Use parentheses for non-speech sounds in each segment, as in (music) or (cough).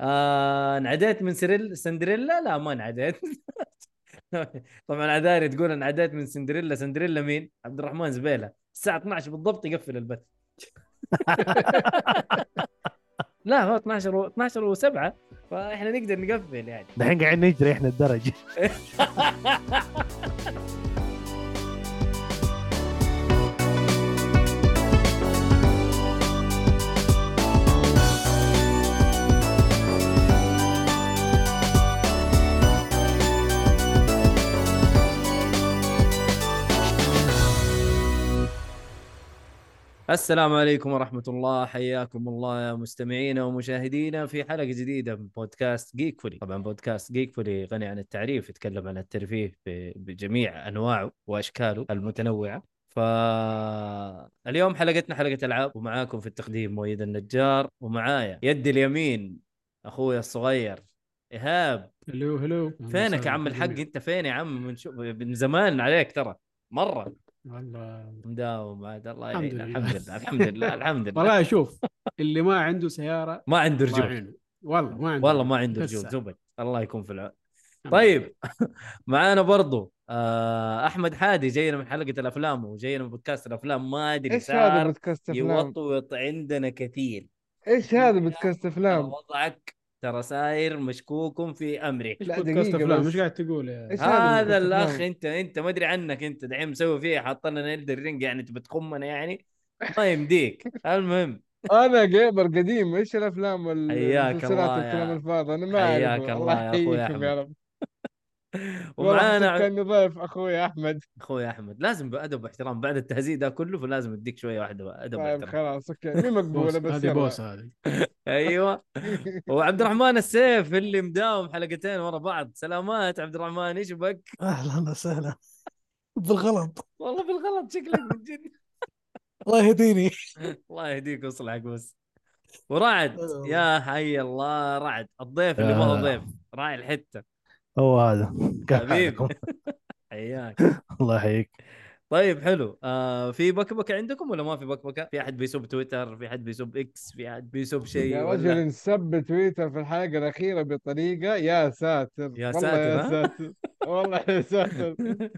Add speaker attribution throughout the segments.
Speaker 1: آه انعديت من سريل سندريلا؟ لا ما انعديت. (laughs) طبعا عذاري تقول انعديت من سندريلا. سندريلا مين؟ عبد الرحمن زبيلة. الساعة 12 بالضبط يقفل البث. (laughs) لا هو 12 و 12 و7 فإحنا نقدر نقفل يعني.
Speaker 2: دحين قاعدين نجري إحنا الدرج. (laughs)
Speaker 1: السلام عليكم ورحمة الله. حياكم الله يا مستمعينا ومشاهدينا في حلقة جديدة من بودكاست Geekfully طبعا بودكاست Geekfully غني عن التعريف يتكلم عن الترفيه بجميع أنواعه وأشكاله المتنوعة. فاليوم حلقتنا حلقة ألعاب ومعاكم في التقديم مؤيد النجار ومعايا يدي اليمين أخوي الصغير إيهاب.
Speaker 3: hello hello
Speaker 1: فينك يا عم الحق؟ أنت فين يا عم؟ من شو من زمان عليك ترى مرة.
Speaker 3: والله.
Speaker 1: مداوم عاد الله
Speaker 3: الحمد
Speaker 1: يعين
Speaker 3: لله.
Speaker 1: الحمد لله الحمد لله الحمد لله.
Speaker 3: والله شوف اللي ما عنده سيارة
Speaker 1: ما عنده رجول.
Speaker 3: والله ما عنده
Speaker 1: والله ما عنده رجول زبد. الله يكون في العون. طيب (laughs) معانا برضو آه أحمد حادي جاينا من حلقة الأفلام وجاينا من بودكاست الأفلام. ما أدري
Speaker 4: إيش هذا بودكاست أفلام؟
Speaker 1: يوطوط عندنا كثير.
Speaker 4: إيش هذا بودكاست أفلام؟
Speaker 1: وضعك ترى ساير مشكوك في امرك
Speaker 3: إيش
Speaker 4: لا،
Speaker 3: بودكاست
Speaker 4: دقيقة
Speaker 3: افلام
Speaker 4: بس.
Speaker 3: إيش قاعد تقول يا
Speaker 4: إيش هذا الأخ؟
Speaker 1: أنت أنت ما أدري عنك أنت دحين مسوي فيه حاط لنا نيلد الرينج يعني تبي تخمنا يعني. ما يمديك. المهم.
Speaker 4: أنا جيمر قديم إيش الأفلام
Speaker 1: حياك
Speaker 4: والمسلسلات
Speaker 1: الله
Speaker 4: والكلام الفاضي؟ أنا ما
Speaker 1: حياك الله يا أخوي (laughs)
Speaker 4: يحييكم يا رب والله (laughs)
Speaker 1: ومعانا
Speaker 4: كاني ضيف أخوي أحمد.
Speaker 1: أخوي أحمد. لازم بأدب واحترام بعد التهزيء ده كله فلازم أديك شوية واحدة أدب
Speaker 4: طيب
Speaker 1: واحترام.
Speaker 4: خلاص أوكي. (laughs) مي
Speaker 3: مقبولة
Speaker 4: بس
Speaker 3: هذه
Speaker 4: يلا.
Speaker 3: بوس هذه. (laughs)
Speaker 1: أيوه. وعبد الرحمن السيف اللي مداوم حلقتين ورا بعض. سلامات عبد الرحمن إيش بك؟
Speaker 2: أهلا وسهلا. بالغلط.
Speaker 1: والله بالغلط شكلك من جد.
Speaker 2: الله يهديني.
Speaker 1: الله يهديك ويصلحك بس. ورعد يا حي الله رعد. الضيف اللي ما هو
Speaker 2: يا.
Speaker 1: ضيف راعي الحتة.
Speaker 2: هو هذا. كيف
Speaker 1: حبيب
Speaker 2: حالكم؟
Speaker 1: حياك.
Speaker 2: الله يحييك.
Speaker 1: طيب حلو. آه في بكبكة عندكم ولا ما في بكبكة؟ في أحد بيسب تويتر، في أحد بيسب إكس، في أحد بيسب شيء
Speaker 4: يا رجل انسب تويتر في الحلقة الأخيرة بطريقة. يا ساتر.
Speaker 1: يا
Speaker 4: والله
Speaker 1: ساتر،
Speaker 4: يا
Speaker 1: ها؟
Speaker 4: ساتر. والله يا ساتر. (laughs)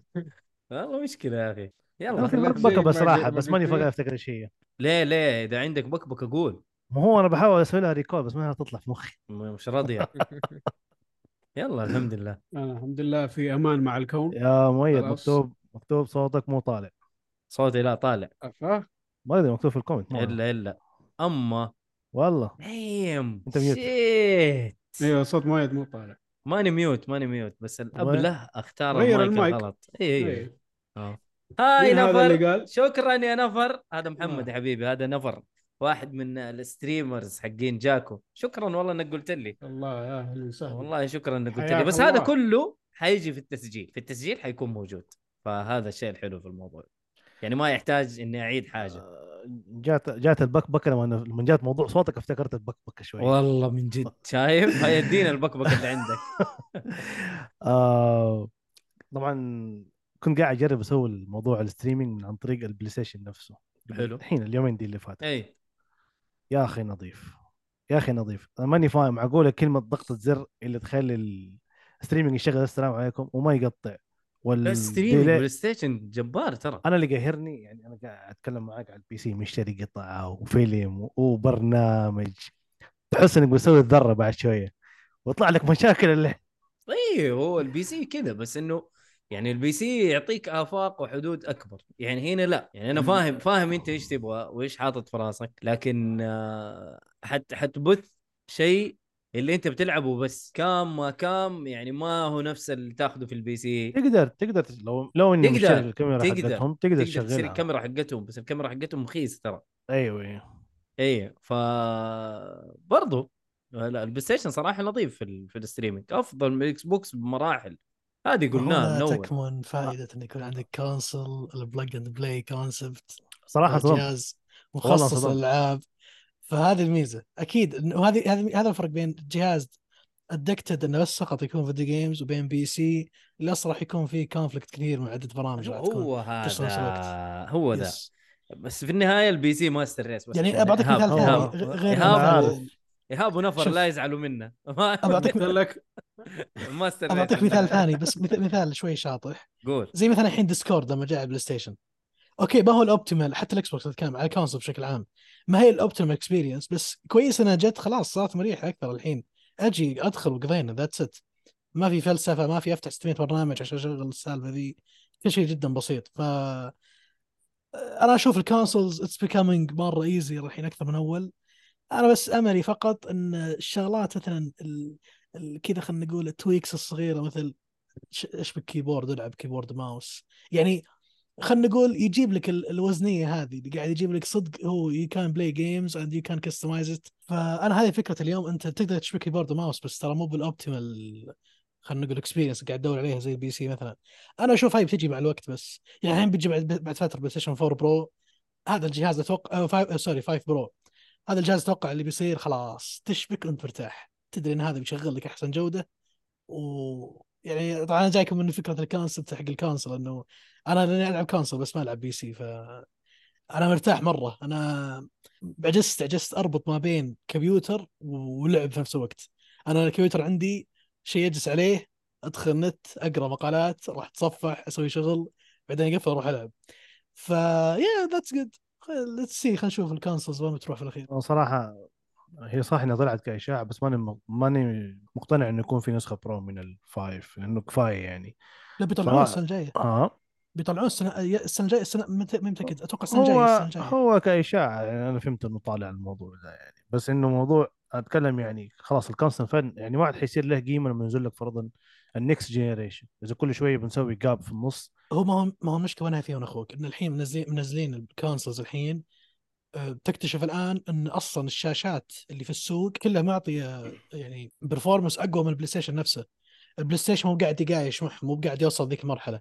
Speaker 1: والله مشكلة يا
Speaker 2: أخي.
Speaker 1: يلا
Speaker 4: بكبكة بصراحة
Speaker 2: بس ماني. فاقر أفتكر إيش هي
Speaker 1: ليه ليه؟ إذا عندك بكبكة قول.
Speaker 2: ما هو أنا بحاول أسوي لها recall بس ما تطلع في مخي.
Speaker 1: مش راضية. (laughs) يلا الحمد لله
Speaker 3: أنا الحمد لله في أمان مع الكون
Speaker 2: يا مؤيد. مكتوب مكتوب صوتك مو طالع
Speaker 1: صوتي لا طالع
Speaker 4: أفا؟
Speaker 2: ما ادري مكتوب في ال comment ما.
Speaker 1: إلا إلا أما
Speaker 2: والله
Speaker 1: دايم
Speaker 2: أنت mute.
Speaker 1: shit
Speaker 3: أيوه صوت مؤيد مو طالع
Speaker 1: ماني mute ماني mute بس الابله أختار
Speaker 3: غير
Speaker 1: المايك
Speaker 3: المايك.
Speaker 1: الغلط إي إي
Speaker 3: إيه.
Speaker 1: آه. هاي نفر
Speaker 3: اللي قال؟
Speaker 1: شكرا يا نفر هذا محمد
Speaker 3: آه.
Speaker 1: يا حبيبي هذا نفر واحد من ال streamers حقين جاكو. شكرا والله إنك قلت لي.
Speaker 3: الله يا أهلا وسهلا.
Speaker 1: والله شكرا إنك قلت لي. بس
Speaker 3: الله.
Speaker 1: هذا كله حيجي في التسجيل. في التسجيل حيكون موجود. فهذا الشيء الحلو في الموضوع. يعني ما يحتاج إني أعيد حاجة.
Speaker 2: آه، جات جات البكبكة لما لما جات موضوع صوتك افتكرت البكبكة شوي.
Speaker 1: والله من جد. (laughs) شايف؟ هيا ادينا البكبكة اللي عندك. (laughs)
Speaker 2: آه طبعا كنت قاعد أجرب أسوي الموضوع ال streaming من عن طريق ال PlayStation نفسه.
Speaker 1: حلو.
Speaker 2: الحين اليومين دي اللي فاتت
Speaker 1: اي
Speaker 2: يا أخي نظيف. يا أخي نظيف. أنا ماني فاهم معقوله كلمة ضغط الزر اللي تخلي ال streaming يشغل. السلام عليكم. وما يقطع. delay-
Speaker 1: PlayStation جبار ترى.
Speaker 2: أنا اللي قاهرني يعني أنا قاعد أتكلم معاك على ال PC مشتري قطعه وفيلم وبرنامج. تحس إنك بتسوي الذرة بعد شوية. ويطلع لك مشاكل اللي
Speaker 1: اي هو ال PC كذا بس إنه يعني ال PC يعطيك آفاق وحدود أكبر. يعني هنا لا يعني أنا فاهم فاهم أنت إيش تبغى وإيش حاطط في راسك لكن آه، حت حتبث شيء اللي أنت بتلعبه بس. cam ما cam يعني ما هو نفس اللي تاخذه في ال PC.
Speaker 2: تقدر تقدر لو لو اني
Speaker 1: تقدر-
Speaker 2: الكاميرا
Speaker 1: تقدر-
Speaker 2: حقتهم تقدر
Speaker 1: تقدر
Speaker 2: تشغلها.
Speaker 1: الكاميرا حقتهم بس الكاميرا حقتهم رخيص ترى.
Speaker 2: أيوه أيوه.
Speaker 1: اي ف برضو لا ال PlayStation صراحة لطيف في ال... في ال streaming. أفضل من ال Xbox بمراحل. هذه قلناها من أول.
Speaker 5: تكمن فائدة إن يكون عندك console ال plug and play
Speaker 2: concept صراحة
Speaker 5: جهاز مخصص. للألعاب. فهذه الميزة. أكيد إنه- وهذه هذه هذا الفرق بين جهاز dedicated إنه بس فقط يكون video games وبين PC اللي أصلا راح يكون فيه conflict كثير من عدة برامج
Speaker 1: هو. هذا هو ذا. بس في النهاية ال PC master race بس
Speaker 5: يعني بعطيك مثال ثاني. غير.
Speaker 1: إيهاب ونفر. لا يزعلوا منا. (laughs) ما
Speaker 5: ابى أعطيك
Speaker 3: قال لك
Speaker 1: ما
Speaker 5: ابى أعطيك مثال ثاني بس مث- مثال شوي شاطح.
Speaker 1: قول.
Speaker 5: زي مثلا الحين Discord لما جاء على ال PlayStation okay ما هو ال optimal حتى ال Xbox أتكلم على ال console بشكل عام. ما هي ال optimal experience بس كويس إنها جت خلاص صارت مريحة أكثر الحين. أجي أدخل وقضينا that's it ما في فلسفة ما في أفتح 600 برنامج عشان أشغل السالفة ذي. كل شيء جدا بسيط. ف أنا أشوف ال consoles it's becoming مرة easy الحين أكثر من أول. أنا بس أملي فقط إن الشغلات مثلا. كذا خلينا نقول ال tweaks الصغيرة مثل اشبك keyboard العب keyboard mouse. يعني خلينا نقول يجيب لك ال- الوزنية هذه اللي قاعد يجيب لك صدق هو you can play games and you can customize it فأنا هذه فكرة اليوم أنت تقدر تشبك keyboard و mouse بس ترى مو بال optimal خلينا نقول experience قاعد تدور عليها زي ال PC مثلا. أنا أشوف هاي بتجي مع الوقت بس. يعني الحين بيجي بعد بعد فترة PlayStation 4 Pro هذا الجهاز أتوقع sorry 5 Pro هذا الجهاز أتوقع اللي بيصير خلاص تشبك وأنت مرتاح. تدري إن هذا بيشغل لك أحسن جودة. و يعني طبعا أنا جايكم من فكرة ال concept حق ال console إنه أنا لأني ألعب console بس ما ألعب PC ف أنا مرتاح مرة. أنا عجزت عجزت أربط ما بين كمبيوتر ولعب في نفس الوقت. أنا الكمبيوتر عندي شيء اجلس عليه أدخل النت أقرأ مقالات راح أتصفح أسوي شغل بعدين اقفل أروح ألعب. ف yeah that's good let's see خلينا نشوف ال consoles وين بتروح في
Speaker 2: الأخير. صراحة هي صح إنها طلعت كاشاعه بس ماني ماني مقتنع إنه يكون في نسخة برو من ال five لأنه كفاية يعني.
Speaker 5: لا بيطلعون
Speaker 2: صراحة-
Speaker 5: السنة الجاية.
Speaker 2: آه.
Speaker 5: بيطلعون السنة السنة الجاية السنة متأكد أتوقع السنة الجاية السنة الجاية.
Speaker 2: هو كاشاعه يعني أنا فهمت إنه طالع الموضوع ده يعني. بس إنه موضوع أتكلم يعني خلاص الكونسل فن يعني ما عاد حيصير له قيمة لما ينزل لك فرضا ال next generation إذا كل شوية بنسوي gap في النص.
Speaker 5: هو ما هو ما هو المشكلة وينها فيها أخوك. إن الحين منزلين منزلين ال consoles الحين آه، تكتشف الآن إن أصلا الشاشات اللي في السوق كلها معطية يعني performance أقوى من البلاي ستيشن نفسه. البلاي ستيشن مو قاعد يقايش مو قاعد يوصل ذيك المرحلة.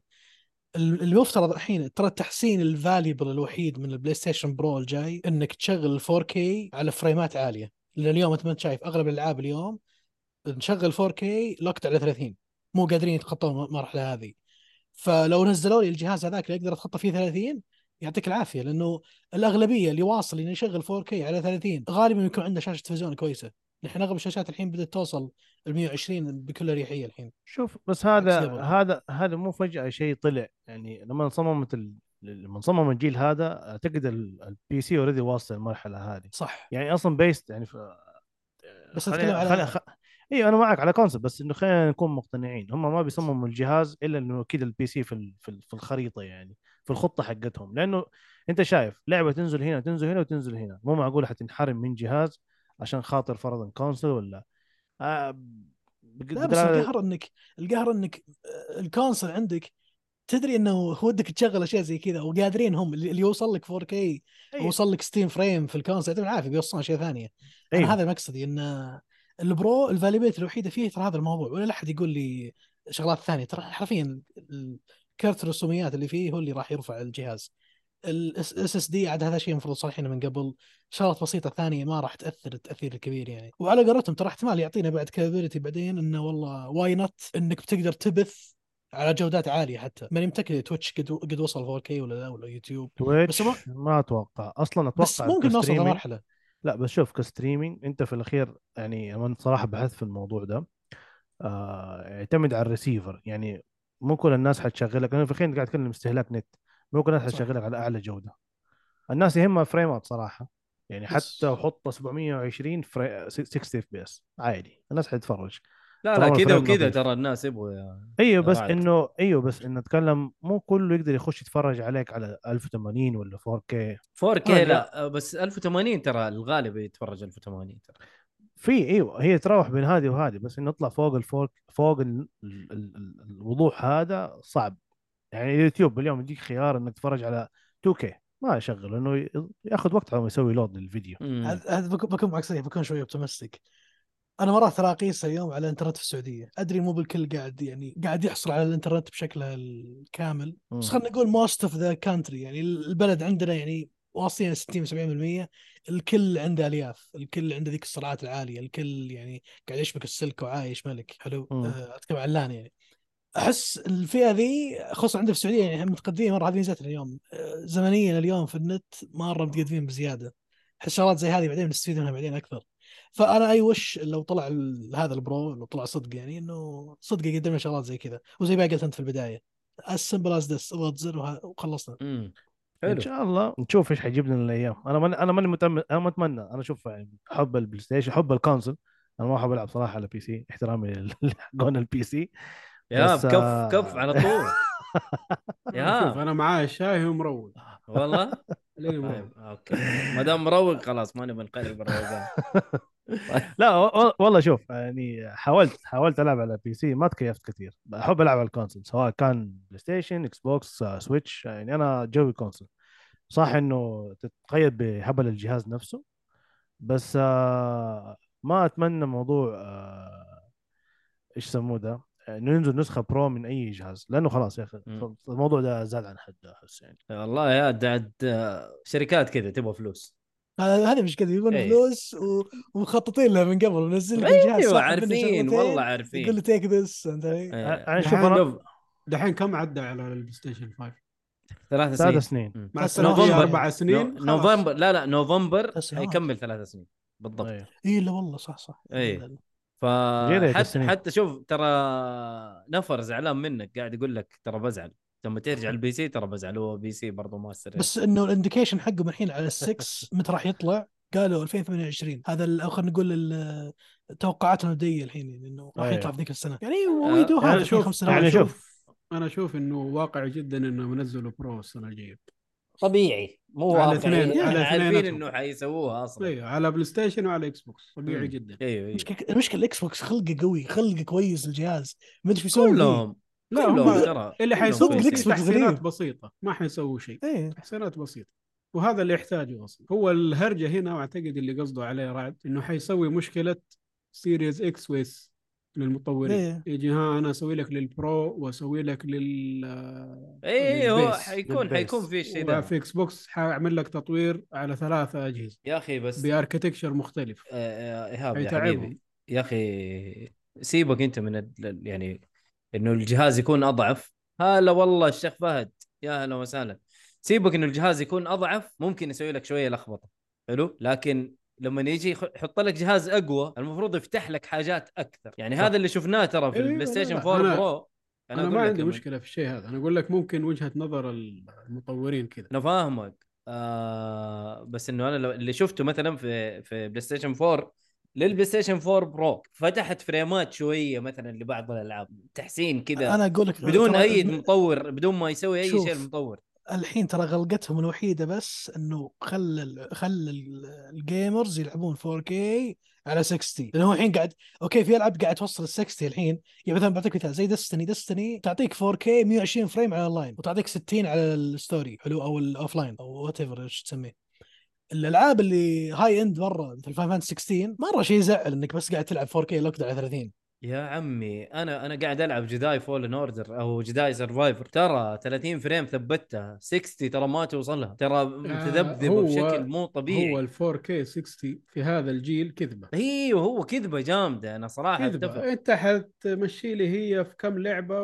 Speaker 5: ال- المفترض الحين ترى التحسين ال valuable الوحيد من البلاي ستيشن برو الجاي إنك تشغل 4K على فريمات عالية. لأن اليوم أنت ما أنت شايف أغلب الألعاب اليوم نشغل 4K locked على 30 مو قادرين يتخطون المرحله هذه. فلو نزلوا لي الجهاز هذاك اللي أقدر أتخطى فيه 30 يعطيك العافية لأنه الأغلبية اللي واصل إنه يشغل 4K على 30 غالبا يكون عنده شاشة تلفزيون كويسة. نحن أغلب الشاشات الحين بدأت توصل ال 120 بكل أريحية الحين.
Speaker 2: شوف بس هذا. هذا هذا مو فجأة شيء طلع. يعني لما صممت ال... لما صمم الجيل هذا أعتقد ال PC already واصل المرحلة هذه.
Speaker 5: صح.
Speaker 2: يعني أصلا best يعني ف...
Speaker 5: بس أتكلم على-
Speaker 2: خلينا- خ... أيوه أنا معك على concept بس إنه خلينا نكون مقتنعين هم ما بيصمموا الجهاز إلا إنه كذا ال PC في. في, ال... في الخريطة يعني في الخطة حقتهم لأنه أنت شايف لعبة تنزل هنا تنزل هنا وتنزل هنا مو معقول حتنحرم من جهاز عشان خاطر فرضا كونسول ولا آه
Speaker 5: لا بس القهر إنك القهر إنك آه، الكونسل عندك تدري إنه ودك تشغل أشياء زي كذا وقادرين هم اللي يوصل لك 4K
Speaker 2: أيوة.
Speaker 5: يوصل لك 60 frame في الكونسل يعطيهم العافيه بيوصلون أشياء ثانية
Speaker 2: أيوة.
Speaker 5: هذا مقصدي ان ال pro ال valuability الوحيدة فيه ترى هذا الموضوع ولا أحد يقول لي شغلات ثانية. ترى حرفيا كرت الرسوميات اللي فيه هو اللي راح يرفع الجهاز. ال SSD عاد هذا شيء المفروض صالحينه من قبل. شغلات بسيطة ثانية ما راح تأثر التأثير الكبير يعني. وعلى قولتهم ترى احتمال يعطينا بعد capability بعدين إنه والله why not إنك بتقدر تبث على جودات عالية حتى. ماني متأكد تويتش قد قد وصل 4K ولا لا ولا يوتيوب
Speaker 2: تويتش
Speaker 5: بس
Speaker 2: ما أتوقع. أصلا أتوقع
Speaker 5: بس ممكن نوصل لمرحلة.
Speaker 2: لا بس شوف ك streaming أنت في الأخير يعني أنا صراحة بحثت في الموضوع ده. آه يعتمد على الريسيفر. يعني مو كل الناس حتشغلك. أنا في الحين قاعد أتكلم استهلاك نت. مو كل الناس. حتشغلك على أعلى جودة. الناس يهمها فريمات صراحة. يعني حتى وحط 720 فري... 60 FPS عادي. الناس حتتفرج.
Speaker 1: لا لا كذا وكذا. ترى الناس يبغوا
Speaker 2: أيوه بس. إنه أيوه بس إنه اتكلم مو كله يقدر يخش يتفرج عليك على 1080 ولا 4K
Speaker 1: 4K
Speaker 2: آه،
Speaker 1: لا بس 1080 ترى الغالب يتفرج 1080 ترى
Speaker 2: في إيوه هي تراوح بين هذه وهذه بس إنه يطلع فوق الفوق فوق ال ال ال ال الوضوح هذا صعب يعني اليوتيوب اليوم يديك خيار إنك تتفرج على 2K ما يشغل إنه ي- ياخذ وقت على ما يسوي load للفيديو.
Speaker 5: هذا بكون معك صريح بكون شوي optimistic أنا مرات ترى اقيس اليوم على الإنترنت في السعودية. أدري مو بالكل قاعد يعني قاعد يحصل على الإنترنت بشكله الكامل. بس خلينا نقول most of the country يعني البلد عندنا يعني واصلين 60 70% الكل عنده ألياف الكل عنده ذيك السرعات العالية. الكل يعني قاعد يشبك السلك وعايش ملك. حلو. أه، أتكلم عن لأن يعني. أحس الفئة ذي خصوصا عندنا في السعودية يعني متقدمين مرة هذه ميزتنا اليوم. أه، زمنيا اليوم في النت مره متقدمين بزيادة. أحس شغلات زي هذه بعدين نستفيد منها بعدين أكثر. فأنا أي وش لو طلع ال- هذا البرو لو طلع صدق يعني إنه صدق يقدم لنا شغلات زي كذا. وزي ما قلت أنت في البداية simple as this اضغط زر وخلصنا.
Speaker 1: امم
Speaker 2: إن
Speaker 1: حلو.
Speaker 2: شاء الله. نشوف إيش حيجيب لنا الأيام. أنا من أنا ماني متأمل أنا ما اتمنى أنا أشوف يعني حب البلاي ستيشن حب الكونسل أنا ما أحب ألعب صراحة على بي سي احترامي لحقون ال (laughs) PC
Speaker 1: يا
Speaker 2: بس،
Speaker 1: كف
Speaker 2: آه،
Speaker 1: كف على طول. (laughs)
Speaker 3: شوف
Speaker 1: يا
Speaker 3: أنا معاي الشاي ومروق
Speaker 1: والله؟ (laughs) طيب أوكي. ما دام مروق خلاص ما نبي نقلب الروقان (laughs)
Speaker 2: لا و- والله شوف يعني حاولت حاولت ألعب على PC ما تكيفت كثير. أحب ألعب على الكونسول سواء كان بلاي ستيشن إكس بوكس سويتش يعني أنا جوي console. صح إنه تتقيد بهبل الجهاز نفسه بس آه، ما أتمنى موضوع آه، إيش يسموه ده؟ إنه ينزل نسخة pro من أي جهاز لأنه خلاص يا
Speaker 1: أخي.
Speaker 2: الموضوع ده زاد عن حده أحس يعني
Speaker 1: والله يا آه، شركات كذا تبغى فلوس
Speaker 5: هذا هذا مش كذا يبون
Speaker 1: إيه.
Speaker 5: فلوس و- ومخططين لها من قبل ونزل لك الجهاز أيوه
Speaker 1: عارفين
Speaker 5: شغلتين،
Speaker 1: والله
Speaker 5: يقول
Speaker 1: عارفين
Speaker 5: لي take this أنت
Speaker 1: إيه.
Speaker 2: أنا شوف
Speaker 3: دحين
Speaker 1: أنا
Speaker 3: دحين كم عدى على البلاي ستيشن 5
Speaker 1: ثلاث
Speaker 2: ثلاث
Speaker 1: سنين
Speaker 2: سنين.
Speaker 3: مع
Speaker 5: ثلاث
Speaker 3: السنة
Speaker 5: سنوات.
Speaker 3: هي أربع سنين.
Speaker 1: نوفمبر لا لا نوفمبر. حيكمل ثلاث سنين بالضبط.
Speaker 5: اي لا والله صح صح
Speaker 1: إيه. فحتى
Speaker 2: السنين.
Speaker 1: حتى شوف ترى نفر زعلان منك قاعد يقول لك ترى بزعل لما ترجع ال PC ترى بزعل هو PC برضه ماستر
Speaker 5: بس إنه ال indication حقهم الحين على السكس متى راح يطلع؟ قالوا 2028 هذا خلينا نقول ال- التوقعات المبدئيه الحين يعني إنه راح
Speaker 2: أيوه.
Speaker 5: يطلع في ذيك السنة يعني
Speaker 3: we
Speaker 5: do يعني
Speaker 3: شوف
Speaker 5: خمس سنوات
Speaker 2: يعني شوف.
Speaker 3: شوف أنا أشوف إنه واقعي جدا إنه منزلوا pro السنة الجاية
Speaker 1: طبيعي مو
Speaker 3: على اثنين- على
Speaker 1: عارفين
Speaker 3: اثنيناتهم.
Speaker 1: إنه حيسووها أصلا.
Speaker 3: أيوه على بلاي ستيشن وعلى إكس بوكس طبيعي
Speaker 1: مم.
Speaker 3: جدا.
Speaker 1: أيوه أيوه
Speaker 5: المشكلة المشكلة الإكس بوكس خلقه قوي خلقه كويس الجهاز. ما أدري فيه.
Speaker 1: كلهم
Speaker 3: لا
Speaker 1: كلهم
Speaker 3: هم
Speaker 1: ترى
Speaker 3: اللي
Speaker 5: بوكس
Speaker 3: تحسينات. بسيطة ما حيسووا شيء.
Speaker 5: إيه.
Speaker 3: تحسينات بسيطة. وهذا اللي يحتاجه أصلا. هو الهرجة هنا وأعتقد اللي قصده عليه رعد إنه حيسوي مشكلة سيريز إكس ويس للمطورين.
Speaker 5: إيه.
Speaker 3: يجي ها أنا أسوي لك للبرو وأسوي لك لل
Speaker 1: اي إي، هو. حيكون
Speaker 2: للبيس.
Speaker 1: حيكون في الشيء ده
Speaker 3: وفي إكس بوكس حأعمل لك تطوير على ثلاثة أجهزة.
Speaker 1: يا أخي بس
Speaker 3: باركتكشر مختلف.
Speaker 1: آه، آه، إيهاب يا. حبيبي. يا أخي سيبك أنت من ال- يعني إنه الجهاز يكون أضعف. هلا والله الشيخ فهد. يا هلا وسهلا. سيبك إنه الجهاز يكون أضعف ممكن يسوي لك شوية لخبطة. حلو؟ لكن لما يجي يحط لك جهاز أقوى المفروض يفتح لك حاجات أكثر. يعني
Speaker 3: صح.
Speaker 1: هذا اللي شفناه ترى في
Speaker 3: ال
Speaker 1: Play
Speaker 3: لا،
Speaker 1: Station
Speaker 3: لا،
Speaker 1: 4
Speaker 3: أنا-
Speaker 1: Pro.
Speaker 3: أنا,
Speaker 1: أقول
Speaker 3: ما عندي
Speaker 1: لما-
Speaker 3: مشكلة في الشيء هذا. أنا أقول لك ممكن وجهة نظر المطورين كذا.
Speaker 1: أنا فاهمك. آه بس إنه أنا اللي شفته مثلا في في PlayStation 4 لل PlayStation 4 Pro فتحت فريمات شوية مثلا لبعض الألعاب. تحسين كذا.
Speaker 5: أنا أقول لك
Speaker 1: بدون
Speaker 5: أي
Speaker 1: مطور بدون ما يسوي
Speaker 5: أي.
Speaker 1: شيء المطور.
Speaker 5: الحين ترى غلقتهم الوحيدة بس إنه خل خل ال- ال gamers يلعبون 4K على 60 لأنه هو الحين قاعد أوكي في ألعاب قاعد توصل ال 60 الحين. يعني مثلا بعطيك مثال زي Destiny Destiny تعطيك 4K 120 frame على اللاين وتعطيك 60 على ال story حلو أو ال offline أو whatever إيش تسميه. الألعاب اللي high end مرة مثل Final 16 مرة شيء يزعل إنك بس قاعد تلعب 4K locked على 30
Speaker 1: يا عمي أنا أنا قاعد ألعب Jedi Fallen Order أو Jedi Survivor ترى 30 frame ثبتها 60 ترى ما توصلها ترى متذبذبة
Speaker 3: هو-
Speaker 1: بشكل مو طبيعي.
Speaker 3: هو ال 4K 60 في هذا الجيل كذبة.
Speaker 1: أيوه هو كذبة جامدة. أنا صراحة أتفق.
Speaker 3: كذبه أنت حتمشي لي هي في كم لعبة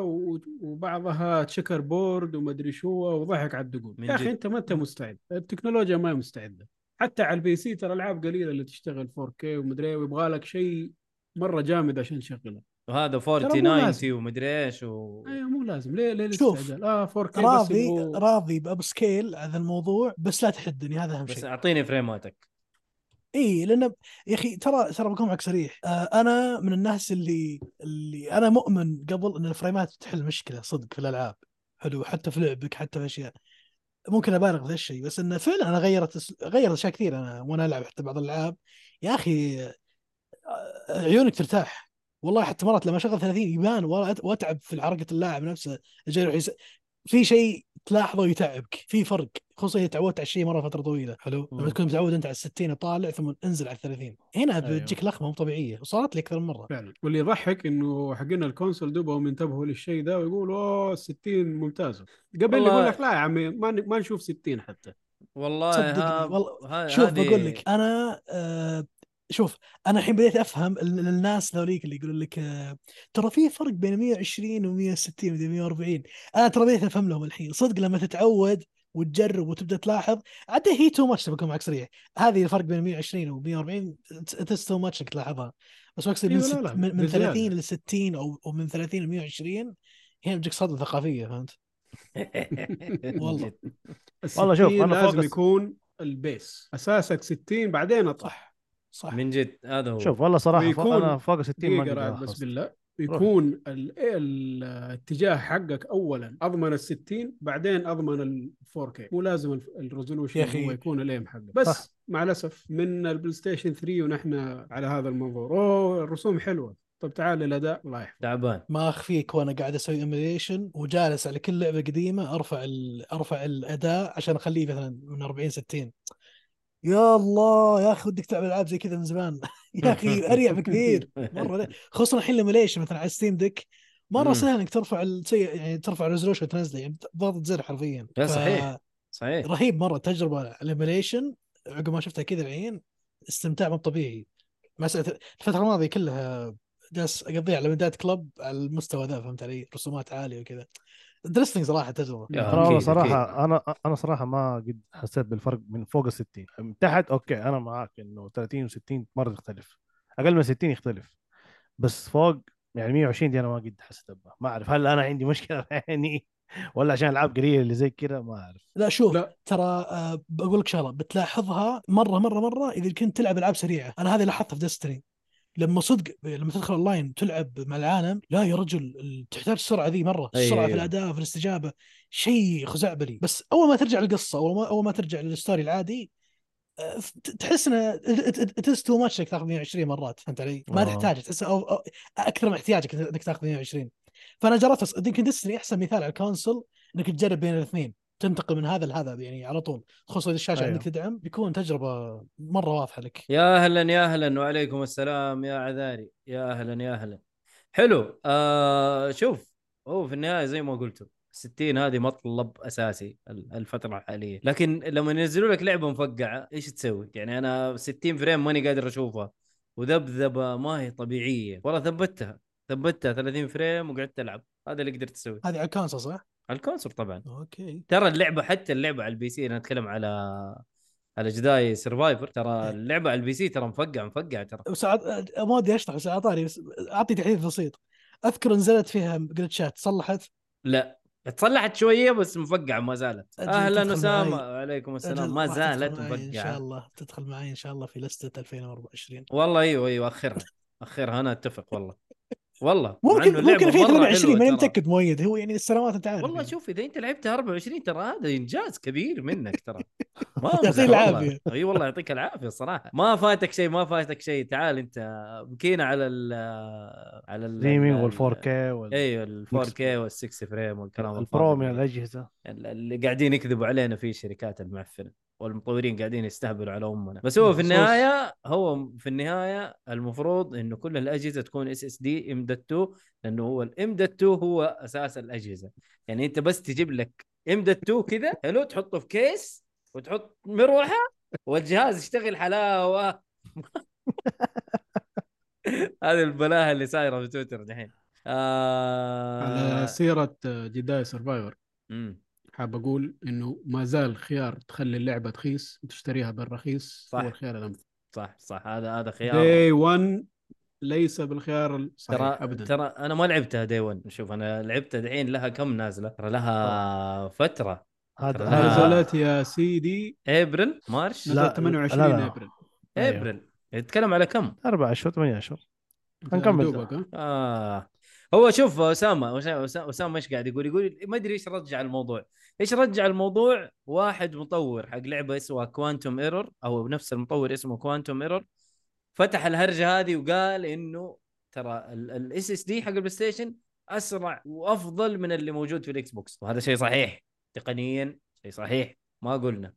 Speaker 3: وبعضها checkerboard ومدري شو وضحك على الدقون. يا
Speaker 1: أخي.
Speaker 3: أنت ما أنت مستعد. التكنولوجيا ما هي مستعدة. حتى على ال PC ترى العاب قليلة اللي تشتغل 4K ومدري إيه ويبغى لك شيء مرة جامد عشان تشغله
Speaker 1: وهذا
Speaker 3: ترى مو
Speaker 1: 40
Speaker 3: لازم.
Speaker 1: 90 ومدري إيش و...
Speaker 3: أيوه مو لازم. ليه ليه
Speaker 5: شوف،
Speaker 3: آه 4K بس
Speaker 5: راضي
Speaker 3: يبغوا
Speaker 5: راضي ب upscale هذا الموضوع بس لا تحدني هذا أهم
Speaker 1: بس
Speaker 5: شيء.
Speaker 1: أعطيني فريماتك
Speaker 5: إي لأن يا أخي ترى ترى بكون معك صريح. آه أنا من الناس اللي اللي أنا مؤمن قبل إن الفريمات تحل مشكلة صدق في الألعاب. حلو حتى في لعبك حتى في أشياء. ممكن أبالغ في هالشيء بس انه فعلا أنا غيرت غيرت أشياء كثير أنا وأنا ألعب حتى بعض الألعاب. يا أخي عيونك ترتاح. والله حتى مرات لما اشغل 30 يبان وأتعب في حركة اللاعب نفسه. يس... في شيء تلاحظه يتعبك في فرق. خصوصا إذا تعودت على الشيء مرة فترة طويلة. حلو. لما. تكون متعود أنت على ال 60 طالع ثم انزل على ال 30 هنا
Speaker 2: أيوه.
Speaker 5: بتجيك لخمه مو طبيعية وصارت لي أكثر من مرة.
Speaker 3: فعلا. واللي يضحك إنه حقين الكونسول دوبهم ينتبهوا للشيء ده ويقولوا أوه 60 ممتازه قبل
Speaker 1: والله-
Speaker 3: يقول لك لا يا عمي ما ما نشوف 60 حتى.
Speaker 1: والله ها...
Speaker 5: والله-
Speaker 1: ها...
Speaker 5: شوف
Speaker 1: هذه-
Speaker 5: بقول لك أنا آه شوف أنا الحين بديت أفهم ال- الناس ذوليك اللي يقولون لك آه ترى في فرق بين 120 و 160 و 140 أنا ترى بديت أفهم لهم الحين. صدق لما تتعود وتجرب وتبدأ تلاحظ عاد هي too much بكون معك صريح هذه الفرق بين 120 و 140 it's too much إنك تلاحظها. بس أقصد من,
Speaker 3: أيوة،
Speaker 5: ست من, من
Speaker 3: بزيادة.
Speaker 5: 30 ل 60 أو من 30 ل 120 هنا بتجيك صدمة ثقافية فهمت؟ (laughs) والله. (laughs)
Speaker 2: والله شوف، أنا
Speaker 3: لازم يكون ال base. أساسك 60 بعدين اطح
Speaker 5: صح.
Speaker 1: من جد هذا هو.
Speaker 2: شوف والله صراحة
Speaker 3: ويكون-
Speaker 2: أنا فوق 60 ما
Speaker 3: رعد بس. بالله. يكون ال- الاتجاه حقك اولا أضمن ال 60 بعدين أضمن ال 4K مو لازم ال-
Speaker 5: ال resolution.
Speaker 3: هو يكون ال aim حقك. بس
Speaker 2: صح.
Speaker 3: مع الأسف من ال PlayStation 3 ونحن على هذا المنظور أوه الرسوم حلوة. طب تعال الاداء الله يحفظك.
Speaker 1: تعبان.
Speaker 5: ما أخفيك وأنا قاعد أسوي emulation وجالس على كل لعبة قديمة أرفع ال... أرفع الأداء عشان أخليه مثلا من 40 60 يا الله يا أخي ودك تلعب ألعاب زي كذا من زمان. (laughs) يا أخي أريح بكثير. مرة. خصوصا الحين ال emulation مثلا على Steam Deck
Speaker 1: مرة.
Speaker 5: سهل إنك ترفع السي... يعني ترفع ال resolution وتنزله يعني ضغط زر حرفيا. ف-
Speaker 1: صحيح. صحيح.
Speaker 5: رهيب مرة تجربة ال emulation عقب ما شفتها كذا الحين استمتاع مو طبيعي. مسألة الفترة الماضية كلها جالس أقضيها على مداد كلب على المستوى ذا فهمت علي؟ رسومات عالية وكذا. interesting
Speaker 1: صراحة
Speaker 2: تجربة. والله
Speaker 1: أكيد،
Speaker 2: صراحة أنا أنا صراحة ما قد حسيت بالفرق من فوق ال 60 من تحت أوكي أنا معاك إنه 30 و60 مرة تختلف أقل من 60 يختلف. بس فوق يعني 120 دي أنا ما قد حسيت بها. ما أعرف هل أنا عندي مشكلة في (laughs) عيني ولا عشان ألعاب قليلة اللي زي كذا؟ ما أعرف.
Speaker 5: لا شوف
Speaker 3: لا.
Speaker 5: ترى آه، بقول لك شغلة. بتلاحظها مرة مرة مرة إذا كنت تلعب ألعاب سريعة. أنا هذه لاحظتها في Destiny لما صدق لما تدخل اونلاين تلعب مع العالم لا يا رجل تحتاج السرعة ذي مرة
Speaker 1: أيوة.
Speaker 5: السرعة في الأداء في الاستجابة شيء خزعبلي بس أول ما ترجع للقصة أول ما أول ما ترجع لل story العادي آه، تحس إنه it's too much إنك تاخذ 120 مرات فهمت علي؟ ما. تحتاج تحس أو أو أكثر من احتياجك إنك تاخذ 120 فأنا جربت يمكن Destiny أحسن مثال على ال console إنك تجرب بين الاثنين تنتقل من هذا لهذا يعني على طول خصوصا إذا الشاشة
Speaker 2: أيوه.
Speaker 5: عندك تدعم بيكون تجربة مرة واضحة لك.
Speaker 1: يا أهلا يا أهلا وعليكم السلام يا عذاري. يا أهلا يا أهلا. حلو. آه شوف هو في النهاية زي ما قلتوا 60 هذه مطلب أساسي ال- الفترة الحالية. لكن لما ينزلوا لك لعبة مفقعة إيش تسوي؟ يعني أنا 60 frame ماني قادر أشوفها. وذبذبة ما هي طبيعية. والله ثبتها ثبتها 30 frame وقعدت ألعب. هذا اللي قدرت اسويه
Speaker 5: هذه على صح؟
Speaker 1: على ال console طبعا.
Speaker 5: أوكي.
Speaker 1: ترى اللعبة حتى اللعبة على ال PC أنا أتكلم على على Jedi Survivor ترى اللعبة على ال PC ترى مفقع مفقع ترى.
Speaker 5: بس عاد- ما ودي اشرح بس أعطاني بس أعطي تحديث بسيط. أذكر نزلت فيها جلتشات صلحت؟
Speaker 1: لا. تصلحت شوية بس مفقعة ما زالت.
Speaker 5: أهلا.
Speaker 1: وعليكم
Speaker 5: أجل
Speaker 1: السلام. ما زالت
Speaker 5: معي إن شاء
Speaker 1: مفقعه
Speaker 5: الله. تدخل معي إن شاء الله في لستة 2024
Speaker 1: والله أيوه أيوه أخرها. أخرها أنا أتفق والله. والله
Speaker 5: ممكن ممكن في
Speaker 1: مرة
Speaker 5: 22
Speaker 1: حلوة
Speaker 5: ماني
Speaker 1: ترى.
Speaker 5: متاكد مؤيد. هو يعني السنوات انت عارف
Speaker 1: والله
Speaker 5: يعني.
Speaker 1: شوف إذا أنت لعبتها 24 ترى هذا إنجاز كبير منك ترى. (laughs) ما
Speaker 5: العافية.
Speaker 1: والله. أي والله يعطيك العافية الصراحه ما فاتك شيء ما فاتك شيء. تعال أنت بكينا على ال على ال
Speaker 2: streaming
Speaker 1: ال-
Speaker 2: وال 4K وال
Speaker 1: أيوه ال 4K وال 6 frame والكلام
Speaker 2: ال Pro
Speaker 1: من
Speaker 2: الاجهزه
Speaker 1: اللي قاعدين يكذبوا علينا فيه الشركات المعفنة. والمطورين قاعدين يستهبلوا على أمنا. بس هو في النهاية هو في النهاية المفروض إنه كل الأجهزة تكون SSD M.2 لأنه هو ال M.2 هو أساس الأجهزة. يعني أنت بس تجيب لك M.2 كذا حلو تحطه في case وتحط مروحة والجهاز يشتغل حلاوة. (laughs) هذه البلاهة اللي صايرة في تويتر دحين. آه...
Speaker 3: على سيرة Jedi
Speaker 1: Survivor.
Speaker 3: حاب أقول إنه ما زال خيار تخلي اللعبة رخيص وتشتريها بالرخيص
Speaker 1: صح.
Speaker 3: هو الخيار الأمثل.
Speaker 1: صح صح. هذا هذا خيار.
Speaker 3: داي 1 ليس بالخيار الصحيح
Speaker 1: ترى
Speaker 3: ابدا.
Speaker 1: ترى أنا ما لعبتها day 1 شوف أنا لعبتها دحين لها كم نازلة؟ ترى لها فترة.
Speaker 2: هذا
Speaker 3: نزلت يا سيدي.
Speaker 1: ابريل
Speaker 3: March
Speaker 2: لا،
Speaker 3: 28
Speaker 2: لا، لا.
Speaker 3: ابريل.
Speaker 1: ابريل يتكلم على كم؟
Speaker 2: أربع اشهر ثمانية اشهر هنكمل.
Speaker 3: ها؟
Speaker 1: آه. هو شوف أسامة أسامة إيش قاعد يقول؟ يقول ما أدري إيش رجع الموضوع. إيش رجع الموضوع؟ واحد مطور حق لعبة اسمها Quantum Error أو نفس المطور اسمه Quantum Error فتح الهرجة هذه وقال إنه ترى ال SSD حق البلاي ستيشن أسرع وأفضل من اللي موجود في الإكس بوكس. وهذا شيء صحيح تقنيا شيء صحيح ما قلنا.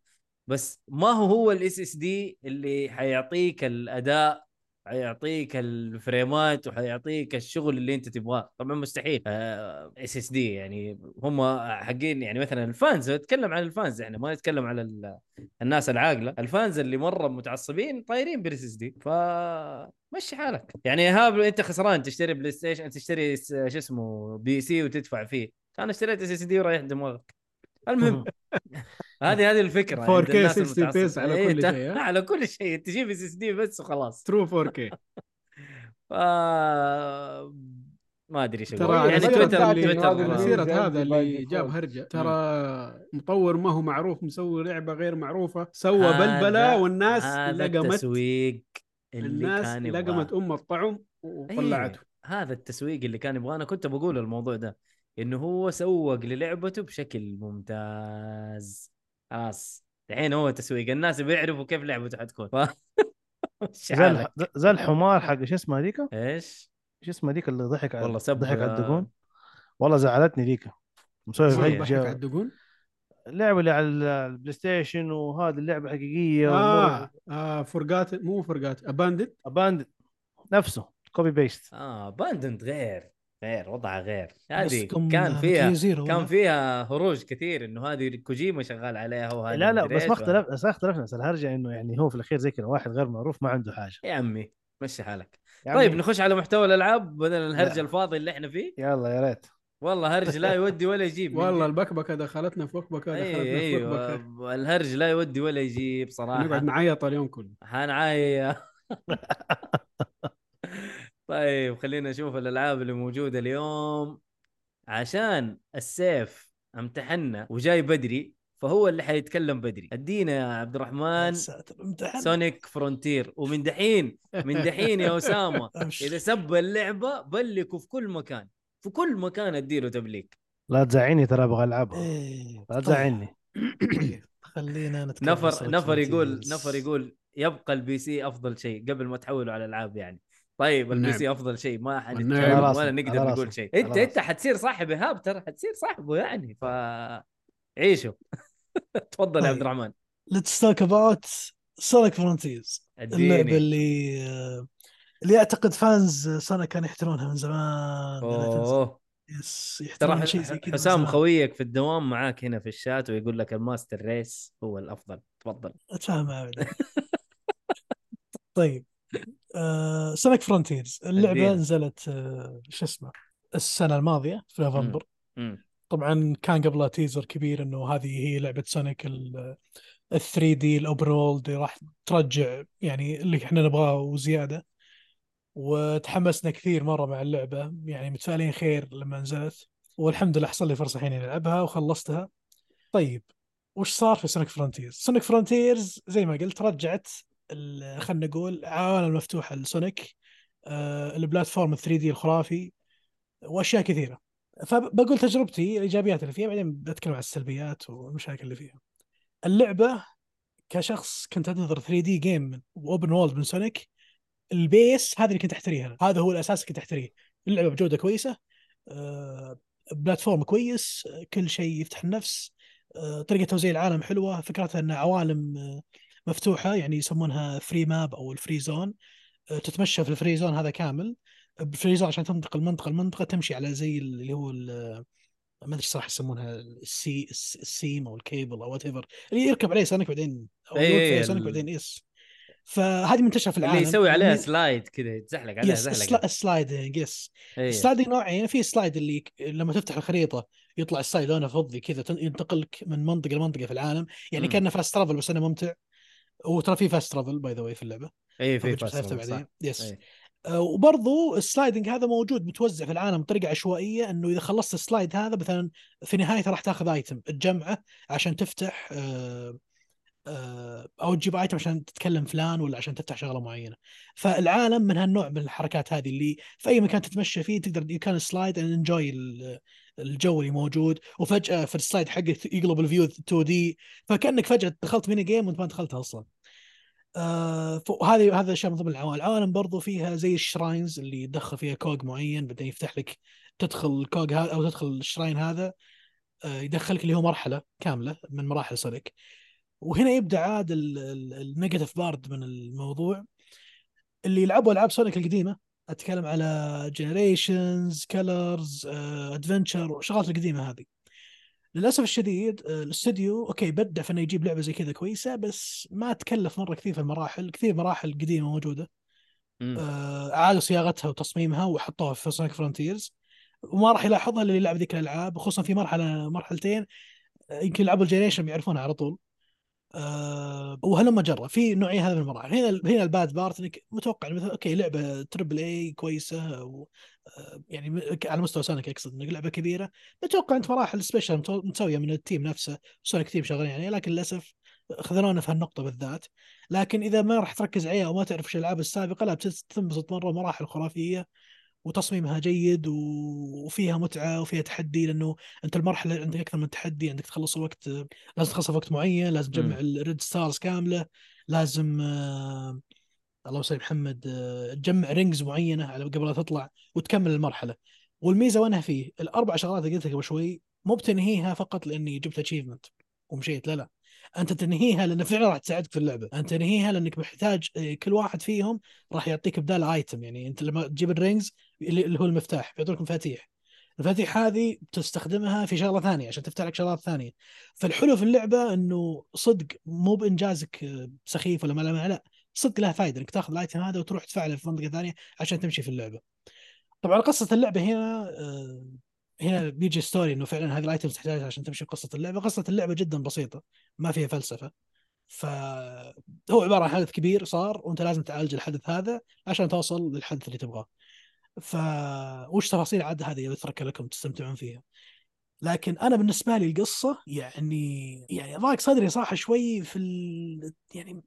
Speaker 1: بس ما هو هو ال SSD اللي حيعطيك الأداء حيعطيك ال frames ات وحيعطيك الشغل اللي انت تبغاه. طبعا مستحيل. SSD يعني هم حقين يعني مثلا ال fans نتكلم عن ال fans إحنا ما نتكلم على ال- الناس العاقلة. الفانز اللي مرة متعصبين طايرين بالاس اس دي ف مشي حالك. يعني ايهاب أنت خسران تشتري بلاي ستيشن تشتري شو اسمه بي سي وتدفع فيه. أنا اشتريت اس اس دي وريح دماغك. المهم. (laughs) هذه هذه الفكرة.
Speaker 3: 4K
Speaker 1: عند الناس
Speaker 3: 60
Speaker 1: المتعصبة.
Speaker 3: بيس على
Speaker 1: إيه،
Speaker 3: كل شيء،؟
Speaker 1: على كل شيء. تجيب اس اس دي بس وخلاص.
Speaker 3: ترو 4K
Speaker 1: ف... (laughs) ما أدري إيش
Speaker 3: ترى
Speaker 1: يعني تويتر تويتر
Speaker 3: سيرة
Speaker 4: ينزل
Speaker 3: هذا اللي جاب. هرجة. ترى مطور ما هو معروف مسوي لعبة غير معروفة سوى بلبلة والناس لقمت
Speaker 1: التسويق اللي
Speaker 3: الناس
Speaker 1: كان
Speaker 3: لقمت ام الطعم وطلعته.
Speaker 1: إيه، هذا التسويق اللي كان يبغاه. أنا كنت بقول الموضوع ده. إنه هو سوق للعبته بشكل ممتاز. خلاص. الحين هو تسويق. الناس بيعرفوا كيف لعبته حتكون. ف...
Speaker 2: زي؟ الح- زي الحمار حق شو اسمها ذيك؟
Speaker 1: إيش؟
Speaker 2: شو اسمها ذيك اللي ضحك على
Speaker 1: والله سب
Speaker 2: ضحك على الدقون؟ والله زعلتني ذيك. مسوي
Speaker 3: ضحك على الدقون؟
Speaker 2: اللعبه اللي على البلاي ستيشن وهذه اللعبة حقيقية
Speaker 3: آه, آه فرقات مو فرقات اباندد
Speaker 2: اباند نفسه كوبي بيست
Speaker 1: آه باندنت غير. غير وضعها غير. هذه كان فيها كان؟ فيها هروج كثير إنه هذه كوجيما شغال عليها وهذه
Speaker 2: لا لا بس ما اختلف بس ما اختلفنا. بس الهرجة إنه يعني هو في الأخير زي كذا واحد غير معروف ما عنده حاجة.
Speaker 1: يا عمي مشي حالك.
Speaker 2: يعني
Speaker 1: طيب نخش على محتوى الألعاب بدل الهرجة
Speaker 2: لا.
Speaker 1: الفاضي اللي إحنا فيه.
Speaker 2: يلا يا ريت.
Speaker 1: والله هرج لا يودي ولا يجيب. (laughs)
Speaker 3: والله البكبكة دخلتنا في بكبكة دخلتنا
Speaker 1: أي
Speaker 3: في بكبكة.
Speaker 1: أيوه الهرج لا يودي ولا يجيب صراحة.
Speaker 3: نقعد نعيط اليوم كله.
Speaker 1: حنعاي (laughs) طيب خلينا نشوف الألعاب اللي موجودة اليوم. عشان السيف امتحنا وجاي بدري فهو اللي حيتكلم بدري. أدينا يا عبد الرحمن سونيك فرونتير ومن دحين من دحين يا
Speaker 5: أسامة. (laughs)
Speaker 1: إذا سب اللعبة بلكوا في كل مكان. في كل مكان أديله تبليك.
Speaker 2: لا تزعلني ترى أبغى ألعبها.
Speaker 5: إيه،
Speaker 2: لا
Speaker 5: طيب،
Speaker 2: تزعلني
Speaker 5: طيب، خلينا نتكلم
Speaker 1: نفر نفر يقول. نفر يقول يبقى البي سي أفضل شيء قبل ما تحولوا على الألعاب يعني. طيب البي
Speaker 3: والنعم.
Speaker 1: سي أفضل شيء ما. حنتكلم
Speaker 2: على
Speaker 1: ولا نقدر
Speaker 2: على
Speaker 1: نقول شيء أنت
Speaker 2: أنت.
Speaker 1: حتصير صاحب ايهاب ترى حتصير صاحبه يعني ف عيشوا (laughs) تفضل يا عبد
Speaker 5: طيب.
Speaker 1: الرحمن
Speaker 5: Let's talk about Sonic Frontiers اللعبة
Speaker 1: اديني
Speaker 5: اللي اللي أعتقد fans سونيك كانوا يحترونها من زمان.
Speaker 1: أوه
Speaker 5: yes
Speaker 1: ترى
Speaker 5: يحترون شيء زي
Speaker 1: ح-
Speaker 5: كذا من
Speaker 1: حسام. خويك في الدوام معاك هنا في الشات ويقول لك ال master race هو الأفضل تفضل
Speaker 5: اتفاهم. طيب آه سونيك فرونتيرز
Speaker 1: اللعبة.
Speaker 5: نزلت آه شو اسمه السنة الماضية في نوفمبر. طبعا كان قبلها teaser كبير إنه هذه هي لعبة سونيك ال 3D ال open world اللي راح ترجع يعني اللي إحنا نبغاه وزيادة وتحمسنا كثير مرة مع اللعبة يعني متفائلين خير لما نزلت والحمد لله حصل لي فرصة الحين ألعبها وخلصتها طيب وش صار في سونيك فرونتيرز؟ سونيك فرونتيرز زي ما قلت رجعت خلينا نقول عوالم مفتوحه لسونيك آه ال platform 3D الخرافي وأشياء كثيرة. فبقول تجربتي الإيجابيات اللي فيها بعدين بتكلم عن السلبيات والمشاكل اللي فيها. اللعبة كشخص كنت أنتظر 3D game و open world من سونيك ال base هذا اللي كنت أحتريها. هذا هو الأساس اللي كنت أحتريه. اللعبة بجودة كويسة آه، platform كويس آه، كل شيء يفتح النفس طريقة توزيع العالم حلوة فكرتها إنها عوالم مفتوحة يعني يسمونها free map أو ال free zone آه، تتمشى في ال free zone هذا كامل. ال free zone عشان تنتقل منطقه لمنطقه تمشي على زي اللي هو ما أدري صراحة يسمونها السي الس- السيم أو الكيبل أو whatever اللي يركب عليه سونيك بعدين أو
Speaker 1: إي
Speaker 5: يوقف
Speaker 1: إي
Speaker 5: عليه
Speaker 1: ال-
Speaker 5: سونيك بعدين yes. فهذه منتشرة في العالم
Speaker 1: اللي يسوي عليها
Speaker 5: من-
Speaker 1: slide كذا يتزحلق عليها
Speaker 5: yes
Speaker 1: زحلقه
Speaker 5: ال sliding yes.
Speaker 1: إيه.
Speaker 5: ال sliding نوعين في slide اللي لما تفتح الخريطة يطلع ال slide لونه فضي كذا ينتقلك من منطقة لمنطقة في العالم. يعني. كأنه fast travel بس إنه ممتع. وترى في fast travel by the way في اللعبة.
Speaker 1: اي في
Speaker 5: fast travel،
Speaker 1: yes.
Speaker 5: آه، وبرضو ال sliding هذا موجود متوزع في العالم بطريقة عشوائية إنه إذا خلصت ال slide هذا مثلا في نهايته راح تاخذ item تجمعه عشان تفتح آه، آه، أو تجيب item عشان تتكلم فلان ولا عشان تفتح شغلة معينة. فالعالم من هالنوع من الحركات هذه اللي في أي مكان تتمشى فيه تقدر you can slide and enjoy الجو اللي موجود وفجأة في ال slide حقك يقلب ال view 2D فكأنك فجأة دخلت mini game وانت ما دخلتها أصلا. آه فهذه هذا شيء من ضمن العوالم العوالم برضو فيها زي ال shrines اللي يدخل فيها كوج معين بعدين يفتح لك تدخل الكوج هذا أو تدخل ال shrine هذا آه يدخلك اللي هو مرحلة كاملة من مراحل سونيك وهنا يبدأ عاد ال negative part من الموضوع اللي يلعبوا ألعاب سونيك القديمة. أتكلم على جنريشنز كلرز أدفنتشر والشغلات القديمة هذه. للأسف الشديد آه، الاستوديو okay بدع في إنه يجيب لعبة زي كذا كويسة بس ما تكلف مرة كثير في المراحل كثير مراحل قديمة
Speaker 1: موجودة.
Speaker 5: آه، اعادوا صياغتها وتصميمها وحطوها في سونيك فرونتيرز وما راح يلاحظها اللي يلعب ذيك الألعاب خصوصا في مرحلة مرحلتين يمكن يلعبوا الجنريشن بيعرفونها على طول. أه وهلما جرى في نوعية هذا من المراحل. هنا هنا ال bad part انك متوقع مثلا okay لعبة triple A كويسة و آه، يعني على مستوى سونيك أقصد إنك لعبة كبيرة. متوقع انت مراحل special متسويه من ال team نفسه. سونيك تيم شغالين عليه لكن للأسف خذلونا في هالنقطة بالذات. لكن إذا ما راح تركز عليها وما تعرف إيش الألعاب السابقة لا بتنبسط مرة مراحل خرافية. وتصميمها جيد وفيها متعة وفيها تحدي لأنه أنت المرحلة عندك أكثر من تحدي عندك تخلص الوقت لازم تخلص في وقت معين لازم تجمع ال red stars كاملة لازم آه الله يسلم محمد آه تجمع rings معينة على قبل لا تطلع وتكمل المرحلة. والميزة وينها فيه؟ الأربع شغلات اللي قلتها قبل شوي مو بتنهيها فقط لأني جبت achievement ومشيت لا لا. انت تنهيها لأن فعلا راح تساعدك في اللعبة. انت تنهيها لأنك محتاج آه، كل واحد فيهم راح يعطيك بدال item يعني أنت لما تجيب ال rings اللي هو المفتاح بيعطوك مفاتيح. المفاتيح هذه تستخدمها في شغلة ثانية عشان تفتح لك شغلات ثانية. فالحلو في اللعبة إنه صدق مو بإنجازك آه، سخيف ولا ما لا ما لا. صدق لها فائده إنك تاخذ ال item هذا وتروح تفعله في منطقة ثانية عشان تمشي في اللعبة. طبعا قصة اللعبة هنا آه، هنا بيجي story إنه فعلا هذه ال items تحتاجها عشان تمشي قصة اللعبة. قصة اللعبة جدا بسيطة ما فيها فلسفة. فهو عبارة عن حدث كبير صار وأنت لازم تعالج الحدث هذا عشان توصل للحدث اللي تبغاه. ف وش تفاصيل عاد هذه؟ بتركها لكم تستمتعون فيها. لكن أنا بالنسبة لي القصة يعني يعني ضاق صدري صراحة شوي في ال... يعني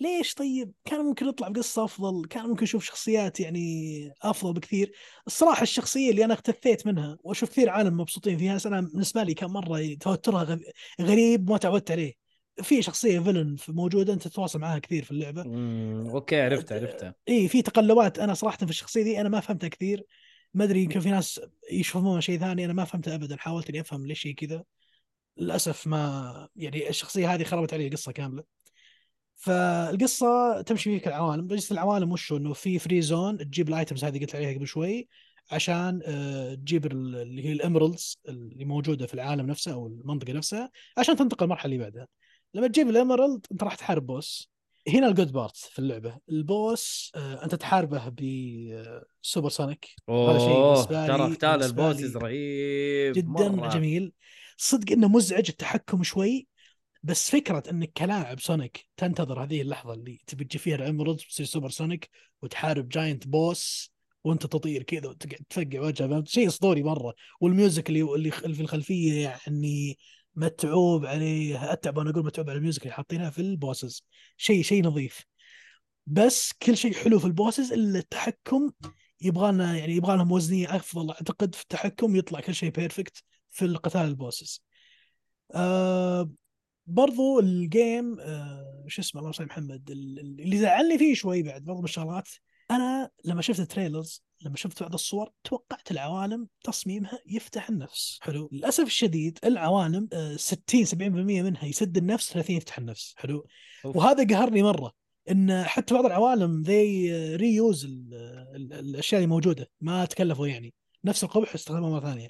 Speaker 5: ليش طيب؟ كان ممكن يطلع بقصة أفضل كان ممكن أشوف شخصيات يعني أفضل بكثير. الصراحة الشخصية اللي أنا اختفيت منها وأشوف كثير عالم مبسوطين فيها أنا بالنسبة لي كان مرة توترها غريب ما تعودت عليه. في شخصية villain موجودة أنت تتواصل معاها كثير في اللعبة.
Speaker 1: مم، أوكي عرفت عرفتها
Speaker 5: اي في تقلبات أنا صراحة في الشخصية دي أنا ما فهمتها كثير. ما أدري يمكن في ناس يشوفونها شيء ثاني أنا ما فهمتها ابدا حاولت إني أفهم ليش هي كذا. للأسف ما يعني الشخصية هذه خربت علي القصة كاملة. فالقصة تمشي فيك العوالم. بس العوالم وش هو؟ إنه في free zone تجيب ال items هذه قلت عليها قبل شوي عشان آه، تجيب ال- اللي هي ال emeralds اللي موجودة في العالم نفسه أو المنطقة نفسها عشان تنتقل المرحلة اللي بعدها. لما تجيب ال emerald أنت راح تحارب boss هنا ال good part في اللعبة. ال boss آه، أنت تحاربه بسوبر سونيك هذا شيء
Speaker 1: ترى قتال
Speaker 5: ال
Speaker 1: bosses رهيب
Speaker 5: جدا
Speaker 1: مرة.
Speaker 5: جميل. صدق إنه مزعج التحكم شوي. بس فكرة انك كلاعب سونيك تنتظر هذه اللحظة اللي تبي تجي فيها ال emeralds تصير سوبر سونيك وتحارب giant boss وأنت تطير كذا وتقعد تفقع وجهه فهمت شيء أسطوري مرة. وال music اللي اللي اللي في الخلفية يعني متعوب عليه. أتعب أنا أقول متعوب على ال music اللي حاطينها في ال bosses. شيء شيء نظيف. بس كل شيء حلو في ال bosses إلا التحكم. يبغى لنا يعني يبغى لهم وزنيه أفضل أعتقد في التحكم يطلع كل شيء perfect في القتال ال bosses. آه برضو ال game آه شو اسمه الله يسلم محمد ال- ال- اللي زعلني فيه شوي بعد برضو من الشغلات أنا لما شفت ال trailers لما شفت بعض الصور توقعت العوالم تصميمها يفتح النفس. حلو. للأسف الشديد العوالم آه 60 70% منها يسد النفس 30 يفتح النفس. حلو.
Speaker 1: أوف.
Speaker 5: وهذا قهرني مرة إن حتى بعض العوالم ذي reuse الأشياء اللي موجودة ما تكلفوا يعني. نفس القبح استخدمها مرة ثانية.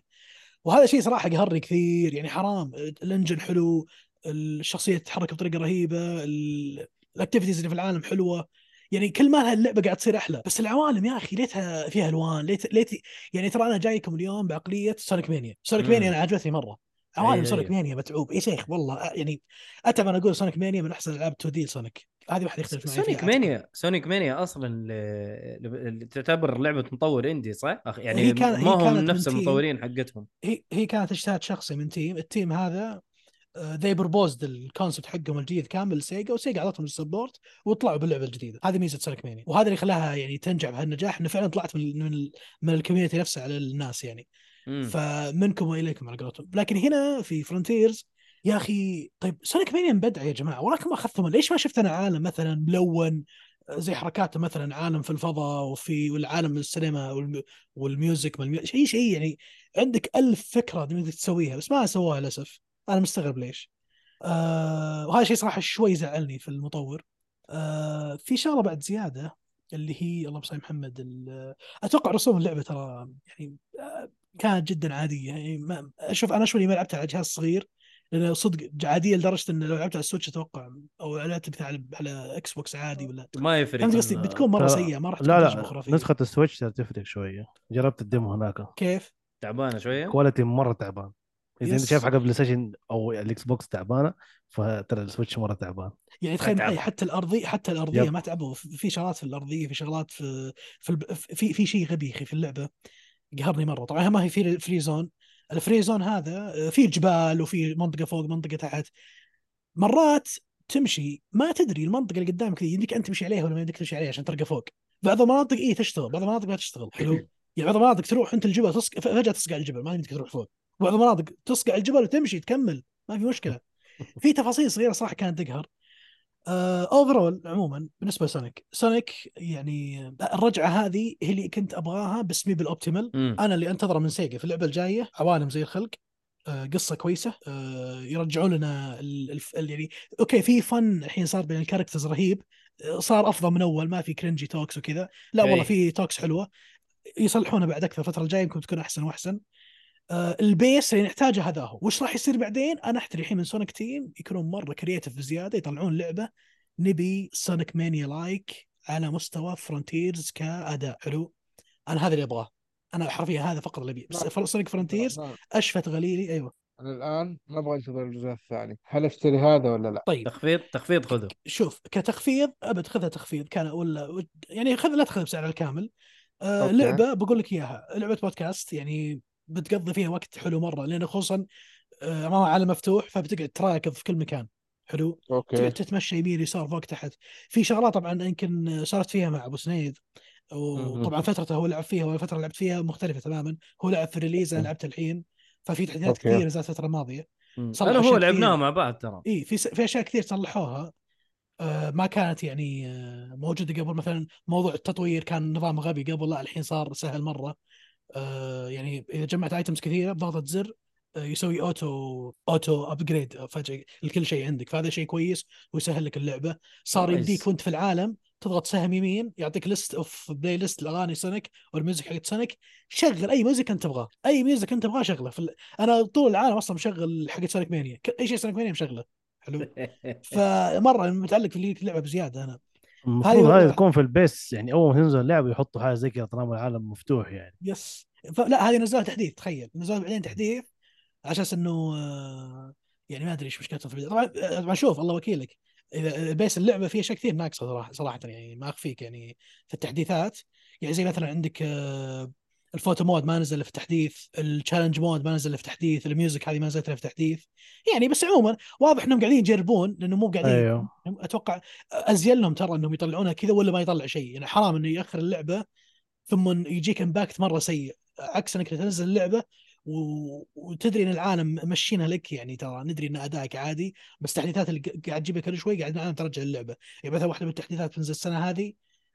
Speaker 5: وهذا شيء صراحة قهرني كثير يعني حرام ال engine حلو الشخصية تتحرك بطريقة رهيبة ال- ال activities اللي في العالم حلوة يعني كل ما لها اللعبة قاعد تصير أحلى بس العوالم يا أخي ليتها فيها ألوان ليت ليت يعني ترى أنا جايكم اليوم بعقلية سونيك مانيا سونيك. مانيا أنا عجبتني مرة عوالم
Speaker 1: أيوة،
Speaker 5: سونيك. مانيا متعوب يا شيخ والله يعني أتعب أنا أقول سونيك مانيا من أحسن ألعاب 2 D سونيك هذه واحد يختلف معي
Speaker 1: سونيك. مانيا سونيك مانيا أصلا ل- ل- تعتبر لعبة مطور indie صح؟ يعني
Speaker 5: هي كان-
Speaker 1: ما هم نفس. المطورين حقتهم
Speaker 5: هي هي كانت اجتهاد شخصي من team ال team هذا they proposed ال concept حقهم الجديد كامل لسيجا وسيجا أعطتهم ال support وطلعوا باللعبة الجديدة. هذه ميزة سونيك مانيا وهذا اللي خلاها يعني تنجح بهالنجاح إنه فعلا طلعت من من, من ال community نفسه على الناس يعني.
Speaker 1: مم.
Speaker 5: فمنكم وإليكم على قولتهم. لكن هنا في فرونتيرز يا أخي طيب سونيك مانيا مبدع يا جماعة. وراكم اخذتهم ليش ما شفت أنا عالم مثلا ملون زي حركاته مثلا عالم في الفضاء وفي والعالم السينما والم- وال music وال mu... شيء شيء يعني عندك ألف فكرة تسويها بس ما سووها للأسف. أنا مستغرب ليش. آه وهذا شيء صراحة شوي زعلني في المطور. آه في شغلة بعد زيادة اللي هي الله يسلم محمد أتوقع رسوم اللعبة ترى يعني آه، كانت جدا عادية. يعني ما أشوف أنا اني ما لعبتها على جهاز صغير لأنه صدق عادية لدرجة إن لو لعبت على السويتش أتوقع أو لعبت مثلا على على إكس بوكس عادي ولا
Speaker 1: ما يفرق
Speaker 5: فهمت قصدي بتكون
Speaker 2: مرة
Speaker 5: سيئة ما راح
Speaker 2: لا
Speaker 5: تكون تجربه
Speaker 2: لا
Speaker 5: خرافيه
Speaker 2: نسخة السويتش ترى تفرق شوية. جربت ال demo هناك.
Speaker 5: كيف؟
Speaker 1: تعبانة شوية؟
Speaker 2: quality مرة تعبان. إذا
Speaker 5: أنت.
Speaker 2: شايف حق البلاي ستيشن أو الإكس بوكس تعبانة فترى السويتش مرة تعبان.
Speaker 5: يعني تخيل. معي حتى الأرضية حتى الأرضية
Speaker 2: yep.
Speaker 5: ما تعبوا. في في شغلات في الأرضية في شغلات في في في, في شيء غبي في اللعبة. قهرني مرة. طبعا ما هي في free zone ال free zone هذا آه، فيه جبال وفي منطقة فوق منطقة تحت. مرات تمشي ما تدري المنطقة اللي قدامك ذي يمديك أنت تمشي عليها ولا ما يمديك تمشي عليها عشان ترقى فوق. بعض المناطق اي تشتغل بعض المناطق ما تشتغل. حلو. (laughs) يعني بعض المناطق تروح أنت الجبل. فجأة تصقع الجبل ما يمديك تروح فوق. بعض المناطق تصقع الجبل وتمشي تكمل ما في مشكلة. (laughs) في تفاصيل صغيرة صراحة كانت تقهر. overall عموما بالنسبة لسونيك سونيك يعني الرجعة هذه هي اللي كنت أبغاها بس مي بال
Speaker 1: optimal.
Speaker 5: أنا اللي أنتظره من سيجا في اللعبة الجاية عوالم زي الخلق. آه، قصة كويسة. آه، يرجعوا لنا ال- الف- ال- يعني أوكي في فن الحين صار بين ال characters رهيب. آه، صار أفضل من أول ما في cringy talks وكذا. لا
Speaker 1: إيه.
Speaker 5: والله في talks حلوة. يصلحونه بعد أكثر الفترة الجاية يمكن تكون أحسن وأحسن. آه، ال base اللي نحتاجه هذا هو. وش راح يصير بعدين؟ أنا أحتري الحين من سونيك تيم يكونون مرة creative بزيادة يطلعون لعبة نبي سونيك مانيا like على مستوى فرونتيرز كأداء. حلو؟ أنا هذا اللي أبغاه. أنا حرفيا هذا فقط اللي ابيه بس سونيك فرونتيرز. أشفت غليلي. أيوه.
Speaker 4: أنا الآن ما أبغى انتظر الجزء الثاني. هل أشتري هذا ولا لا؟
Speaker 5: طيب.
Speaker 1: تخفيض تخفيض خذه.
Speaker 5: شوف كتخفيض أبد خذها تخفيض. كان ولا يعني خذ لا تخذ بسعر الكامل. آه
Speaker 4: أوكي.
Speaker 5: لعبة بقول لك إياها. لعبة بودكاست يعني بتقضي فيها وقت حلو مرة لأن خصوصا آه امامها عالم مفتوح فبتقعد تراكض في كل مكان. حلو؟
Speaker 4: أوكي.
Speaker 5: تقعد تتمشى يمين يسار فوق تحت. في شغلات طبعا يمكن صارت فيها مع أبو سنيد. وطبعا فترته هو لعب فيها والفترة اللي لعبت فيها مختلفة تماما. هو لعب في ال release أنا لعبت الحين. ففي تحديثات. كثيرة نزلت
Speaker 1: الفترة
Speaker 5: الماضية.
Speaker 1: أنا هو لعبناها. مع بعض ترى.
Speaker 5: اي في س- في أشياء كثير صلحوها. آه، ما كانت يعني آه، موجودة قبل. مثلا موضوع التطوير كان نظام غبي قبل لا الحين صار سهل مرة. يعني إذا جمعت items كثيرة بضغطه زر آه، يسوي auto auto upgrade فجأة لكل شيء عندك. فهذا شيء كويس ويسهل لك اللعبة. صار. يمديك وانت في العالم تضغط سهم يمين يعطيك list of playlist الاغاني سونيك وال music حقت سونيك شغل أي music أنت تبغاه. أي music أنت تبغاه شغله. ال... أنا طول العالم أصلا مشغل حقت سونيك مانيا أي شيء سونيك مانيا مشغله. حلو؟ (laughs) فمرة متعلق في اللعبة بزيادة أنا.
Speaker 2: المفروض
Speaker 5: هذه
Speaker 2: هذا
Speaker 5: ولا-
Speaker 2: تكون في ال base يعني أول ما تنزل اللعبه يحطوا حاجة زي كذا طالما العالم مفتوح يعني.
Speaker 5: yes. فلا هذه نزلوها تحديث تخيل. نزلوها بعدين تحديث على أساس إنه آه، يعني ما أدري إيش مشكلتهم في. طبعا آه، طبعا شوف الله وكيلك. إذا base اللعبة فيها اشياء كثير ناقصة صراحة صراحة يعني ما أخفيك يعني في التحديثات. يعني زي مثلا عندك آه، ال photo mode ما نزل في تحديث ال challenge mode ما نزل في تحديث ال music هذه ما نزلت في تحديث. يعني بس عموما واضح إنهم قاعدين يجربون لأنه مو قاعدين
Speaker 2: أيوه.
Speaker 5: أتوقع أزين لهم ترى إنهم يطلعونها كذا ولا ما يطلع شيء. يعني حرام إنه يأخر اللعبة ثم يجيك impact مرة سيء. عكس إنك تنزل اللعبة و... وتدري إن العالم مشينها لك يعني ترى. ندري إن أدائك عادي بس التحديثات اللي قاعد تجيبها كل شوي قاعد العالم ترجع اللعبه يعني مثلا واحدة من التحديثات تنزل السنة هذه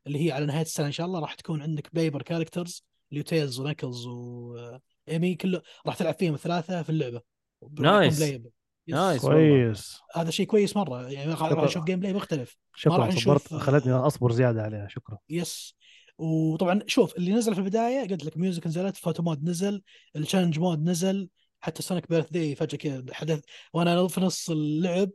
Speaker 5: اللي هي على نهاية السنة إن شاء الله راح تكون عندك playable characters اللي تيلز ونكلز وايمي كله راح تلعب فيهم الثلاثة في اللعبة
Speaker 1: nice. nice.
Speaker 2: كويس.
Speaker 5: هذا شيء كويس مرة. يعني راح نشوف gameplay مختلف
Speaker 2: شكرا.
Speaker 5: راح
Speaker 2: صبرت.
Speaker 5: نشوف-
Speaker 2: خلتني أصبر زيادة عليها. شكرا.
Speaker 5: yes وطبعا شوف اللي نزل في البداية قلت لك music نزلت photo mode نزل ال challenge mode نزل حتى سونيك birthday فجأة كذا حدث وأنا في نص اللعب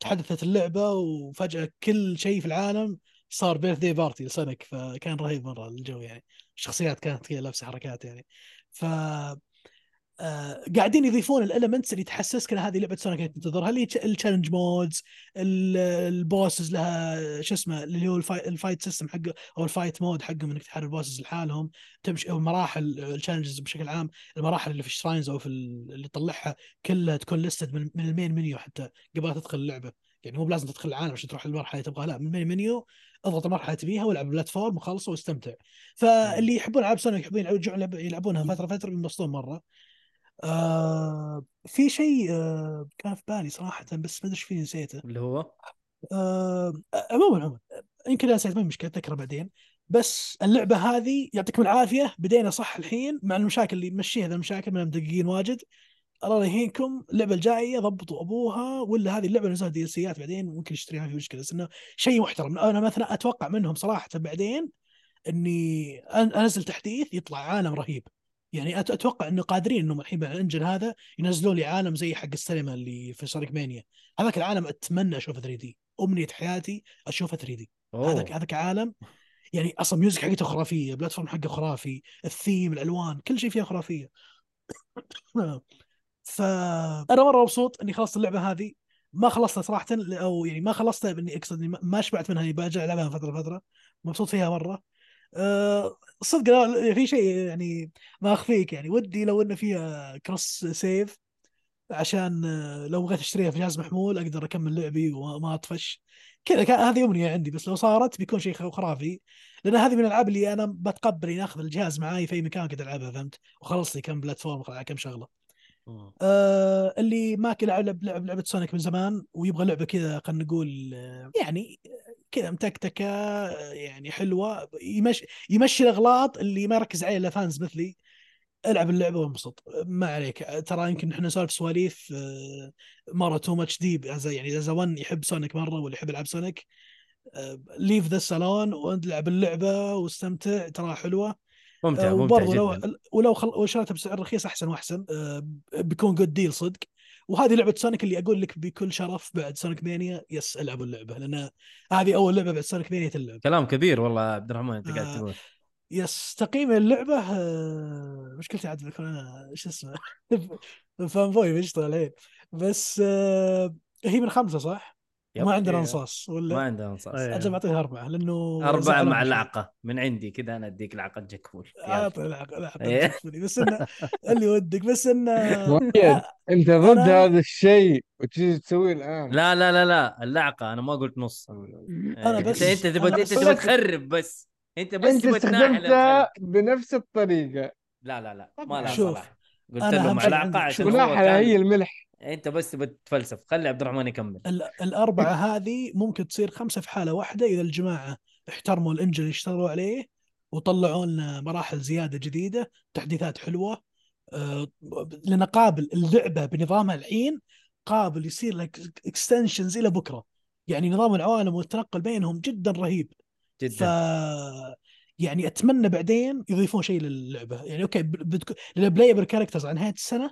Speaker 5: تحدثت اللعبة وفجأة كل شيء في العالم صار birthday party لسونيك فكان رهيب مرة الجو يعني. الشخصيات كانت كذا لابسة حركات يعني. ف آه قاعدين يضيفون ال elements اللي تحسسك إن هذه لعبة سونيك تنتظرها اللي ال challenge modes ال bosses لها شو اسمه اللي هو ال fight, system حقه أو ال fight mode حقهم إنك تحارب ال bosses لحالهم تمشي أو مراحل ال challenges بشكل عام المراحل اللي في ال shrines أو في ال- اللي تطلعها كلها تكون listed من, من ال main menu حتى قبل تدخل اللعبة. يعني مو بلازم تدخل العالم عشان تروح المرحله اللي تبغاها لا من ال main menu أضغط المرحله تبيها وألعب platform وخلصه وأستمتع. فاللي يحبون العاب سونيك يحبون يرجعون يلعب- يلعبونها فترة فترة بينبسطون مرة. آه في شيء آه كان في بالي صراحة بس ما أدري إيش فيه نسيته.
Speaker 1: اللي هو؟
Speaker 5: آه، عموما عموما. يمكن أنا نسيت ما مشكلة اتذكره بعدين. بس اللعبة هذه يعطيكم العافية. بدينا صح الحين مع المشاكل اللي مشيها المشاكل ما مدققين واجد. الله يهينكم. اللعبة الجاية ضبطوا أبوها ولا هذه اللعبة نزلت دي سيات بعدين ممكن اشتريها في مشكلة. بس إنه شيء محترم. أنا مثلا أتوقع منهم صراحة بعدين إني أنزل تحديث يطلع عالم رهيب. يعني أتوقع إنه قادرين إنهم الحين بال engine هذا ينزلوا لي عالم زي حق السينما اللي في سونيك مانيا. هذاك العالم أتمنى أشوفه 3 دي. أمنية حياتي أشوفه 3 دي. هذاك. هذاك عالم يعني أصلا music حقته خرافية platform حقه خرافي الثيم الألوان كل شيء فيها خرافية. (coughs) فأنا مرة مبسوط إني خلصت اللعبة هذه. ما خلصتها صراحة أو يعني ما خلصتها اني أقصد إني ما- شبعت منها إني برجع ألعبها فترة لفتره مبسوط فيها مرة. أه صدق في شيء يعني ما أخفيك يعني. ودي لو إنه فيها cross save عشان آه، لو بغيت أشتريها في جهاز محمول أقدر أكمل لعبي وما أطفش. كذا هذه أمنية عندي. بس لو صارت بيكون شيء خرافي. لأن هذه من الألعاب اللي أنا بتقبل إني أخذ الجهاز معاي في أي مكان كذا ألعبها فهمت؟ وخلص لي كم platform كم شغلة. آه. اللي ما كان لعب لعب لعبة سونيك من زمان ويبغى لعبة كذا خلينا نقول آه، يعني كذا متكتكة آه، يعني حلوة يمشي يمشي الأغلاط اللي ما يركز عليها إلا فانز مثلي. ألعب اللعبة وانبسط. ما عليك. ترى يمكن إحنا نسولف سواليف آه، مرة تو ماتش ديب يعني اذا ون يحب سونيك مرة واللي يحب يلعب سونيك. ليف ذا الصالون والعب اللعبة واستمتع ترى حلوة.
Speaker 1: ممتع
Speaker 5: آه،
Speaker 1: ممتع
Speaker 5: وبرضه لو
Speaker 1: جدا
Speaker 5: ولو خل... وشريتها بسعر رخيص أحسن وأحسن آه، بيكون جود ديل صدق. وهذه لعبة سونيك اللي أقول لك بكل شرف بعد سونيك مانيا يس العبوا اللعبة لأن هذه أول لعبة بعد سونيك مانيا تلعب.
Speaker 1: كلام كبير والله يا عبد الرحمن أنت قاعد
Speaker 5: آه،
Speaker 1: تقول.
Speaker 5: يس تقييم اللعبة مشكلتي عاد بكون أنا إيش اسمه؟ (laughs) فان بوي بيشتغل الحين بس هي من خمسة صح؟
Speaker 1: يب.
Speaker 5: ما عندنا. انصاص
Speaker 1: ما
Speaker 5: ولا
Speaker 1: عندنا انصاص
Speaker 2: إيه.
Speaker 5: أجل بعطيها أربعة لأنه
Speaker 1: أربعة
Speaker 5: زعلان
Speaker 1: مع. لعقة من عندي كذا أنا أديك لعقة جكفول.
Speaker 5: أعطي
Speaker 1: إيه.
Speaker 5: تكفوني. بس انه (laughs) اللي ودك بس انه (laughs) آه،
Speaker 4: أنت ضد
Speaker 5: أنا-
Speaker 4: هذا الشيء وتجي تسويه الآن
Speaker 1: لا لا لا لا اللعقة أنا ما قلت نص
Speaker 5: أنا
Speaker 1: إيه،
Speaker 5: بس-
Speaker 1: أنت أنت تبغى
Speaker 5: بس-
Speaker 1: تبغى تخرب بس أنت بس أنت
Speaker 4: استخدمتها. بنفس الطريقة
Speaker 1: لا لا لا ما لها
Speaker 5: شوف،
Speaker 1: صلاح قلت
Speaker 5: أنا
Speaker 1: له
Speaker 5: أهم
Speaker 1: مع
Speaker 5: شيء
Speaker 1: لعقة
Speaker 5: عندي-
Speaker 1: عشان
Speaker 4: ملاحظه هي الملح.
Speaker 1: أنت بس تبغى تتفلسف خلي عبد الرحمن يكمل.
Speaker 5: ال- الأربعة هذه ممكن تصير خمسة في حالة واحدة إذا الجماعة احترموا الإنجن اللي اشتغلوا عليه وطلعوا لنا مراحل زيادة جديدة تحديثات حلوة. آه، لأن قابل اللعبة بنظامها الحين قابل يصير لك extensions إلى بكرة. يعني نظام العوالم والتنقل بينهم جدا رهيب. ف
Speaker 1: جدا
Speaker 5: يعني أتمنى بعدين يضيفون شيء للعبة. يعني أوكي ال playable characters على نهايه السنة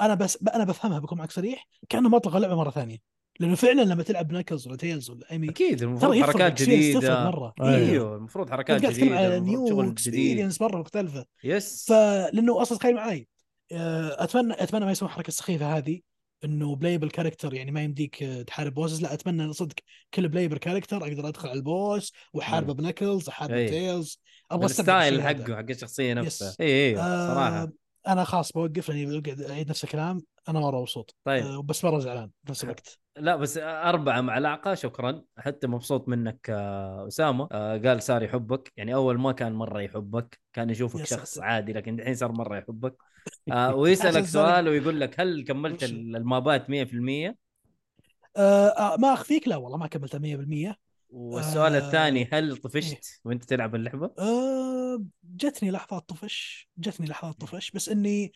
Speaker 5: أنا بس أنا بفهمها بكون معك صريح كأنه مطلق اللعبة مرة ثانية. لأنه فعلا لما تلعب ناكلز ولا تيلز ولا ايمي
Speaker 1: أكيد المفروض حركات جديدة.
Speaker 5: مرة.
Speaker 1: أيوه المفروض حركات جديدة
Speaker 5: على
Speaker 1: new
Speaker 5: experience مرة مختلفة.
Speaker 1: يس
Speaker 5: فلانه أصلا تخيل معي آه، أتمنى أتمنى ما يسوون الحركه السخيفه هذه. إنه playable character يعني ما يمديك تحارب bosses لا أتمنى صدق كل playable character أقدر أدخل على ال boss وأحاربه ب Knuckles أحاربه
Speaker 1: أي.
Speaker 5: Tails أبغى استمتع ال style.
Speaker 1: حقه حق الشخصية نفسها
Speaker 5: yes.
Speaker 1: اي أيوه
Speaker 5: آه،
Speaker 1: صراحة
Speaker 5: أنا خلاص بوقف لاني بقعد أعيد نفس الكلام. أنا مرة مبسوط.
Speaker 1: طيب.
Speaker 5: آه، بس مرة زعلان نفس الوقت.
Speaker 1: لا بس أربعة مع لعقة شكرا. حتى مبسوط منك آه، أسامة. آه، قال صار يحبك. يعني أول ما كان مرة يحبك كان يشوفك شخص. عادي لكن الحين صار مرة يحبك. (laughs) ويسألك سؤال ويقول لك هل كملت؟ المابات 100%
Speaker 5: آه ما أخفيك؟ لا والله ما كملتها 100%
Speaker 1: والسؤال
Speaker 5: آه،
Speaker 1: الثاني هل
Speaker 5: إيه.
Speaker 1: طفشت وأنت تلعب اللعبة؟
Speaker 5: آه جتني لحظات طفش جتني لحظات طفش بس إني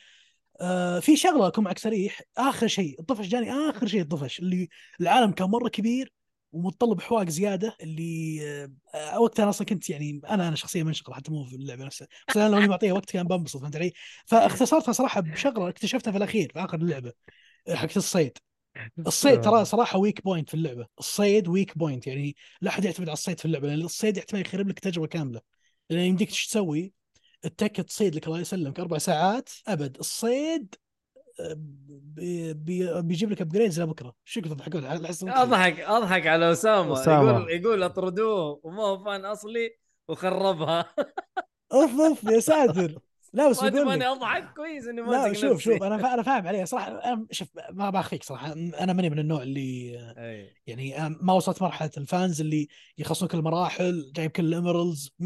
Speaker 5: آه في شغلة أكون معك صريح آخر شيء الطفش جاني آخر شيء الطفش اللي العالم كان مرة كبير ومتطلب حواق زيادة اللي آه وقتها أنا أصلا كنت يعني أنا أنا شخصيا منشغل حتى مو في اللعبة نفسها بس أنا لو إني معطيها وقت كان بنبسط فهمت علي؟ (laughs) فاختصرتها صراحة بشغلة اكتشفتها في الأخير في آخر اللعبة حقت الصيد الصيد ترى صراحة weak point في اللعبة. الصيد weak point يعني لا أحد يعتمد على الصيد في اللعبة لأن الصيد يحتمل يخرب لك تجربة كاملة. لأن يمديك إيش تسوي؟ التكة تصيد لك الله يسلمك أربع ساعات أبد. الصيد آه، بي بي بيجيب لك upgrades لبكره شو كنت تضحكون
Speaker 1: أضحك أضحك على أسامة,
Speaker 2: أسامة.
Speaker 1: يقول يقول أطردوه وما هو fan أصلي وخربها. (laughs)
Speaker 5: أوف أوف يا ساتر. لا بس
Speaker 1: ما
Speaker 5: بقول
Speaker 1: أضحك. كويس إني
Speaker 5: لا
Speaker 1: ماسك
Speaker 5: شوف
Speaker 1: نفسي
Speaker 5: شوف أنا أنا فاهم عليه صراحة أنا شوف ما بخفيك صراحة. أنا ماني من النوع اللي
Speaker 1: أي.
Speaker 5: يعني ما وصلت مرحلة ال fans اللي يخلصون كل المراحل جايب كل ال emeralds 100%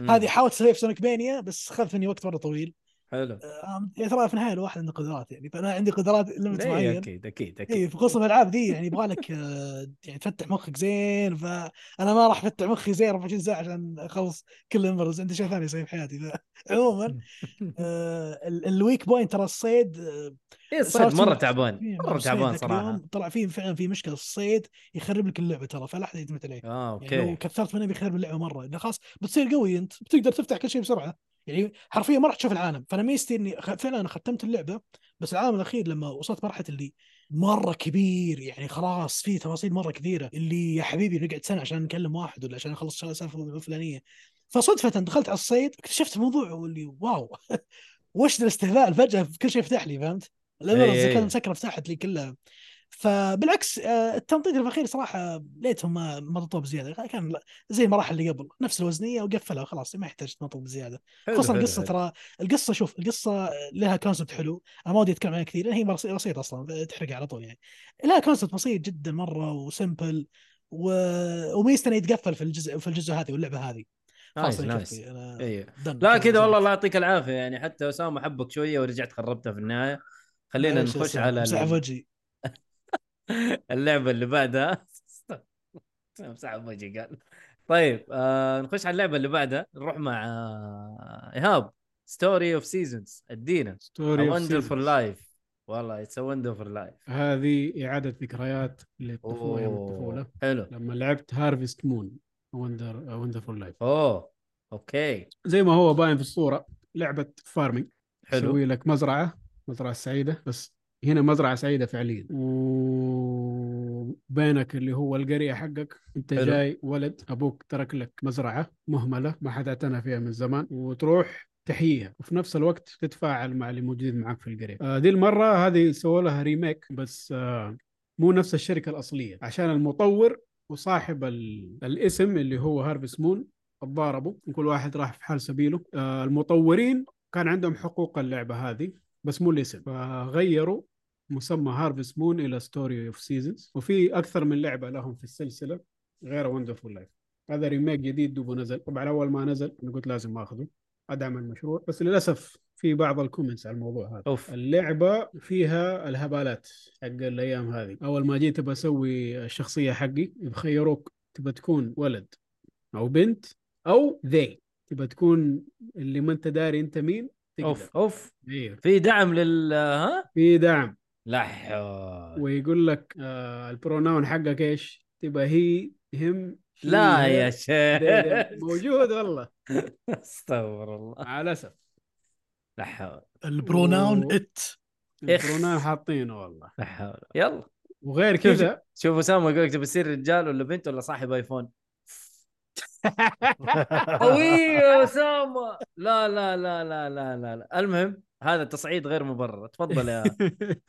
Speaker 1: مم.
Speaker 5: هذه حاولت اسويها في سونيك مانيا بس اخذت مني وقت مرة طويل.
Speaker 1: حلو.
Speaker 5: يعني ترى في النهاية الواحد عنده قدرات يعني فأنا عندي قدرات
Speaker 1: limit
Speaker 5: معين
Speaker 1: أكيد أكيد
Speaker 5: اي
Speaker 1: أكيد
Speaker 5: في قصة الألعاب دي يعني يبغى لك آه، يعني تفتح مخك زين فأنا ما راح أفتح مخي زين 24 ساعة عشان أخلص كل ال emeralds عندي شيء ثاني اسويه في حياتي (laughs) عموما آه، ال- ال weak point ترى الصيد آه،
Speaker 1: إيه الصيد
Speaker 5: مرة
Speaker 1: تعبان
Speaker 5: مرة
Speaker 1: تعبان
Speaker 5: صراحة. طلع فيه فعلا في مشكلة الصيد يخرب لك اللعبة ترى فلا احد يعتمد عليه.
Speaker 1: آه
Speaker 5: يعني لو
Speaker 1: okay.
Speaker 5: كثرت منه بيخرب اللعبة مرة. لأن خلاص بتصير قوي أنت بتقدر تفتح كل شيء بسرعة. يعني حرفيا ما راح تشوف العالم. فأنا ميزتي إني فعلا أنا ختمت اللعبة بس العالم الأخير لما وصلت مرحلة اللي مرة كبير يعني خلاص في تفاصيل مرة كثيرة اللي يا حبيبي نقعد سنة عشان نكلم واحد ولا عشان نخلص سالفة فلانية. فصدفة دخلت على الصيد اكتشفت موضوع واللي wow. (laughs) وش الاستهبال؟ فجأة كل شيء فتح لي فهمت؟
Speaker 1: ال emeralds.
Speaker 5: كانت مسكره فتحت لي كلها. فبالعكس آه، التمطيط الأخير صراحة ليتهم ما مططوه بزياده كان زي المراحل اللي قبل نفس الوزنية وقفلها وخلاص ما يحتاج تمطط بزياده خصوصا
Speaker 1: القصة.
Speaker 5: ترى القصة شوف القصة لها concept حلو أنا ما ودي أتكلم عنها كثير لأن هي بسيطة أصلا تحرق على طول يعني. لها concept بسيط جدا مرة و simple و... وميزته يتقفل في الجزء في الجزء هذه واللعبة هذه. nice nice
Speaker 1: أيوه
Speaker 5: done.
Speaker 1: لا كذا والله. الله يعطيك العافية يعني حتى أسامة حبك شوية ورجعت خربتها في النهاية. خلينا نخش على ال-
Speaker 5: وجهي.
Speaker 1: اللعبة اللي بعدها. (laughs) مسح وجهي قال. طيب آه نخش على اللعبة اللي بعدها. نروح مع آه إيهاب. Story of Seasons ادينا.
Speaker 3: Story
Speaker 1: Wonderful Life والله it's Wonderful Life
Speaker 3: هذه إعادة ذكريات للطفولة
Speaker 1: حلو.
Speaker 3: لما لعبت Harvest Moon Wonder Wonderful Life
Speaker 1: أوه okay.
Speaker 3: زي ما هو باين في الصورة لعبة farming
Speaker 1: حلو.
Speaker 3: تسوي لك مزرعة مزرعة سعيدة بس هنا مزرعة سعيدة فعليا. وبينك اللي هو القرية حقك. انت
Speaker 1: حلو.
Speaker 3: جاي ولد أبوك ترك لك مزرعة مهملة ما حد اعتنى فيها من زمان وتروح تحييها. وفي نفس الوقت تتفاعل مع اللي موجودين معك في القرية. آه دي المرة هذه سووا لها remake بس آه مو نفس الشركة الأصلية. عشان المطور وصاحب ال... الاسم اللي هو Harvest Moon تضاربوا وكل واحد راح في حال سبيله. آه المطورين كان عندهم حقوق اللعبة هذه بس مو الاسم. فغيروا مسمى Harvest Moon إلى Story of Seasons وفي أكثر من لعبة لهم في السلسلة غير Wonderful Life هذا remake جديد دوبه نزل. طبعا أول ما نزل أنا قلت لازم آخذه. أدعم المشروع. بس للأسف في بعض ال comments على الموضوع هذا.
Speaker 1: أوف.
Speaker 3: اللعبة فيها الهبالات حق الأيام هذه. أول ما جيت أبى أسوي الشخصية حقي بخيروك تبى تكون ولد أو بنت أو ذي تبى تكون اللي ما أنت داري أنت مين؟ تقدر.
Speaker 1: أوف أوف.
Speaker 3: أيوه
Speaker 1: في دعم لل ها؟
Speaker 3: في دعم.
Speaker 1: لا حول.
Speaker 3: ويقول لك آه البروناون حقك إيش؟ تبى هي هم
Speaker 1: لا. يا شيخ.
Speaker 3: موجود والله. (laughs)
Speaker 1: استغفر الله.
Speaker 3: مع الأسف.
Speaker 1: لا حول
Speaker 5: البروناون
Speaker 3: و-
Speaker 5: ات
Speaker 3: البروناون حاطينه والله.
Speaker 1: لا حول يلا.
Speaker 3: وغير كذا.
Speaker 1: شوف أسامة يقول لك تبي تصير رجال ولا بنت ولا صاحب آيفون؟ (laughs) (laughs) قوي يا أسامة. لا لا لا لا لا, لا. المهم هذا تصعيد غير مبرر تفضل يا (laughs)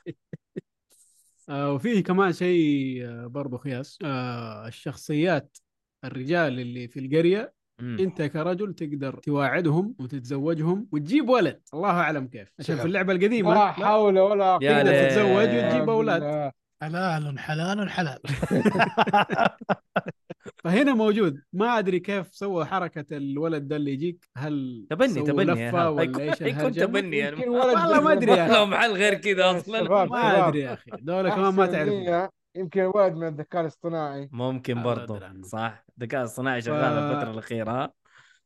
Speaker 3: آه، وفيه كمان شيء آه، برضو خياس آه، الشخصيات الرجال اللي في القرية
Speaker 1: مم.
Speaker 3: انت كرجل تقدر تواعدهم وتتزوجهم وتجيب ولد الله أعلم كيف عشان في اللعبة القديمة
Speaker 4: لا حول ولا قوة
Speaker 1: ليل.
Speaker 3: تتزوج وتجيب
Speaker 4: بالله.
Speaker 3: أولاد.
Speaker 5: حلال حلال حلال (laughs)
Speaker 3: فهنا موجود. ما أدري كيف سووا حركة الولد ده اللي يجيك. هل
Speaker 1: تبني تبني إيهاب.
Speaker 3: ولا إيش؟
Speaker 1: يكون تبني يعني.
Speaker 3: والله ما أدري يا
Speaker 1: محل غير كذا (laughs)
Speaker 4: أصلا.
Speaker 3: ما. أدري يا أخي. دولة كمان ما تعرف.
Speaker 4: يمكن ولد من الذكاء الاصطناعي.
Speaker 1: ممكن
Speaker 3: عنه.
Speaker 1: صح. الذكاء الصناعي شغال الفترة الأخيرة.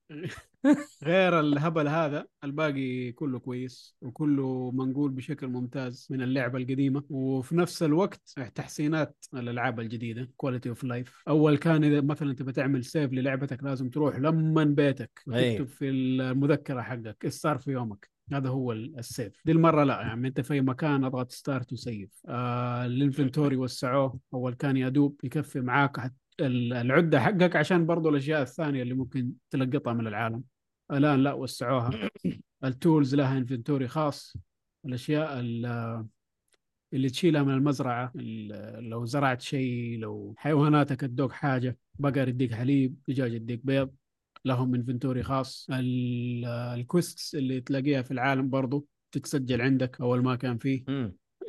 Speaker 1: (laughs)
Speaker 3: غير الهبل هذا الباقي كله كويس وكله منقول بشكل ممتاز من اللعبة القديمة. وفي نفس الوقت تحسينات الألعاب الجديدة quality of life أول كان إذا مثلا تبى تعمل save للعبتك لازم تروح لمن بيتك
Speaker 1: أي.
Speaker 3: وتكتب في المذكرة حقك إيش صار في يومك؟ هذا هو ال- ال save دي المرة لا يعني أنت في مكان اضغط start و save. آه ال inventory وسعوه أول كان يدوب يكفي معاك حت- ال- العدة حقك عشان برضو الأشياء الثانية اللي ممكن تلقطها من العالم. الآن لا وسعوها. (clears throat) ال tools لها inventory خاص. الأشياء ال- اللي تشيلها من المزرعة ال- لو زرعت شيء لو حيواناتك تدوق حاجة بقر يديك حليب دجاج يديك بيض لهم inventory خاص. ال- ال quests اللي تلاقيها في العالم برضو تتسجل عندك أول ما كان فيه.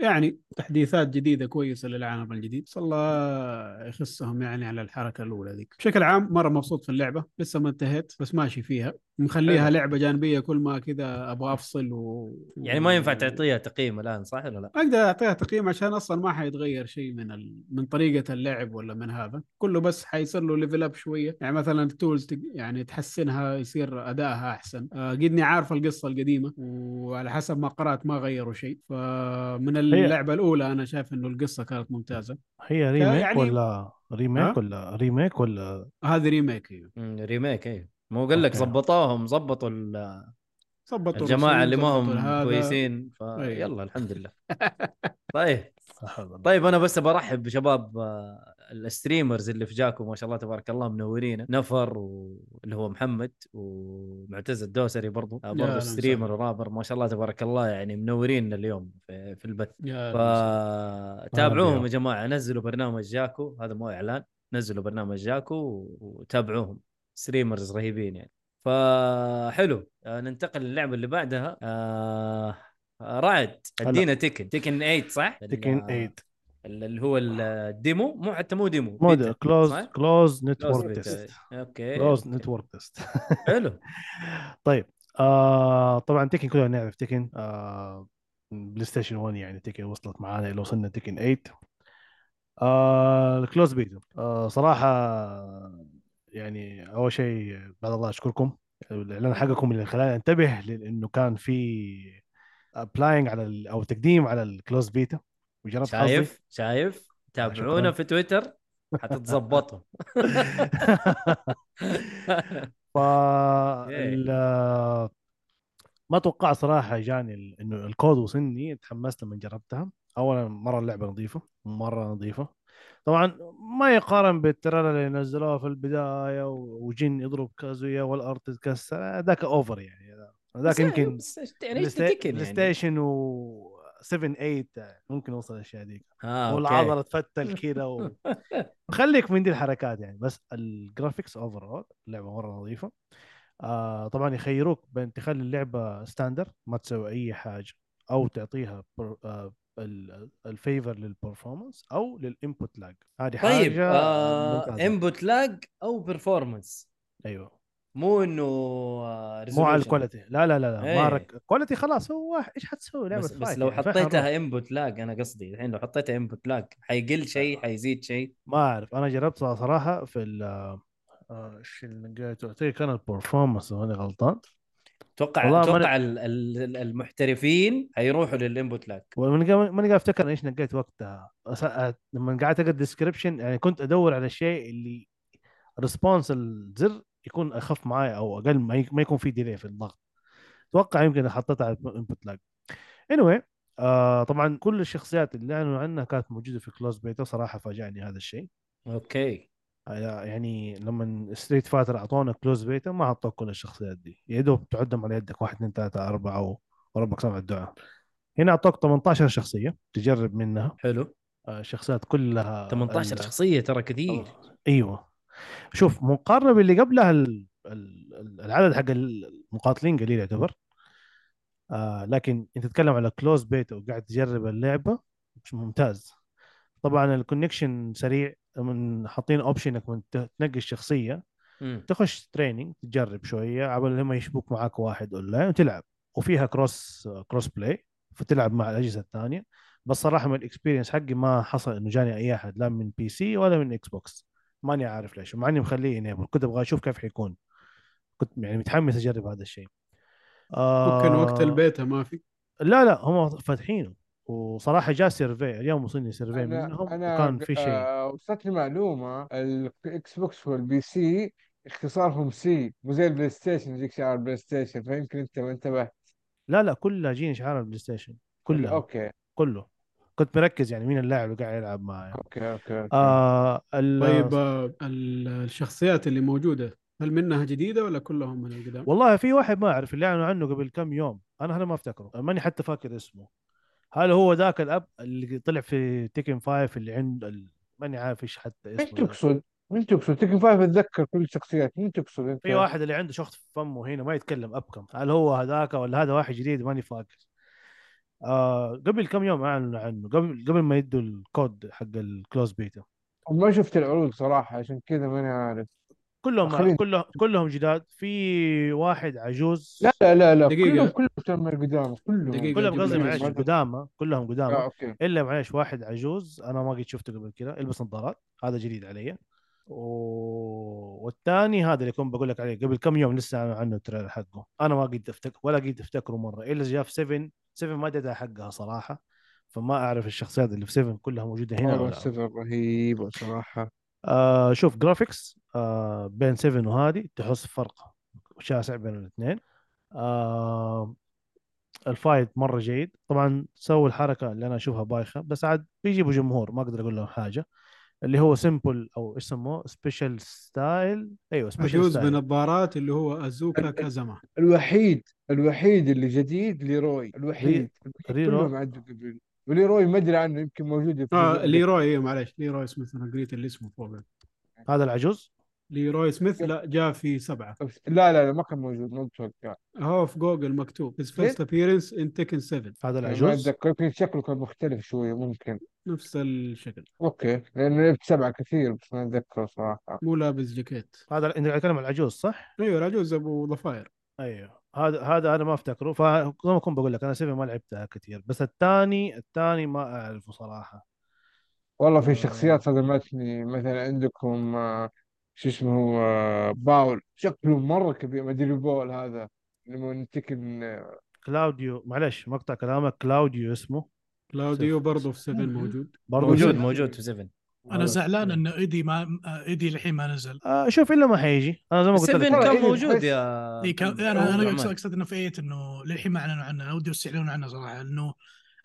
Speaker 3: يعني تحديثات جديدة كويسة للعالم الجديد. الله يخصهم يعني على الحركة الأولى ذيك. بشكل عام مرة مبسوط في اللعبة لسه ما انتهيت بس ماشي فيها. مخليها
Speaker 1: حلو.
Speaker 3: لعبة جانبية كل ما كذا أبغى أفصل و...
Speaker 1: يعني ما ينفع تعطيها تقييم الآن صح ولا لا؟
Speaker 3: أقدر أعطيها تقييم عشان أصلا ما حيتغير شيء من ال... من طريقة اللعب ولا من هذا كله بس حيصير له level up شوية يعني مثلا ال tools. يعني تحسنها يصير أدائها أحسن آه قدني عارف القصة القديمة وعلى حسب ما قرأت ما غيروا شيء فمن اللعبة الأولى أنا شايف إنه القصة كانت ممتازة
Speaker 2: هي remake
Speaker 3: يعني-
Speaker 2: ولا
Speaker 3: remake؟
Speaker 2: ولا remake ولا
Speaker 3: هذه remake هي
Speaker 1: مم. remake اي مو قال لك. ظبطوهم ظبطوا ال-
Speaker 3: ظبطوا
Speaker 1: الجماعة اللي ما هم. كويسين.
Speaker 3: أي.
Speaker 1: فيلا الحمد لله. (laughs) طيب. طيب أنا بس برحب بشباب آه، ال streamers اللي في جاكو ما شاء الله تبارك الله منورين نفر واللي هو محمد ومعتز الدوسري برضو. آه، برضو streamer.
Speaker 3: و
Speaker 1: rapper ما شاء الله تبارك الله يعني منورين اليوم في, في البث. فتابعوهم. يا جماعة. نزلوا برنامج جاكو. هذا مو إعلان. نزلوا برنامج جاكو وتابعوهم. streamers رهيبين يعني. فحلو آه، ننتقل للعبة اللي بعدها. آه رعد ادينا تكن تكن 8 صح؟
Speaker 2: تكن
Speaker 1: ال-
Speaker 2: 8
Speaker 1: اللي هو الديمو مو حتى مو ديمو
Speaker 2: مو
Speaker 1: بيتا،
Speaker 2: كلوز؟ كلوز نتورك. تيست
Speaker 1: أوكي.
Speaker 2: كلوز. نتورك تيست
Speaker 1: حلو.
Speaker 2: طيب آه طبعا تكن كلنا نعرف تكن آه بلاي ستيشن 1 يعني تكن وصلت معانا إلى وصلنا تكن 8 آه ال closed beta آه صراحة يعني أول شيء بعد الله أشكركم الاعلان حقكم اللي خلاني أنتبه لأنه كان في applying على ال- أو تقديم على ال closed beta وجربت حظي
Speaker 1: شايف؟ شايف؟ تابعونا. في تويتر حتتظبطوا. (laughs)
Speaker 2: ف ال- ما توقعت صراحة جاني إنه الكود وصلني تحمست لما جربتها. اولا مرة اللعبة نظيفة مرة نظيفة. طبعا ما يقارن بالتريلر اللي نزلوها في البداية وجين يضرب كازويا والارض تتكسر ذاك اوفر يعني ذاك يمكن
Speaker 1: يعني يعني؟
Speaker 2: ستيشن و 7 8 ممكن اوصل الأشياء دي آه
Speaker 1: والعضلة
Speaker 2: تفتل (laughs) كذا و... خليك من دي الحركات يعني. بس ال graphics overall اللعبه مرة نظيفة. آه طبعا يخيروك بين تخلي اللعبة standard ما تسوي أي حاجة أو تعطيها بر... آه الفيفر للبرفورمانس أو للانبوت لاج هذه
Speaker 1: طيب
Speaker 2: حاجة
Speaker 1: آه
Speaker 2: ممتازة.
Speaker 1: input lag أو performance
Speaker 2: أيوه
Speaker 1: مو إنه آه
Speaker 2: مو على.
Speaker 1: ال
Speaker 2: quality لا لا لا, لا.
Speaker 1: إيه.
Speaker 2: ما رك... quality خلاص هو واحد إيش حتسوي لعبة
Speaker 1: بس, بس لو
Speaker 2: يعني،؟
Speaker 1: حطيتها input lag أنا قصدي الحين لو حطيتها input lag حيقل شيء حيزيد شيء
Speaker 2: ما أعرف أنا جربتها صراحة في ال آه، إيش اللي لقيته أعتقد كان ال performance أنا غلطان أتوقع
Speaker 1: أتوقع ال- ال- المحترفين حيروحوا لل
Speaker 2: input lag. ماني قاعد أفتكر إيش نقيت وقتها. لما قعدت أقرأ ال description يعني كنت أدور على الشيء اللي response الزر يكون أخف معايا أو أقل ما يكون في delay في الضغط. أتوقع يمكن حطيتها على ال input lag anyway آه طبعا كل الشخصيات اللي أعلنوا عنها كانت موجودة في closed beta صراحة فاجأني هذا الشيء. okay. يعني لما Street Fighter أعطونا closed beta ما حطوا كل الشخصيات دي. يا دوب تعدهم على يدك واحد اثنين ثلاثة أربعة وربك سمع الدعاء. هنا أعطوك 18 شخصية تجرب منها.
Speaker 1: حلو.
Speaker 2: آه، الشخصيات كلها
Speaker 1: 18
Speaker 2: ال-
Speaker 1: شخصية ترى كثير.
Speaker 2: أيوه. شوف مقارنة باللي قبلها ال- ال- ال- العدد حق المقاتلين قليل يعتبر. آه لكن إنت تتكلم على closed beta وقاعد تجرب اللعبة مش ممتاز. طبعا ال connection سريع. من حاطين option إنك من تنقي الشخصية
Speaker 1: مم.
Speaker 2: تخش training تجرب شوية عبال لما يشبك معاك واحد اونلاين وتلعب. وفيها cross cross-play فتلعب مع الأجهزة الثانية. بس صراحة من ال experience حقي ما حصل إنه جاني أي أحد لا من PC ولا من Xbox ماني عارف ليش مع إني مخليه enable كنت أبغى أشوف كيف حيكون. كنت يعني متحمس أجرب هذا الشيء.
Speaker 3: ممكن وقت
Speaker 2: آه،
Speaker 3: البيتا ما في؟
Speaker 2: لا لا هم فاتحينه. وصراحة جاء survey اليوم وصلني survey
Speaker 4: أنا
Speaker 2: منهم
Speaker 4: أنا
Speaker 2: وكان في شيء.
Speaker 4: آه، وصلتني معلومة ال Xbox وال PC اختصارهم سي مو زي البلاي ستيشن يجيك شعار بلاي ستيشن فيمكن أنت ما انتبهت.
Speaker 2: لا لا كلها جيني شعار البلاي ستيشن كلها
Speaker 4: okay.
Speaker 2: كله. كنت مركز يعني مين اللاعب اللي قاعد يلعب معي
Speaker 4: okay okay, okay.
Speaker 2: آه ال-
Speaker 3: طيب آه، ال- الشخصيات اللي موجودة هل منها جديدة ولا كلهم من القدام؟
Speaker 2: والله في واحد ما أعرف اللي أعلنوا عنه قبل كم يوم أنا هذا ما أفتكره. ماني حتى فاكر اسمه. هل هو ذاك الأب اللي طلع في تيكن 5 اللي عند ال... ماني عارف إيش حتى
Speaker 4: مين
Speaker 2: اسمه ذا.
Speaker 4: تقصد؟ مين تقصد؟ Tekken five اتذكر كل الشخصيات مين تقصد؟
Speaker 2: في واحد اللي عنده شخص في فمه هنا ما يتكلم أبكم هل هو هذاك ولا هذا واحد جديد ماني فاكر آه قبل كم يوم أعلنوا عنه قبل قبل ما يدوا الكود حق ال closed beta
Speaker 4: ما شفت العروض صراحة عشان كذا ماني عارف
Speaker 2: كلهم
Speaker 4: خلينا-
Speaker 2: كلهم كلهم جداد. في واحد عجوز.
Speaker 4: لا لا لا لا
Speaker 3: دقيقة.
Speaker 4: كلهم كلهم تم قدام كلهم.
Speaker 3: دقيقة.
Speaker 2: كلهم قصدي معلش. قدامى كلهم
Speaker 4: آه،
Speaker 2: قدامى
Speaker 4: okay.
Speaker 2: إلا معلش واحد عجوز. أنا ما قد شفته قبل كذا يلبس نظارات. هذا جديد علي. و... والثاني هذا اللي كنت بقول لك عليه قبل كم يوم لسه عنه ال trailer حقه. أنا ما قد افتكر ولا قد أفتكره مرة. إلا جاء في 7 7 ما ادري حقها صراحة. فما أعرف الشخصيات اللي في 7 كلها موجودة هنا
Speaker 4: والله
Speaker 2: ولا لا.
Speaker 4: السفر رهيب صراحة.
Speaker 2: آه شوف جرافيكس آه بين 7 وهذه تحس فرق شاسع بين الاثنين. آه الفايت مرة جيد. طبعا سووا الحركة اللي أنا أشوفها بايخة بس عاد بيجيبوا جمهور ما أقدر أقول لهم حاجة اللي هو سمبل أو إيش يسموه؟ سبيشال ستايل أيوه سبيشال
Speaker 3: عجوز
Speaker 2: ستايل
Speaker 3: بنظارات اللي هو أزوكا كازاما.
Speaker 4: الوحيد الوحيد اللي جديد ليروي. الوحيد.
Speaker 2: ليروي.
Speaker 4: وليروي ما أدري عنه يمكن موجود في
Speaker 3: آه ليروي أيوه معلش ليروي سميث أنا قريت اللي اسمه فوق
Speaker 2: هذا العجوز؟
Speaker 3: ليروي سميث؟ لا. جاء في سبعة.
Speaker 4: لا لا لا ما كان موجود ما أتوقع
Speaker 3: هو في جوجل مكتوب. His first appearance in Tekken 7
Speaker 2: هذا
Speaker 4: ما
Speaker 2: العجوز
Speaker 4: أتذكر يمكن شكله كان مختلف شوية ممكن.
Speaker 3: نفس الشكل.
Speaker 4: okay لأنه لعبت سبعة كثير بس ما اتذكر صراحة.
Speaker 3: مو لابس جاكيت.
Speaker 2: هذا أنت قاعد تتكلم عن العجوز صح؟
Speaker 3: أيوه العجوز أبو ضفاير
Speaker 2: أيوه. هذا هذا أنا ما أفتكره فزي ما اكون بقول لك أنا Seven ما لعبتها كثير. بس الثاني الثاني ما أعرفه صراحة.
Speaker 4: والله في
Speaker 2: آه.
Speaker 4: شخصيات صدمتني مثلا عندكم آه، شو اسمه هو آه، باول شكله مرة كبير ما أدري بول هذا لما Tekken آه،
Speaker 2: كلاوديو معلش مقطع كلامك كلاوديو اسمه.
Speaker 3: كلاوديو برضه في 7 موجود.
Speaker 2: برضه
Speaker 1: موجود
Speaker 2: موجود
Speaker 1: في 7
Speaker 5: أنا زعلان انه إيدي ما إيدي الحين ما نزل.
Speaker 2: آه شوف إلا ما حيجي. أنا زي ما قلت
Speaker 1: 7
Speaker 2: لك
Speaker 1: كان
Speaker 4: إيه،
Speaker 1: موجود يا
Speaker 5: اي كان أنا
Speaker 1: أنا.
Speaker 5: اقصد أقصد إنه في 8 إنه للحين ما أعلنوا عنه أنا ودي بس يعلنون عنه صراحة إنه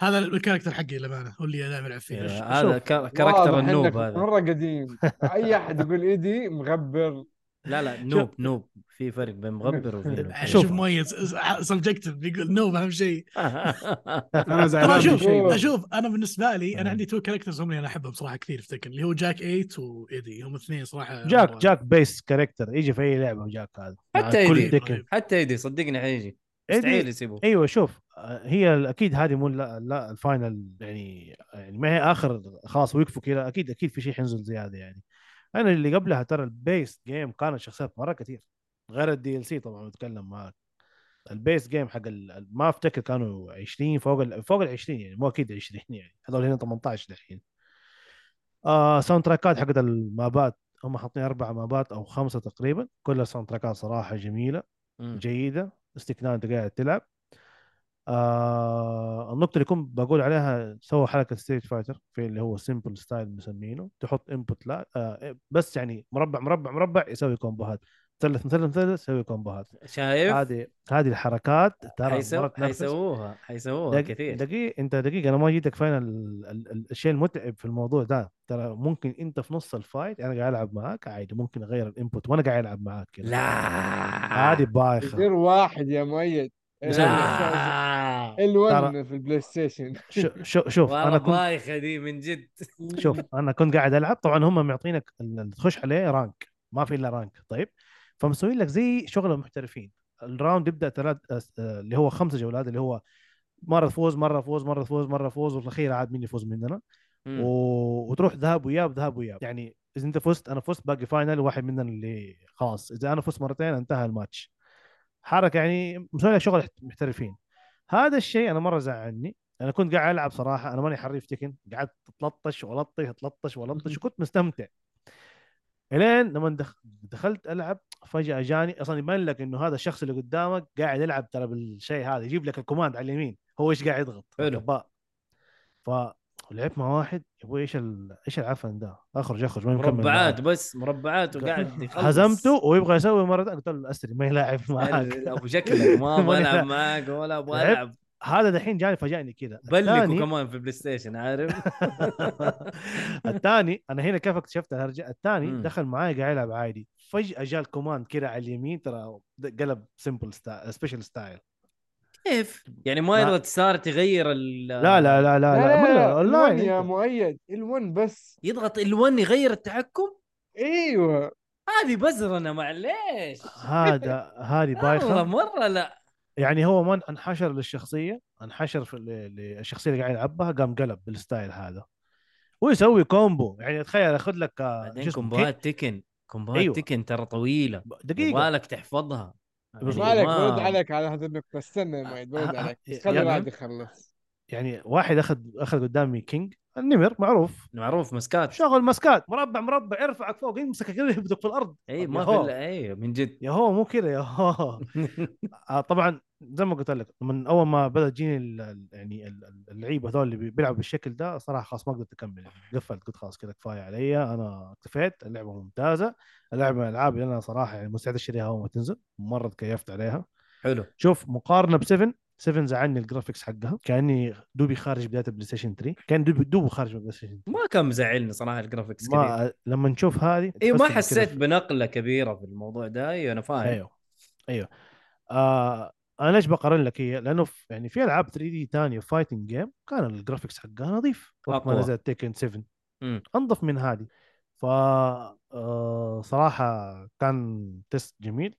Speaker 5: هذا ال character حقي للأمانة هو اللي دائما ألعب فيه.
Speaker 1: هذا
Speaker 4: character
Speaker 1: ال
Speaker 4: noob
Speaker 1: هذا.
Speaker 4: مره قديم. أي أحد يقول إيدي مغبر.
Speaker 1: لا لا noob noob. في فرق بين مغبر وفي noob.
Speaker 5: شوف مميز subjective بيقول no أهم شيء. (laughs) أنا
Speaker 3: زعلان
Speaker 5: شوف أشوف أنا بالنسبة لي. أنا عندي two characters هم اللي أنا أحبهم صراحة كثير في تكن اللي هو جاك 8 وإيدي. هم اثنين صراحة
Speaker 2: جاك جاك best character يجي في أي لعبة جاك هذا.
Speaker 1: حتى
Speaker 2: كل
Speaker 1: يدي.
Speaker 2: Tekken.
Speaker 1: حتى يدي صدقني حيجي. مستحيل يسيبوه.
Speaker 2: أيوه شوف آه، هي أكيد هذه مو لا, لا ال final يعني يعني ما هي آخر خلاص وقفوا كذا أكيد أكيد في شيء حينزل زيادة يعني. أنا اللي قبلها ترى ال base game كانت شخصيات مرة كثير غير ال DLC طبعا بتكلم معك ال base game حق ال- ما أفتكر كانوا 20 فوق ال فوق ال 20 يعني مو أكيد 20 (laughs) يعني هذول هنا 18 الحين آه soundtrack ات حقت ال map ات هم حاطين أربع map ات أو خمسة تقريبا كل ال soundtrack ات صراحة
Speaker 1: جميلة
Speaker 2: مم. جيدة. أنت قاعد تلعب. آه النقطة اللي كنت بقول عليها سووا حركة Street Fighter في اللي هو simple style مسمينه تحط input لا آه بس يعني مربع مربع مربع يسوي combo هات مثلث مثلث مثلث يسوي combo هات.
Speaker 1: شايف؟
Speaker 2: هذه هذه الحركات ترى.
Speaker 1: حيسووها حيسووها
Speaker 2: دق-
Speaker 1: كثير.
Speaker 2: دقيقة انت دقيقة أنا ما جيتك فين ال... ال... ال... الشيء المتعب في الموضوع ده. ترى ممكن انت في نص ال fight أنا قاعد العب معاك عادي ممكن اغير ال input وأنا قاعد العب معاك كذا
Speaker 1: لا.
Speaker 2: هذه بايخة.
Speaker 4: يصير واحد يا مؤيد
Speaker 1: لا.
Speaker 4: L1 في ال PlayStation.
Speaker 2: شو... شو... شوف
Speaker 1: والله
Speaker 2: أنا كنت
Speaker 1: بايخة دي من جد.
Speaker 2: شوف أنا كنت قاعد ألعب طبعا هم معطينك اللي تخش عليه rank. ما في إلا rank. طيب؟ فمسوين لك زي شغل المحترفين. ال round يبدأ ثلاث آه، اللي هو خمسة جولات اللي هو مرة تفوز مرة فوز مرة فوز مرة فوز وفي الاخير عاد مين يفوز مننا. و... وتروح ذهاب وإياب ذهاب وإياب. يعني إذا أنت فزت أنا فزت باقي final واحد مننا اللي خلاص. إذا أنا فزت مرتين انتهى الماتش. حركة يعني مسوي لك شغل محترفين. هذا الشيء أنا مرة زعلني. أنا كنت قاعد ألعب صراحة أنا ماني حريف تكن. قعدت أتلطش وألطش أتلطش وألطش وكنت مستمتع. إلين لما دخ... دخلت ألعب فجأة جاني أصلا يبان لك إنه هذا الشخص اللي قدامك قاعد يلعب ترى بالشيء هذا يجيب لك الكوماند على اليمين هو إيش قاعد يضغط
Speaker 1: حلو.
Speaker 2: ولعبت مع واحد يا أبوي إيش ال... إيش العفن ده أخرج أخرج ما مكمل
Speaker 1: مربعات. بس مربعات وقاعد (laughs) يخلص
Speaker 2: هزمته ويبغى يسوي مرة. قلت له أسري ما يلاعب معاك
Speaker 1: أبو شكلك ما (laughs) أبغى
Speaker 2: ألعب.
Speaker 1: معاك ولا
Speaker 2: أبغى.
Speaker 1: ألعب
Speaker 2: هذا دحين جاني فاجأني كذا
Speaker 1: بلكوا كمان في PlayStation عارف (laughs)
Speaker 2: الثاني أنا هنا كيف اكتشفت الهرجه الثاني. دخل معاي قاعد يلعب عادي فجأة جاء ال command كذا على اليمين ترى قلب simple special style
Speaker 1: كيف؟ يعني ما
Speaker 2: ما-
Speaker 1: يضغط start تغير ال
Speaker 2: لا لا لا لا لا,
Speaker 4: لا لا L1 يا. مؤيد L1 بس.
Speaker 1: يضغط L1 يغير التحكم؟
Speaker 4: إيوه.
Speaker 1: هذه بزرنه معليش
Speaker 2: هذا هذه (laughs)
Speaker 1: والله
Speaker 2: بايخه
Speaker 1: مرة لا.
Speaker 2: يعني هو ما انحشر للشخصية انحشر في ال- للشخصية اللي قاعد يلعبها قام قلب بال style هذا. ويسوي combo يعني تخيل ياخذ لك آه،
Speaker 1: بعدين
Speaker 2: combo هات
Speaker 1: Tekken. combo هات
Speaker 2: أيوة.
Speaker 1: Tekken ترى
Speaker 2: طويلة. دقيقة.
Speaker 1: يبغالك تحفظها.
Speaker 2: بس
Speaker 4: ما
Speaker 1: يعني
Speaker 4: عليك
Speaker 1: ما-
Speaker 4: برد عليك على هذه النقطة. استنى يا مؤيد برد
Speaker 2: آه،
Speaker 4: عليك.
Speaker 2: آه،
Speaker 4: بس خلي
Speaker 2: يعني-
Speaker 4: الواحد يخلص
Speaker 2: يعني واحد أخذ أخذ قدامي كينج. النمر معروف.
Speaker 1: معروف مسكات.
Speaker 2: شغل مسكات. مربع مربع. يرفعك فوق يمسكك يهبطك في الأرض.
Speaker 1: إي ما في إي من جد.
Speaker 2: يا هو مو كذا يا هو. (laughs) طبعا زي ما قلت لك من أول ما بدأ تجيني يعني ال- ال- اللعيبة هذول اللي بي- بيلعبوا بالشكل ده صراحة خلاص ما قدرت أكمل يعني قفلت قلت خلاص كذا كفاية علي أنا اكتفيت اللعبة ممتازة اللعبة من الألعاب اللي أنا صراحة يعني مستعد أشتريها أول ما تنزل مرة تكيفت عليها.
Speaker 1: حلو.
Speaker 2: شوف مقارنة ب 7 7 زعلني ال graphics حقها كأني دوبي خارج بداية ال PlayStation 3 كأن دوبي دوبي خارج من ال PlayStation 3
Speaker 1: ما كان مزعلني صراحة ال graphics
Speaker 2: ما لما نشوف هذه
Speaker 1: اي
Speaker 2: تحس
Speaker 1: ما حسيت بنقلة كبيرة في الموضوع ده أيوه أنا فاهم.
Speaker 2: أيوه أيوه. آه أنا ليش بقارن لك هي؟ لأنه في يعني في ألعاب 3D ثانية fighting game كان ال graphics حقها نظيف. وقت ما. نزل Tekken 7
Speaker 1: مم.
Speaker 2: أنظف من هذه. ف آه صراحة كان test جميل.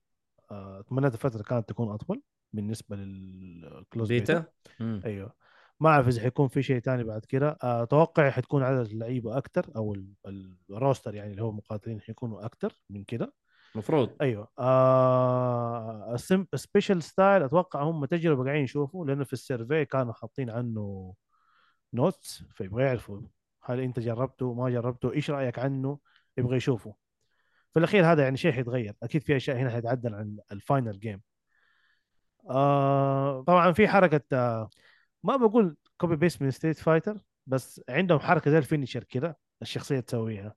Speaker 2: آه، اتمنيت الفترة كانت تكون أطول بالنسبة لل closed
Speaker 1: beta؟ beta.
Speaker 2: أيوه. ما أعرف إذا حيكون في شيء ثاني بعد كده. آه، أتوقع حتكون عدد اللعيبة أكثر أو ال- ال- ال roster يعني اللي هو المقاتلين حيكونوا أكثر من كده.
Speaker 1: المفروض
Speaker 2: أيوه. آه special style أتوقع هم تجربة قاعدين يشوفوا لأنه في ال survey كانوا حاطين عنه notes فيبغى يعرفوا هل أنت جربته ما جربته إيش رأيك عنه؟ يبغى يشوفوا في الأخير هذا يعني شيء حيتغير. أكيد في أشياء هنا حيتعدل عن ال final game آه طبعا في حركة آه ما بقول copy paste من Street Fighter بس عندهم حركة زي ال finisher كده الشخصية تسويها.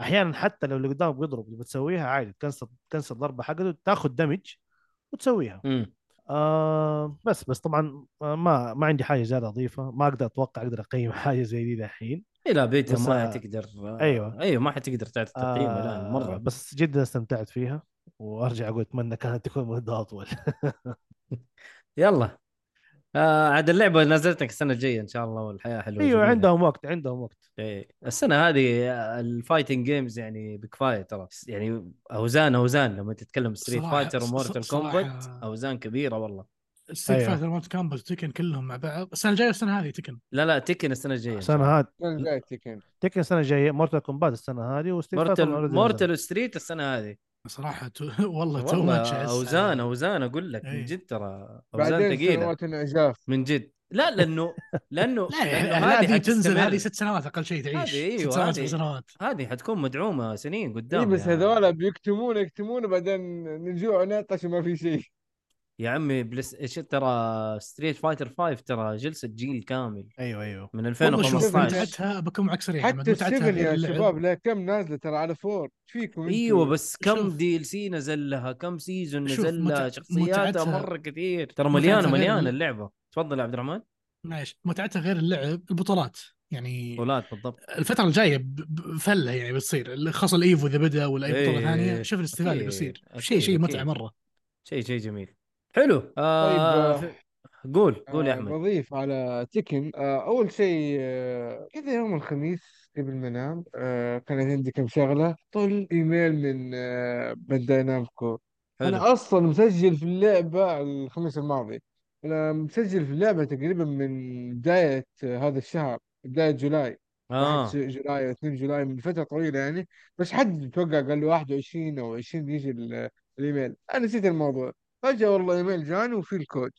Speaker 2: أحيانا حتى لو اللي قدامك بيضرب اللي بتسويها عادي تكنسل تكنسل ضربة حقته تاخذ دمج وتسويها.
Speaker 1: مم.
Speaker 2: آه بس بس طبعا آه، ما ما عندي حاجة زيادة أضيفها ما أقدر أتوقع أقدر أقيم (laughs) حاجة زي دي دحين.
Speaker 1: إيه لا بيتا ما
Speaker 2: آه،
Speaker 1: حتقدر
Speaker 2: أيوة.
Speaker 1: أيوه ما حتقدر تعطي تقييم الآن
Speaker 2: آه
Speaker 1: مرة.
Speaker 2: بس جدا استمتعت فيها وأرجع أقول أتمنى كانت تكون مده (laughs) أطول. (laughs)
Speaker 1: يلا. آه عاد اللعبة نزلت لك السنة الجاية إن شاء الله والحياة حلوة
Speaker 2: أيوه
Speaker 1: جميلة.
Speaker 2: عندهم وقت عندهم وقت.
Speaker 1: إيه. السنة هذه ال fighting games يعني بكفاية ترى. يعني أوزان أوزان لما تتكلم Street
Speaker 5: Fighter
Speaker 1: و
Speaker 5: Mortal
Speaker 1: Kombat أوزان كبيرة والله.
Speaker 5: Street
Speaker 2: أيوة.
Speaker 5: Fighter Mortal Kombat و Tekken كلهم مع بعض. السنة الجاية والسنة هذه تكن
Speaker 1: لا لا تكن السنة
Speaker 2: الجاية
Speaker 1: السنة.
Speaker 2: هذه.
Speaker 4: السنة الجاية تكن
Speaker 2: تكن السنة الجاية مورتال كومبات السنة هذه وستريت
Speaker 1: مورتال
Speaker 2: فايتر
Speaker 1: مورتال ستريت السنة هذه.
Speaker 5: صراحة too... (laughs) والله
Speaker 1: too
Speaker 5: much
Speaker 1: أوزان أوزان أقول لك من
Speaker 5: إيه.
Speaker 1: جد ترى
Speaker 4: أوزان انعجاف
Speaker 1: من جد. لا لأنه لأنه (laughs)
Speaker 5: لا يعني
Speaker 1: لأنه
Speaker 5: هذه تنزل. هذه ست سنوات أقل شيء تعيش.
Speaker 1: هذه أيوة،
Speaker 5: ست سنوات
Speaker 1: هذه.
Speaker 5: سنوات.
Speaker 1: هذه حتكون مدعومة سنين
Speaker 4: اي
Speaker 1: قدام
Speaker 4: بس
Speaker 1: يا-
Speaker 4: هذول بيكتمون يكتمون بعدين نجوع ونعطش وما في شيء.
Speaker 1: يا عمي plus إيش ترى Street Fighter 5 ترى جلسة جيل كامل.
Speaker 2: أيوه أيوه.
Speaker 1: من
Speaker 5: والله شوف
Speaker 1: 2015
Speaker 5: متعتها بكون معك صريح
Speaker 4: حتى
Speaker 5: غير
Speaker 4: يا. شباب لا كم نازلة ترى على فور؟ فيكم؟
Speaker 1: أيوه بس كم
Speaker 5: شوف.
Speaker 1: DLC نزل لها كم season
Speaker 5: شوف،
Speaker 1: نزل لها
Speaker 5: متع-
Speaker 1: شخصياتها مرة كثير. ترى
Speaker 5: مليانة
Speaker 1: مليانة
Speaker 5: ال-
Speaker 1: اللعبة. تفضل يا عبد الرحمن.
Speaker 5: معليش متعتها غير اللعب البطولات. يعني
Speaker 1: بطولات بالضبط.
Speaker 5: الفترة الجاية ب- ب- فلة يعني بتصير. خاصة ال Evo إذا بدأ ولا أي بطولة
Speaker 1: إيه،
Speaker 5: ثانية شوف الاستفادة اللي بيصير. شيء شيء متعة
Speaker 1: أكيد.
Speaker 5: مرة.
Speaker 1: شيء شيء جميل. حلو. آه
Speaker 4: طيب،.
Speaker 1: قول قول يا
Speaker 4: آه،
Speaker 1: أحمد.
Speaker 4: بضيف على Tekken آه، أول شيء آه، كذا يوم الخميس قبل ما أنام آه، كانت عندي كم شغلة. طل إيميل من آه، Bandai Namco
Speaker 1: حلو.
Speaker 4: أنا أصلا مسجل في اللعبة الخميس الماضي. أنا مسجل في اللعبة تقريبا من بداية آه، هذا الشهر بداية جولاي.
Speaker 1: آه.
Speaker 4: 1 جولاي 2 جولاي من فترة طويلة يعني. بس حد أتوقع قال له 21 أو 20 يجي ال- الإيميل. أنا نسيت الموضوع. فجأة والله إيميل جاني وفي الكود.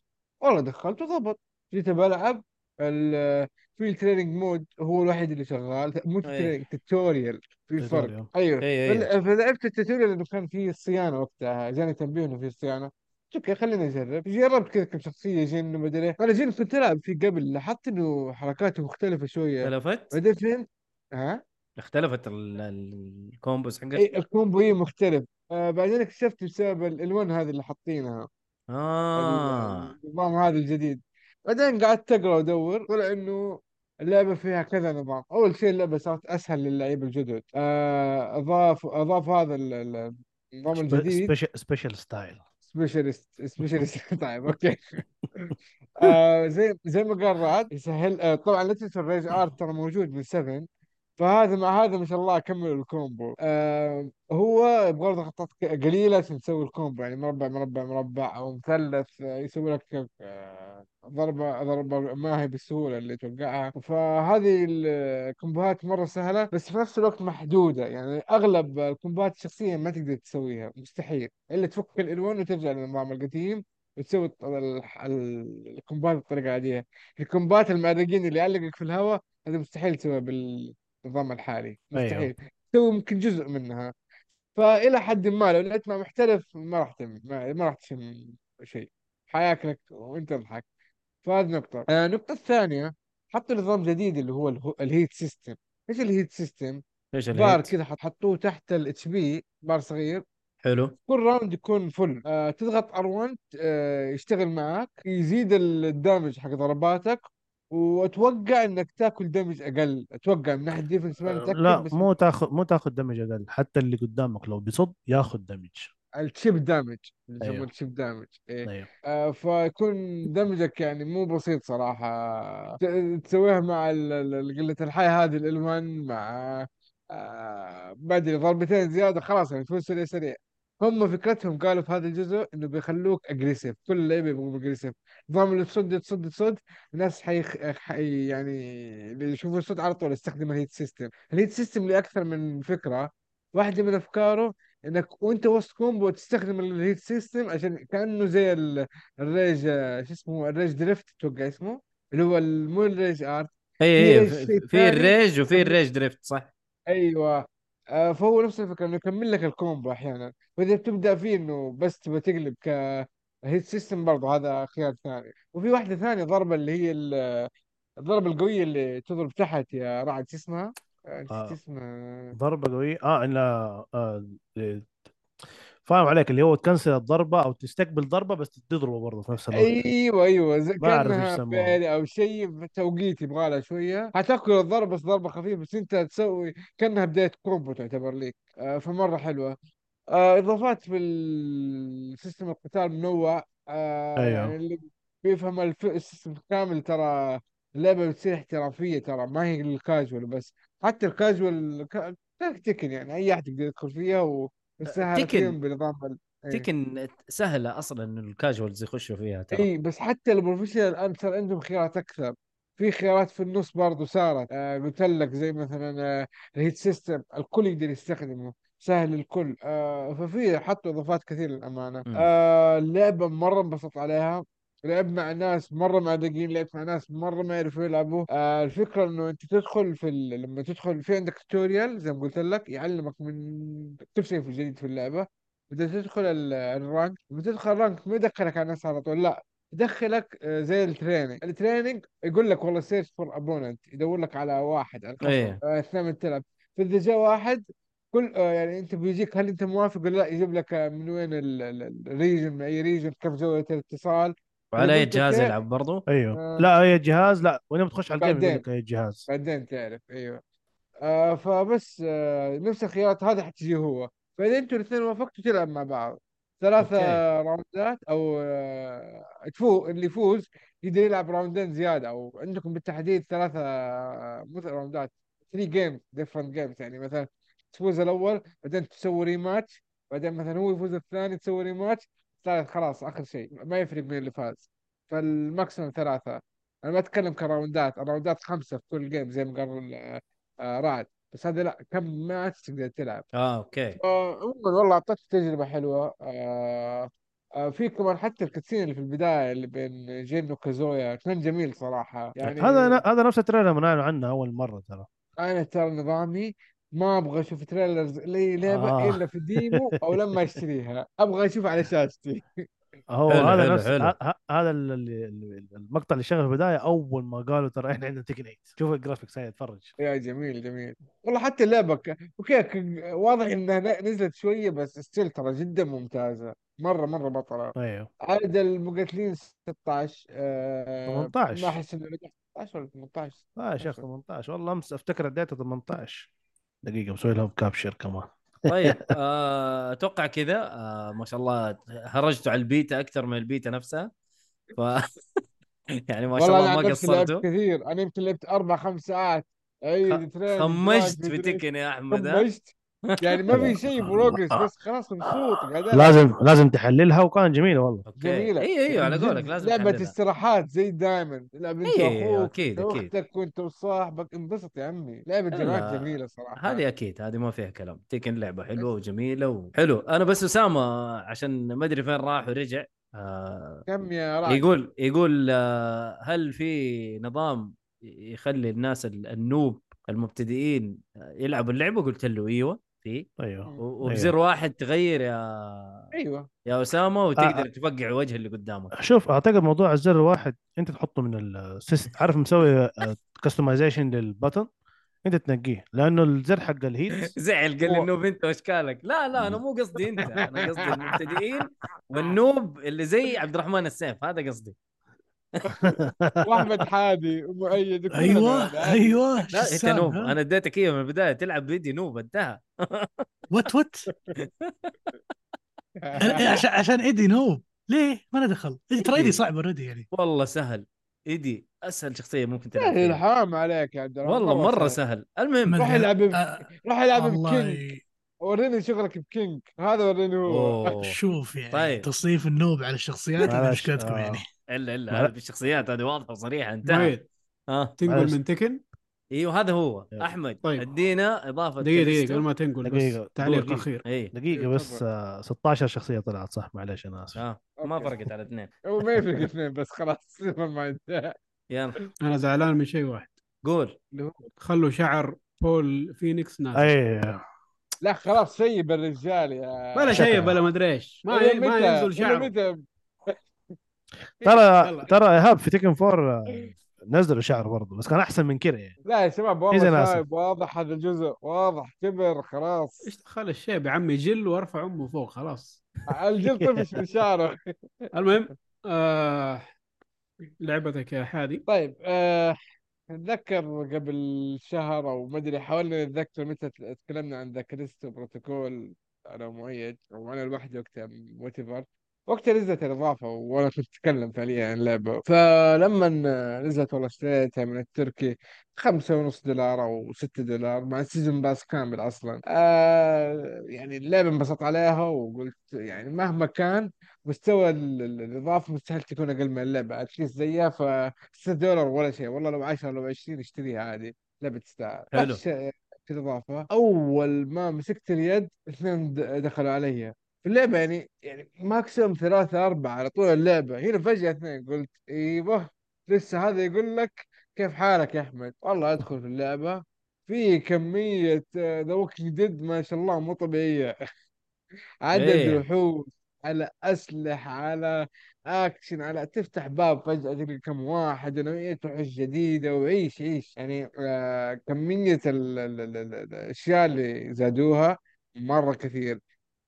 Speaker 4: والله دخلت وضبط. جيت بلعب في ال training mode هو الوحيد اللي شغال. مو. training tutorial في فرق. أيوه.
Speaker 1: أي أي.
Speaker 4: فل- فلعبت ال tutorial لأنه كان فيه الصيانة وقتها. جاني تنبيه إنه فيه صيانة. أوكي خليني أجرب. جربت كذا كم شخصية Jin ومدري إيه. أنا Jin كنت ألعب فيه قبل لاحظت إنه حركاته مختلفة شوية.
Speaker 1: اختلفت؟
Speaker 4: بعدين فهمت ها؟
Speaker 1: اختلفت ال- ال- ال combos حقت؟
Speaker 4: اي ال combo اي مختلف. آه بعدين اكتشفت بسبب الالوان هذه اللي حاطينها.
Speaker 1: آه.
Speaker 4: النظام هذا الجديد. بعدين قعدت اقرا وأدور طلع إنه اللعبة فيها كذا نظام. أول شيء اللعبة صارت أسهل للعيبه الجدد. آه اضاف أضاف هذا ال- ال- النظام الجديد.
Speaker 2: special style
Speaker 4: special style special style طيب أوكي. آه زي زي ما قال رعد يسهل آه طبعا لا تنسوا ال Rage Art ترى موجود من 7 فهذا مع هذا ما شاء الله كملوا ال combo. آه هو يبغى له ك- قليلة عشان تسوي ال combo يعني مربع مربع مربع أو مثلث آه، يسوي لك آه ضربة ضربة ما هي بالسهولة اللي توقعها. فهذه ال combo هات مرة سهلة بس في نفس الوقت محدودة. يعني أغلب ال combo هات الشخصية ما تقدر تسويها مستحيل. إلا تفك الالوان وترجع للنظام القديم وتسوي ال combo هات بالطريقة العاديه ال combo هات المعرقين اللي يعلقك في الهواء هذا مستحيل تسويها بالنظام الحالي. مستحيل. تسوي يمكن جزء منها. فإلى حد ما لو لعبت مع محترف ما راح تم ما, ما راح تشم شيء. حياكلك وإنت تضحك. فهذه نقطة. آه، النقطة الثانية حطوا نظام جديد اللي هو ال heat system إيش ال heat
Speaker 1: system؟
Speaker 4: إيش
Speaker 1: bar ال heat
Speaker 4: كذا حط- حطوه تحت ال HP bar صغير.
Speaker 1: حلو.
Speaker 4: كل round يكون full آه تضغط R1 آه يشتغل معاك يزيد ال damage حق ضرباتك واتوقع انك تاكل damage أقل. أتوقع من ناحية defense ما متأكد
Speaker 2: لا
Speaker 4: بس
Speaker 2: مو تاخذ مو تاخذ damage أقل. حتى اللي قدامك لو بيصد ياخذ دمج.
Speaker 4: الشيب دامج. اللي
Speaker 2: أيوه.
Speaker 4: ال chip damage. إيه.
Speaker 2: أيوه.
Speaker 4: آه فيكون damage ك يعني مو بسيط صراحة. ت- تسويها مع ال- ال- قلة الحياة هذه الالوان مع آه ما ادري ضربتين زيادة خلاص يعني تفوز سريع سريع. هم فكرتهم قالوا في هذا الجزء إنه بيخلوك aggressive كل اللعيبة يبغوا aggressive نظام اللي تصد تصد تصد الناس حيخ... حي يعني اللي يشوفوا الصوت على طول يستخدم ال heat system ال heat system لاكثر من فكرة. واحدة من أفكاره إنك وأنت وسط combo تستخدم ال heat system عشان كأنه زي ال- ال rage شو اسمه ال rage drive أتوقع اسمه؟ اللي هو مو ال Rage Art
Speaker 1: اي
Speaker 4: في
Speaker 1: اي في الريج وفي الريج دريفت صح؟
Speaker 4: أيوه. آه فهو نفس الفكرة إنه يكمل لك ال combo أحيانا وإذا بتبدأ فيه إنه بس تبغى تقلب ك heat system برضه هذا خيار ثاني وفي واحدة ثانية ضربة اللي هي ال- الضربة القوية اللي تضرب تحت يا رعد شو اسمها؟ آه، نسيت
Speaker 2: آه.
Speaker 4: اسمها
Speaker 2: ضربة قوية آه الا آه فاهم عليك اللي هو ت cancel الضربة أو تستقبل ضربة بس تضربه برضه في نفس الوقت.
Speaker 4: أيوه أيوه زي
Speaker 2: ما يسموها.
Speaker 4: بيلي أو شيء توقيت يبغى لها شوية حتاكل الضربة بس ضربة خفيفة بس أنت تسوي كأنها بداية combo تعتبر ليك. آه فمرة حلوة. آه إضافات في ال system القتال منوع. آه
Speaker 2: أيوه.
Speaker 4: يعني اللي بيفهم الف- ال system كامل ترى اللعبه بتصير احترافية ترى ما هي للكاجوال بس. حتى ال casual Tekken يعني أي أحد يقدر يدخل فيها ويسهل Tekken. بنظام ال- إيه.
Speaker 1: Tekken سهلة أصلا إنه ال casuals يخشوا فيها ترى.
Speaker 4: اي بس حتى ال professional الان صار عندهم خيارات أكثر. في خيارات في النص برضو صارت. آه قلت لك زي مثلا آه ال heat system الكل يقدر يستخدمه. سهل الكل. آه ففي حطوا إضافات كثير
Speaker 1: للأمانة.
Speaker 4: آه اللعبة مرة انبسطت عليها. لعب مع ناس مرة معدقين لعبت مع ناس مرة ما يعرفوا يلعبوا. آه الفكرة إنه أنت تدخل في ال... لما تدخل في عندك tutorial زي ما قلت لك يعلمك من شيء في جديد في اللعبة. بدك تدخل ال- ال rank لما تدخل ال rank ما يدخلك على الناس على طول لا يدخلك آه، زي ال training ال training يقول لك والله search for opponent يدور لك على واحد على. الخصم آه، اثناء ما تلعب. فإذا جاء واحد كل آه، يعني أنت بيجيك هل أنت موافق ولا لا يجيب لك من وين ال region من أي region كيف زاويه الاتصال.
Speaker 1: وعلى
Speaker 4: أي
Speaker 1: جهاز
Speaker 4: okay.
Speaker 1: يلعب برضو؟
Speaker 2: أيوه.
Speaker 4: آه.
Speaker 2: لا أي جهاز لا. وين بتخش على ال game
Speaker 4: يقول.
Speaker 2: لك أي جهاز.
Speaker 4: بعدين تعرف أيوه. آه فبس آه نفس الخيارات. هذا حتجي هو. فإذا أنتوا الاثنين وافقتوا تلعب مع بعض. ثلاثة
Speaker 1: okay.
Speaker 4: round ات أو آه تفوز اللي يفوز يقدر يلعب round ين زيادة. أو عندكم بالتحديد ثلاثة آه، مو round ات. 3 games different games يعني مثلا تفوز الأول بعدين تسوي rematch بعدين مثلا هو يفوز الثاني تسوي rematch الثالث خلاص آخر شيء ما يفرق مين اللي فاز. فال maximum ثلاثة. أنا ما أتكلم كراوندات الراوندات خمسة في كل game زي ما قال آه، رعد بس هذا لا كم ماتش تقدر تلعب.
Speaker 1: آه okay.
Speaker 4: آه عموما والله اعطتك تجربة حلوة. آه آه في كمان حتى ال cutscene اللي في البداية اللي بين جين وكازويا كان جميل صراحة. يعني
Speaker 2: هذا هذا نفس ال trailer من عنه أول مرة ترى.
Speaker 4: أنا ترى نظامي ما أبغى أشوف trailers لاي لعبة
Speaker 2: آه.
Speaker 4: إلا في demo أو لما أشتريها. أبغى أشوف على شاشتي.
Speaker 2: هو
Speaker 1: حلو،
Speaker 2: هذا
Speaker 1: حلو،
Speaker 2: نفس
Speaker 1: حلو.
Speaker 2: هذا ال- ال- المقطع اللي شغل في البداية أول ما قالوا ترى إحنا عندنا تيكن 8 شوف ال graphics هاي اتفرج
Speaker 4: يا جميل جميل. والله حتى اللعبة. okay واضح إنها نزلت شوية بس still ترى جدا ممتازة. مرة مرة بطلة.
Speaker 2: أيوه.
Speaker 4: عدد المقاتلين 16 آه
Speaker 2: 18.
Speaker 4: ما أحس إنه نجح. 16 ولا 18
Speaker 2: آه يا شيخ 18 والله أمس أفتكر اديته 18 دقيقة مسوي لهم capture كمان.
Speaker 1: طيب (laughs) آه، أتوقع كذا. آه، ما شاء الله هرجتوا على البيتا أكثر من البيتا نفسها. ف (laughs) يعني ما شاء الله ما قصرتوا.
Speaker 4: كثير. أنا يمكن لعبت أربع خمس ساعات. أي
Speaker 1: خ- خمجت في. تكن يا أحمد؟
Speaker 4: خمجت. يعني ما في شيء progress بس خلاص مبسوط.
Speaker 2: لازم لازم تحللها وكان جميلة والله.
Speaker 4: جميلة.
Speaker 1: اي أيوه على قولك لازم
Speaker 4: لعبة
Speaker 1: تحللها.
Speaker 4: استراحات زي دايما. تلعب انت
Speaker 1: إيه،
Speaker 4: واخوك
Speaker 1: أكيد، أكيد.
Speaker 4: أختك وأنت وصاحبك. انبسط يا عمي. لعبة
Speaker 1: لا،
Speaker 4: جماعات جميلة صراحة.
Speaker 1: هذه أكيد هذه ما فيها كلام. تكن لعبة حلوة وجميلة وحلو أنا بس أسامة عشان ما أدري فين راح ورجع. آه
Speaker 4: كم يا راعي
Speaker 1: يقول يقول آه هل في نظام يخلي الناس ال- النوب المبتدئين يلعبوا اللعبة؟ قلت له إيوه. في
Speaker 2: أيوه.
Speaker 1: و- وبزر واحد تغير يا
Speaker 4: أيوه.
Speaker 1: يا أسامة وتقدر
Speaker 2: آه.
Speaker 1: تفقع وجه اللي قدامك.
Speaker 2: شوف أعتقد موضوع الزر الواحد أنت تحطه من السيست عارف مسوي customization لل button أنت تنقيه لأنه الزر حق ال heat (laughs)
Speaker 1: زعل قال لي
Speaker 4: ال
Speaker 1: noob أنت وأشكالك. لا لا أنا مو قصدي أنت أنا قصدي المبتدئين وال noob اللي زي عبد الرحمن السيف هذا قصدي.
Speaker 4: واحمد حادي ومؤيد
Speaker 5: أيوه. أيوه
Speaker 1: لا
Speaker 5: أنت؟
Speaker 1: noob. أنا اديتك إياه من البداية. تلعب فيديو noob انتهى.
Speaker 5: what what عشان عشان إيدي noob. ليه؟ ما له دخل. إيه، ترى إيدي صعب اوريدي يعني.
Speaker 1: والله سهل. إيدي أسهل شخصية ممكن تلعب
Speaker 4: سهل
Speaker 1: فيها.
Speaker 4: حرام عليك يا عبد الرحمن
Speaker 1: والله مرة سهل. المهم.
Speaker 4: روح. العب
Speaker 5: آه،
Speaker 4: روح العب بكينج وريني شغلك بكينج هذا وريني هو.
Speaker 5: شوف يعني
Speaker 1: طيب.
Speaker 5: تصنيف النوب على الشخصيات مشكلتكم
Speaker 2: آه.
Speaker 5: يعني
Speaker 1: إلا
Speaker 2: إلا
Speaker 1: هذه بالشخصيات هذه واضحة وصريحة انتهى ها
Speaker 3: تنقل. من تكن
Speaker 1: إيوه هذا هو. أحمد
Speaker 3: طيب.
Speaker 1: ادينا إضافة
Speaker 3: دقيقة دقيقة
Speaker 1: كاليستو.
Speaker 3: قبل ما تنقل بس
Speaker 2: دقيقة.
Speaker 3: تعليق
Speaker 1: قول.
Speaker 3: أخير
Speaker 1: اي
Speaker 2: دقيقة بس آه 16 شخصية طلعت صح معلش أنا آسف
Speaker 1: آه ما. فرقت على اثنين (laughs)
Speaker 4: هو ما يفرق اثنين بس خلاص (laughs) ما
Speaker 1: يلا
Speaker 3: أنا زعلان من شيء واحد
Speaker 1: قول
Speaker 3: خلوا شعر بول فينيكس نازل
Speaker 2: أي
Speaker 4: لا خلاص شيب الرجال يا
Speaker 3: ولا. شيء بلا ما أدري إيش ما؟ ينزل شعر
Speaker 4: متى؟
Speaker 2: ترى. ترى إيهاب في تيكن فور آه، نزلوا شعر برضه بس كان أحسن من كذا يعني.
Speaker 4: لا يا شباب والله
Speaker 2: ناسف.
Speaker 4: شايب واضح هذا الجزء واضح كبر خلاص.
Speaker 3: إيش دخل الشيب يا عمي؟ جل وارفع أمه فوق خلاص.
Speaker 4: الجلد طفش من شعره. (laughs)
Speaker 3: المهم آه لعبتك يا حادي.
Speaker 4: طيب آه اتذكر قبل شهر أو ما أدري حاولنا نتذكر متى تكلمنا عن ذا كاليستو بروتوكول. أنا ومؤيد وأنا لوحدي وقتها whatever وقتها نزلت الاضافه وأنا كنت أتكلم فعليا عن اللعبة. فلما نزلت والله اشتريتها من التركي خمسة ونص دولار أو ستة دولار مع ال season pass كامل أصلا. آه يعني اللعبة انبسطت عليها وقلت يعني مهما كان مستوى ال- ال- الإضافة مستحيل تكون أقل من اللعبة at least زيها. ف 6 دولار ولا شيء. والله لو 10 لو 20 اشتريها عادي لعبة تستاهل.
Speaker 1: حلو.
Speaker 4: في الإضافة. أول ما مسكت اليد اثنين دخلوا علي. في اللعبة يعني يعني maximum ثلاثة أربعة على طول اللعبة. هنا فجأة اثنين قلت إيوه لسه هذا يقول لك كيف حالك يا أحمد؟ والله أدخل في اللعبة. في كمية the walking dead ما شاء الله مو طبيعية. (laughs) عدد
Speaker 1: إيه.
Speaker 4: وحوش على أسلحة على أكشن على تفتح باب فجأة تلقى كم واحد ونوعية وحوش جديدة وعيش عيش. يعني آه كمية ال- ال- ال- ال- الأشياء اللي زادوها مرة كثير.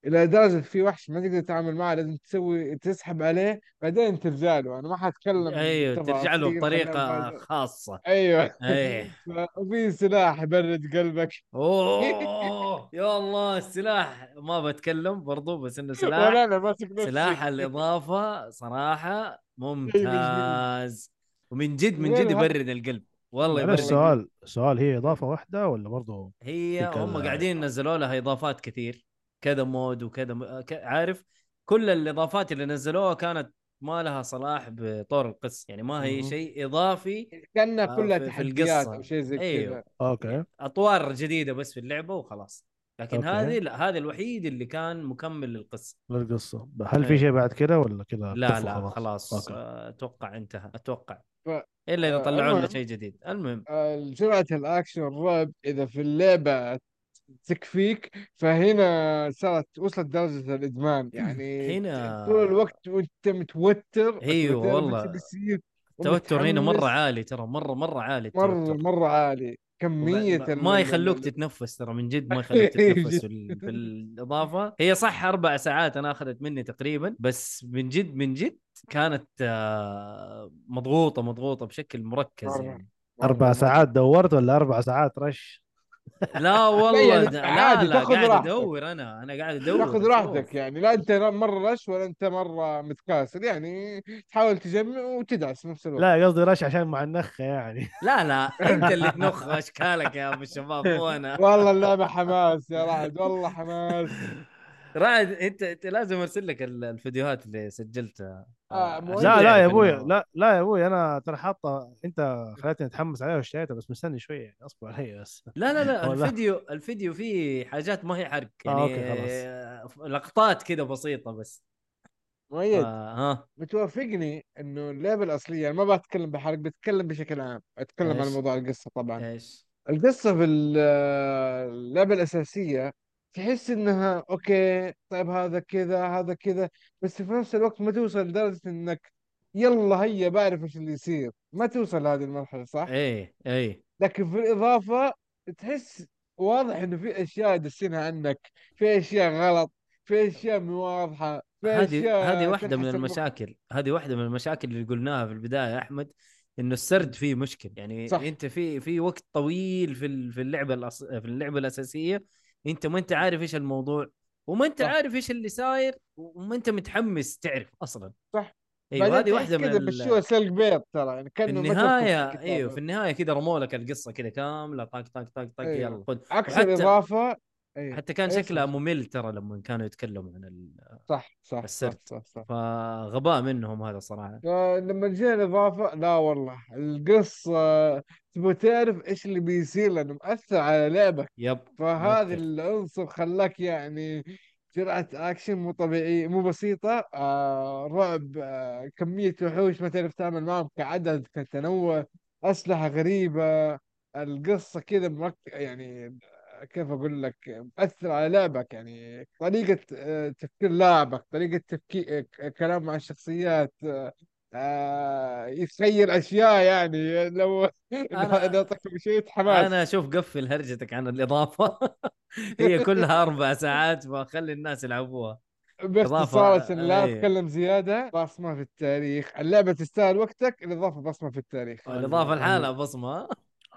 Speaker 4: إلى درجة في وحش ما تقدر تتعامل معه لازم تسوي تسحب عليه بعدين ترجع له. أنا ما حتكلم
Speaker 1: أيوه ترجع له بطريقة
Speaker 4: خاصة.
Speaker 1: أيوه. (laughs)
Speaker 4: ف- وفي سلاح يبرد قلبك.
Speaker 1: أوه (laughs) يا الله السلاح ما بتكلم برضو بس إنه سلاح
Speaker 4: أنا ماسك نفسي
Speaker 1: سلاح الإضافة صراحة ممتاز. ومن جد من جد يبرد القلب. والله يبرد
Speaker 2: سؤال سؤال هي إضافة واحدة ولا برضه
Speaker 1: هي هم قاعدين نزلوا لها إضافات كثير. كذا mode وكذا م... ك- عارف كل الإضافات اللي نزلوها كانت ما لها صلاح بطور القصة يعني ما هي. شيء إضافي
Speaker 4: كأنها
Speaker 1: آه،
Speaker 4: كلها تحديات
Speaker 1: القصة.
Speaker 4: أو شيء زي
Speaker 1: أيوه.
Speaker 4: كذا
Speaker 2: okay
Speaker 1: أطوار جديدة بس في اللعبة وخلاص لكن
Speaker 2: okay.
Speaker 1: هذه لا هذا الوحيد اللي كان مكمل للقصة
Speaker 2: للقصة هل. في شيء بعد كده ولا كده
Speaker 1: لا لا خلاص آه، أتوقع انتهى أتوقع
Speaker 4: ف-
Speaker 1: إلا إذا
Speaker 4: آه،
Speaker 1: طلعوا لنا. شيء جديد المهم
Speaker 4: آه، جرعة الأكشن والرعب إذا في اللعبة تكفيك. فهنا صارت وصلت درجة الإدمان. يعني
Speaker 1: هنا
Speaker 4: طول الوقت وأنت متوتر
Speaker 1: أيوه والله. التوتر هنا مرة
Speaker 4: ومتحمس.
Speaker 1: عالي ترى مرة مرة عالي
Speaker 4: مرة
Speaker 1: التوتر.
Speaker 4: مرة عالي. كمية
Speaker 1: ما
Speaker 4: ال-
Speaker 1: يخلوك تتنفس ترى من جد ما يخلوك (laughs) تتنفس ال- في الاضافه هي صح أربع ساعات أنا أخذت مني تقريبا بس من جد من جد كانت آه، مضغوطة مضغوطة بشكل مركز
Speaker 4: مرة.
Speaker 1: يعني.
Speaker 4: مرة-
Speaker 2: ساعات دورت ولا أربع ساعات رش؟
Speaker 1: لا (laughs) والله
Speaker 4: يعني
Speaker 1: لا
Speaker 4: عادي،
Speaker 1: لا قاعد
Speaker 4: راحتك.
Speaker 1: ادور أنا أنا قاعد ادور
Speaker 4: تاخذ. راحتك يعني لا انت مرة رش ولا انت مرة متكاسل يعني تحاول تجمع وتدعس في نفس الوقت
Speaker 2: لا قصدي رش عشان مع النخة يعني (laughs)
Speaker 1: لا لا انت اللي (laughs) تنخ اشكالك يا أبو الشباب مو أنا
Speaker 4: والله اللعبة حماس يا رعد والله حماس
Speaker 1: رائد انت انت لازم ارسل لك ال- الفيديوهات اللي سجلتها.
Speaker 4: آه، مو
Speaker 2: لا لا يا
Speaker 1: أبوي
Speaker 2: لا لا يا أبوي أنا ترى حاطة أنت خليتني أتحمس عليها واشتريتها بس مستني شوية يعني اصبر علي بس.
Speaker 1: لا لا لا. (laughs) الفيديو الفيديو فيه حاجات ما هي حرق يعني
Speaker 2: آه، أوكي،
Speaker 1: خلاص. لقطات كده بسيطة بس.
Speaker 4: مؤيد.
Speaker 1: آه ها.
Speaker 4: متوافقني إنه اللعبة الأصلية أنا ما بتكلم بحرق بتكلم بشكل عام أتكلم عن؟ موضوع القصة طبعا.
Speaker 1: إيش؟
Speaker 4: القصة في ال- اللعبة الأساسية تحس إنها أوكي طيب هذا كذا هذا كذا بس في نفس الوقت ما توصل لدرجة إنك يلا هيا بعرف إيش اللي يصير ما توصل لهذه المرحلة صح؟
Speaker 1: إيه إيه
Speaker 4: لكن في الإضافة تحس واضح إنه في أشياء دسينها عنك في أشياء غلط في أشياء مو واضحة في
Speaker 1: هذه
Speaker 4: أشياء
Speaker 1: هذه واحدة من
Speaker 4: تنحسب
Speaker 1: المشاكل هذه واحدة من المشاكل اللي قلناها في البداية يا أحمد إنه السرد فيه مشكل يعني
Speaker 4: صح.
Speaker 1: صح. أنت في في وقت طويل في ال- في اللعبة الأص... في اللعبة الأساسية انت ما انت عارف إيش الموضوع وما انت
Speaker 4: صح.
Speaker 1: عارف إيش اللي صاير وما انت متحمس تعرف أصلا
Speaker 4: صح. أيوه
Speaker 1: هذه واحدة من
Speaker 4: كذا. مشوها سلق بيض ترى يعني
Speaker 1: في النهاية
Speaker 4: أيوه. في
Speaker 1: النهاية كذا رموا لك القصة كذا كاملة طق طق طق طق
Speaker 4: أيوه.
Speaker 1: يلا خذ
Speaker 4: عكس
Speaker 1: وحتى-
Speaker 4: الإضافة أيوه.
Speaker 1: حتى كان
Speaker 4: أيوه،
Speaker 1: شكلها
Speaker 4: صح.
Speaker 1: ممل ترى لما كانوا يتكلموا عن ال...
Speaker 4: صح صح صح
Speaker 1: السرد.
Speaker 4: صح, صح.
Speaker 1: فغباء منهم هذا صراحة
Speaker 4: فلما جينا الإضافة لا والله القصة تبغى تعرف إيش اللي بيصير لأنه مأثر على لعبك.
Speaker 1: يب
Speaker 4: فهذا. العنصر خلاك يعني جرعة أكشن مو طبيعية مو بسيطة. آه رعب آه كمية وحوش ما تعرف تعمل معهم كعدد كتنوع أسلحة غريبة. القصة كذا مرك يعني آه، كيف أقول لك مأثر على لعبك. يعني طريقة آه تفكير لاعبك طريقة تفكير آه كلام مع الشخصيات آه يتخيل أشياء يعني لو (laughs)
Speaker 1: أنا-
Speaker 4: لو طقم شوية حماس.
Speaker 1: أنا أشوف قفل هرجتك عن الإضافة. (laughs) هي كلها أربع ساعات فخلي الناس يلعبوها.
Speaker 4: باختصار عشان لا
Speaker 1: أي.
Speaker 4: أتكلم زيادة بصمة في التاريخ. اللعبة تستاهل وقتك الإضافة بصمة في التاريخ.
Speaker 1: الإضافة لحالها بصمة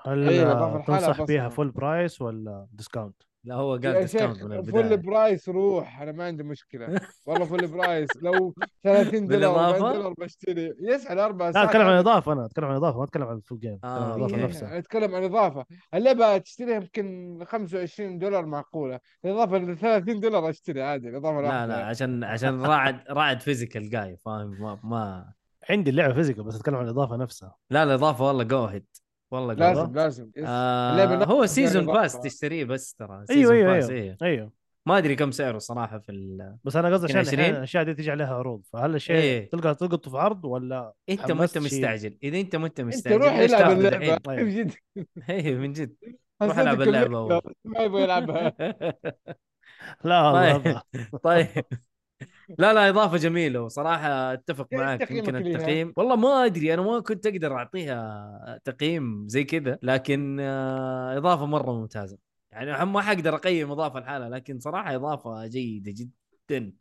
Speaker 2: هل
Speaker 4: أيوة، الحالة
Speaker 2: تنصح. بيها فول برايس ولا ديسكاونت؟
Speaker 1: لا هو قال
Speaker 4: يا
Speaker 1: ديسكاونت
Speaker 4: شيخ
Speaker 1: من
Speaker 4: فول
Speaker 1: البداية.
Speaker 4: برايس روح أنا ما عندي مشكلة. (laughs) والله فول برايس. لو 30 دولار 40
Speaker 1: بالإضافة؟
Speaker 4: دولار بشتري. يسعى أربع
Speaker 2: لا
Speaker 4: ساعات
Speaker 2: أتكلم عن الإضافة أنا أتكلم عن الإضافة ما أتكلم عن ال full game.
Speaker 1: آه،
Speaker 2: الإضافة
Speaker 1: okay.
Speaker 2: نفسها.
Speaker 4: أتكلم عن اضافه اللعبه تشتريها يمكن 25 دولار معقولة. الإضافة ل 30 دولار أشتري عادي الإضافة
Speaker 1: لا. لا عشان عشان راعد راعد physical جاي فاهم؟ ما, ما.
Speaker 2: عندي اللعبة physical بس أتكلم عن الإضافة نفسها.
Speaker 1: لا الإضافة والله go ahead والله جو
Speaker 4: لازم. لازم.
Speaker 1: آه هو
Speaker 4: season.
Speaker 1: pass تشتريه بس ترى
Speaker 2: أيوه
Speaker 1: season
Speaker 2: أيوه
Speaker 1: pass
Speaker 2: أيوه
Speaker 1: إيه.
Speaker 2: أيوه
Speaker 1: ما أدري كم سعره صراحة في ال...
Speaker 2: بس أنا قصدي عشان
Speaker 1: 20.
Speaker 2: الأحيان الأشياء دي تيجي عليها عروض فهل الشيء
Speaker 1: إيه.
Speaker 2: تلقى تلقطه في عرض ولا
Speaker 1: أنت ما
Speaker 2: أنت.
Speaker 1: مستعجل إذا أنت ما أنت
Speaker 4: أنت
Speaker 1: مستعجل
Speaker 4: روح العب
Speaker 1: اللعبة
Speaker 2: طيب. (laughs)
Speaker 4: جد (laughs)
Speaker 1: إيه من جد روح العب اللعبة. (laughs)
Speaker 4: ما يبغى يلعبها
Speaker 2: لا والله.
Speaker 1: طيب لا لا إضافة جميلة وصراحة أتفق
Speaker 4: إيش
Speaker 1: معك يمكن؟ التقييم والله ما أدري أنا ما كنت أقدر أعطيها تقييم زي كذا لكن آه، إضافة مرة ممتازة. يعني ما حقدر أقيم إضافة لحالها لكن صراحة إضافة جيدة جدا.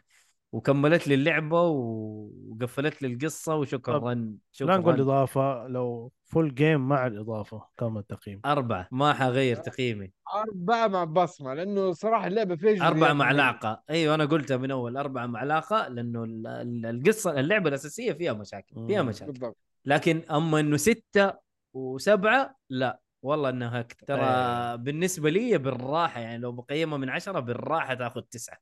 Speaker 1: وكملت لي اللعبة وقفلت لي القصة وشكرا شكرا
Speaker 2: لا نقول إضافة لو فول جيم مع الإضافة كم التقييم؟
Speaker 1: أربعة ما حغير تقييمي.
Speaker 4: أربعة مع بصمة لأنه صراحة اللعبة فيها
Speaker 1: أربعة
Speaker 4: مهمة.
Speaker 1: معلقة أيوة أنا قلتها من أول أربعة معلقة لأنه ال- ال- القصة اللعبة الأساسية فيها مشاكل فيها. مشاكل.
Speaker 4: بالضبط.
Speaker 1: لكن أما إنه ستة وسبعة لا والله أكثر ترى
Speaker 2: إيه.
Speaker 1: بالنسبة لي بالراحة يعني لو بقيمها من عشرة بالراحة تاخذ تسعة.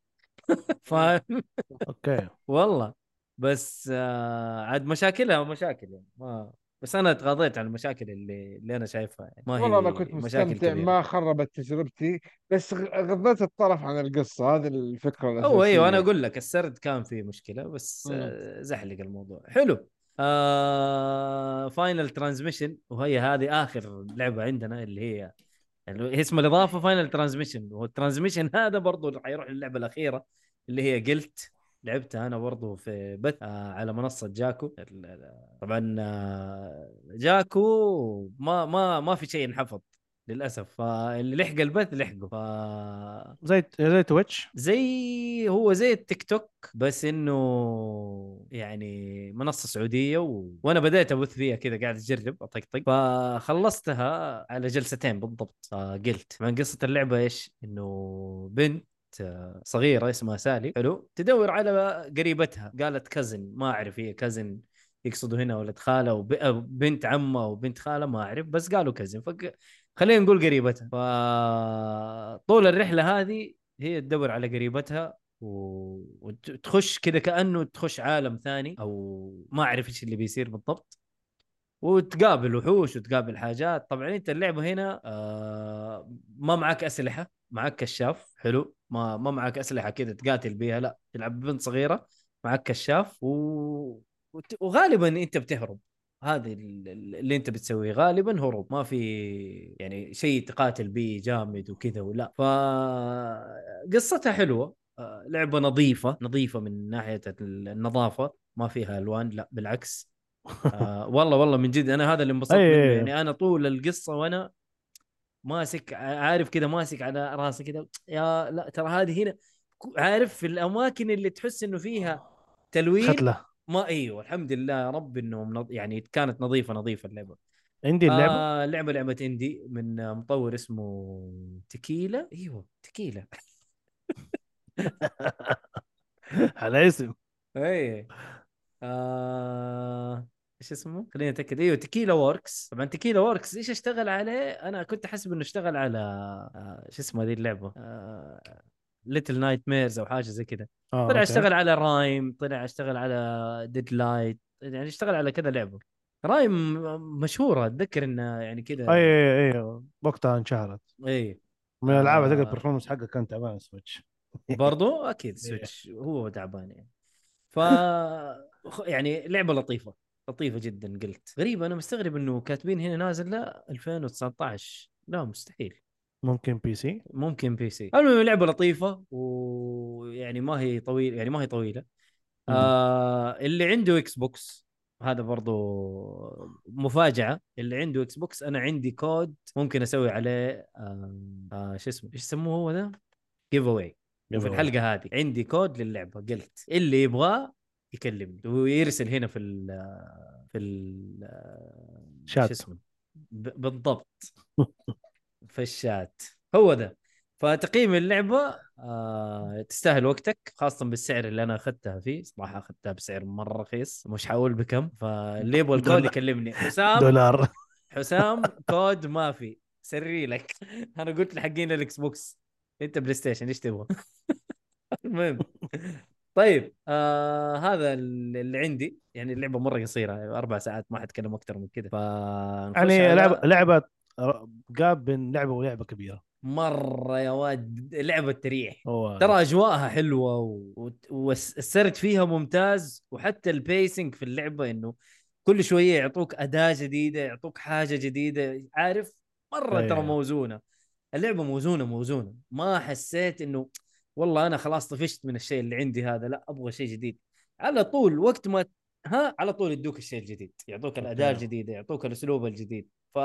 Speaker 1: (laughs) فاهم؟
Speaker 2: أوكي.
Speaker 1: والله. بس آه عاد مشاكلها مشاكل يعني. ما بس أنا تغاضيت عن المشاكل اللي اللي أنا شايفها يعني. ما هي
Speaker 4: والله أنا كنت مستمتع
Speaker 1: كبيرة.
Speaker 4: ما خربت تجربتي. بس غضيت الطرف عن القصة هذه الفكرة الأساسية
Speaker 1: هو أيوه أنا أقول لك السرد كان فيه مشكلة بس. آه، زحلق الموضوع. حلو. آه Final Transmission وهي هذه آخر لعبة عندنا اللي هي يعني هي اسم الإضافة Final Transmission وال Transmission هذا برضو حيروح للعبة الأخيرة اللي هي قلت لعبتها أنا برضو في بث آه على منصة Jaco. طبعا آه Jaco ما ما ما في شيء انحفظ. للأسف. فاللي لحق البث لحقه. ف
Speaker 2: زي زي Twitch؟
Speaker 1: زي هو زي التيك توك بس إنه يعني منصة سعودية و... وأنا بديت أبث فيها كذا قاعد أجرب اطقطق فخلصتها على جلستين بالضبط. قلت من قصة اللعبة إيش؟ إنه بنت صغيرة اسمها سالي حلو تدور على قريبتها. قالت كزن ما أعرف هي كزن يقصدوا هنا ولد خالة وبنت عمة وبنت خالة ما أعرف بس قالوا كزن فق... خلينا نقول قريبتها. فطول الرحلة هذه هي تدور على قريبتها وتخش كذا كأنه تخش عالم ثاني أو ما أعرف إيش اللي بيصير بالضبط. وتقابل وحوش وتقابل حاجات. طبعا أنت اللعبة هنا آه ما معك أسلحة معك كشاف حلو. ما ما معك أسلحة كذا تقاتل بيها لا. تلعب بنت صغيرة معك كشاف و... وغالبا أنت بتهرب. هذه ال- ال- اللي انت بتسويه غالبا هروب ما في يعني شيء تقاتل به جامد وكذا ولا. فقصتها حلوة آه، لعبة نظيفة نظيفة من ناحية النظافة ما فيها ألوان لا بالعكس. آه (laughs) والله والله من جد أنا هذا اللي انبسطت منه. يعني أنا طول القصة وأنا ماسك عارف كذا ماسك على راسه كذا يا لا ترى هذه هنا عارف في الأماكن اللي تحس إنه فيها تلوين؟
Speaker 2: ختلة.
Speaker 1: ما أيوه الحمد لله يا رب إنه منظ... يعني كانت نظيفة نظيفة اللعبة.
Speaker 2: عندي اللعبة؟
Speaker 1: آه لعبة لعبة indie من مطور اسمه Tequila. أيوه Tequila. (laughs)
Speaker 2: على اسم.
Speaker 1: اي آه... إيش اسمه؟ خليني أتأكد. أيوه Tequila Works طبعا Tequila Works إيش اشتغل عليه؟ أنا كنت أحسب إنه اشتغل على آه... شو اسمه هذه اللعبة؟ آه... Little Nightmares أو حاجة زي كذا.
Speaker 2: آه،
Speaker 1: طلع. اشتغل على Rime طلع اشتغل على Deadlight يعني اشتغل على كذا لعبة. Rime مشهورة أتذكر إنه يعني كذا.
Speaker 2: أي أي أي وقتها انشهرت.
Speaker 1: إي.
Speaker 2: من الألعاب
Speaker 1: آه.
Speaker 2: هذيك ال performance حقه كان تعبان Switch (laughs)
Speaker 1: برضو. أكيد Switch هو تعبان يعني. ف (laughs) يعني لعبة لطيفة لطيفة جدا قلت. غريب أنا مستغرب إنه كاتبين هنا نازل لا 2019 لا مستحيل.
Speaker 2: ممكن PC.
Speaker 1: ممكن PC. المهم لعبة لطيفة ويعني ما هي طويله يعني ما هي طويلة. آه اللي عنده Xbox هذا برضو مفاجأة. اللي عنده Xbox أنا عندي كود ممكن أسوي عليه آه آه شو اسمه إيش يسموه هو ذا giveaway وفي الحلقة هذه عندي كود للعبة قلت اللي يبغاه يكلمني. ويرسل هنا في ال في ال
Speaker 2: شات.
Speaker 1: شو اسمه بالضبط. (laughs) في الشات هو ده. فتقييم اللعبة آه تستاهل وقتك خاصة بالسعر اللي أنا أخذتها فيه. صراحة أخذتها بسعر مرة رخيص مش حقول بكم. فاللي يبغى (laughs) الكود. يكلمني. حسام؟
Speaker 2: دولار.
Speaker 1: حسام (laughs) كود ما في. سري لك. (laughs) أنا قلت لحقين ال Xbox. أنت PlayStation إيش تبغى؟ المهم. طيب آه هذا اللي عندي. يعني اللعبة مرة قصيرة أربع ساعات ما حتكلم أكثر من كذا. ف
Speaker 2: يعني لعبه لعبة قاب بين لعبة ولعبة كبيرة.
Speaker 1: مرة يا واد لعبة تريح. ترى أجواءها حلوة و... و... والسرد فيها ممتاز. وحتى ال pacing في اللعبة إنه كل شوية يعطوك أداة جديدة يعطوك حاجة جديدة عارف؟ مرة
Speaker 2: أيه.
Speaker 1: ترى موزونة. اللعبة موزونة موزونة. ما حسيت إنه والله أنا خلاص طفشت من الشيء اللي عندي هذا لا أبغى شيء جديد. على طول وقت ما ها على طول يدوك الشيء الجديد يعطوك الأداة
Speaker 2: أوكي.
Speaker 1: الجديدة يعطوك الأسلوب الجديد ف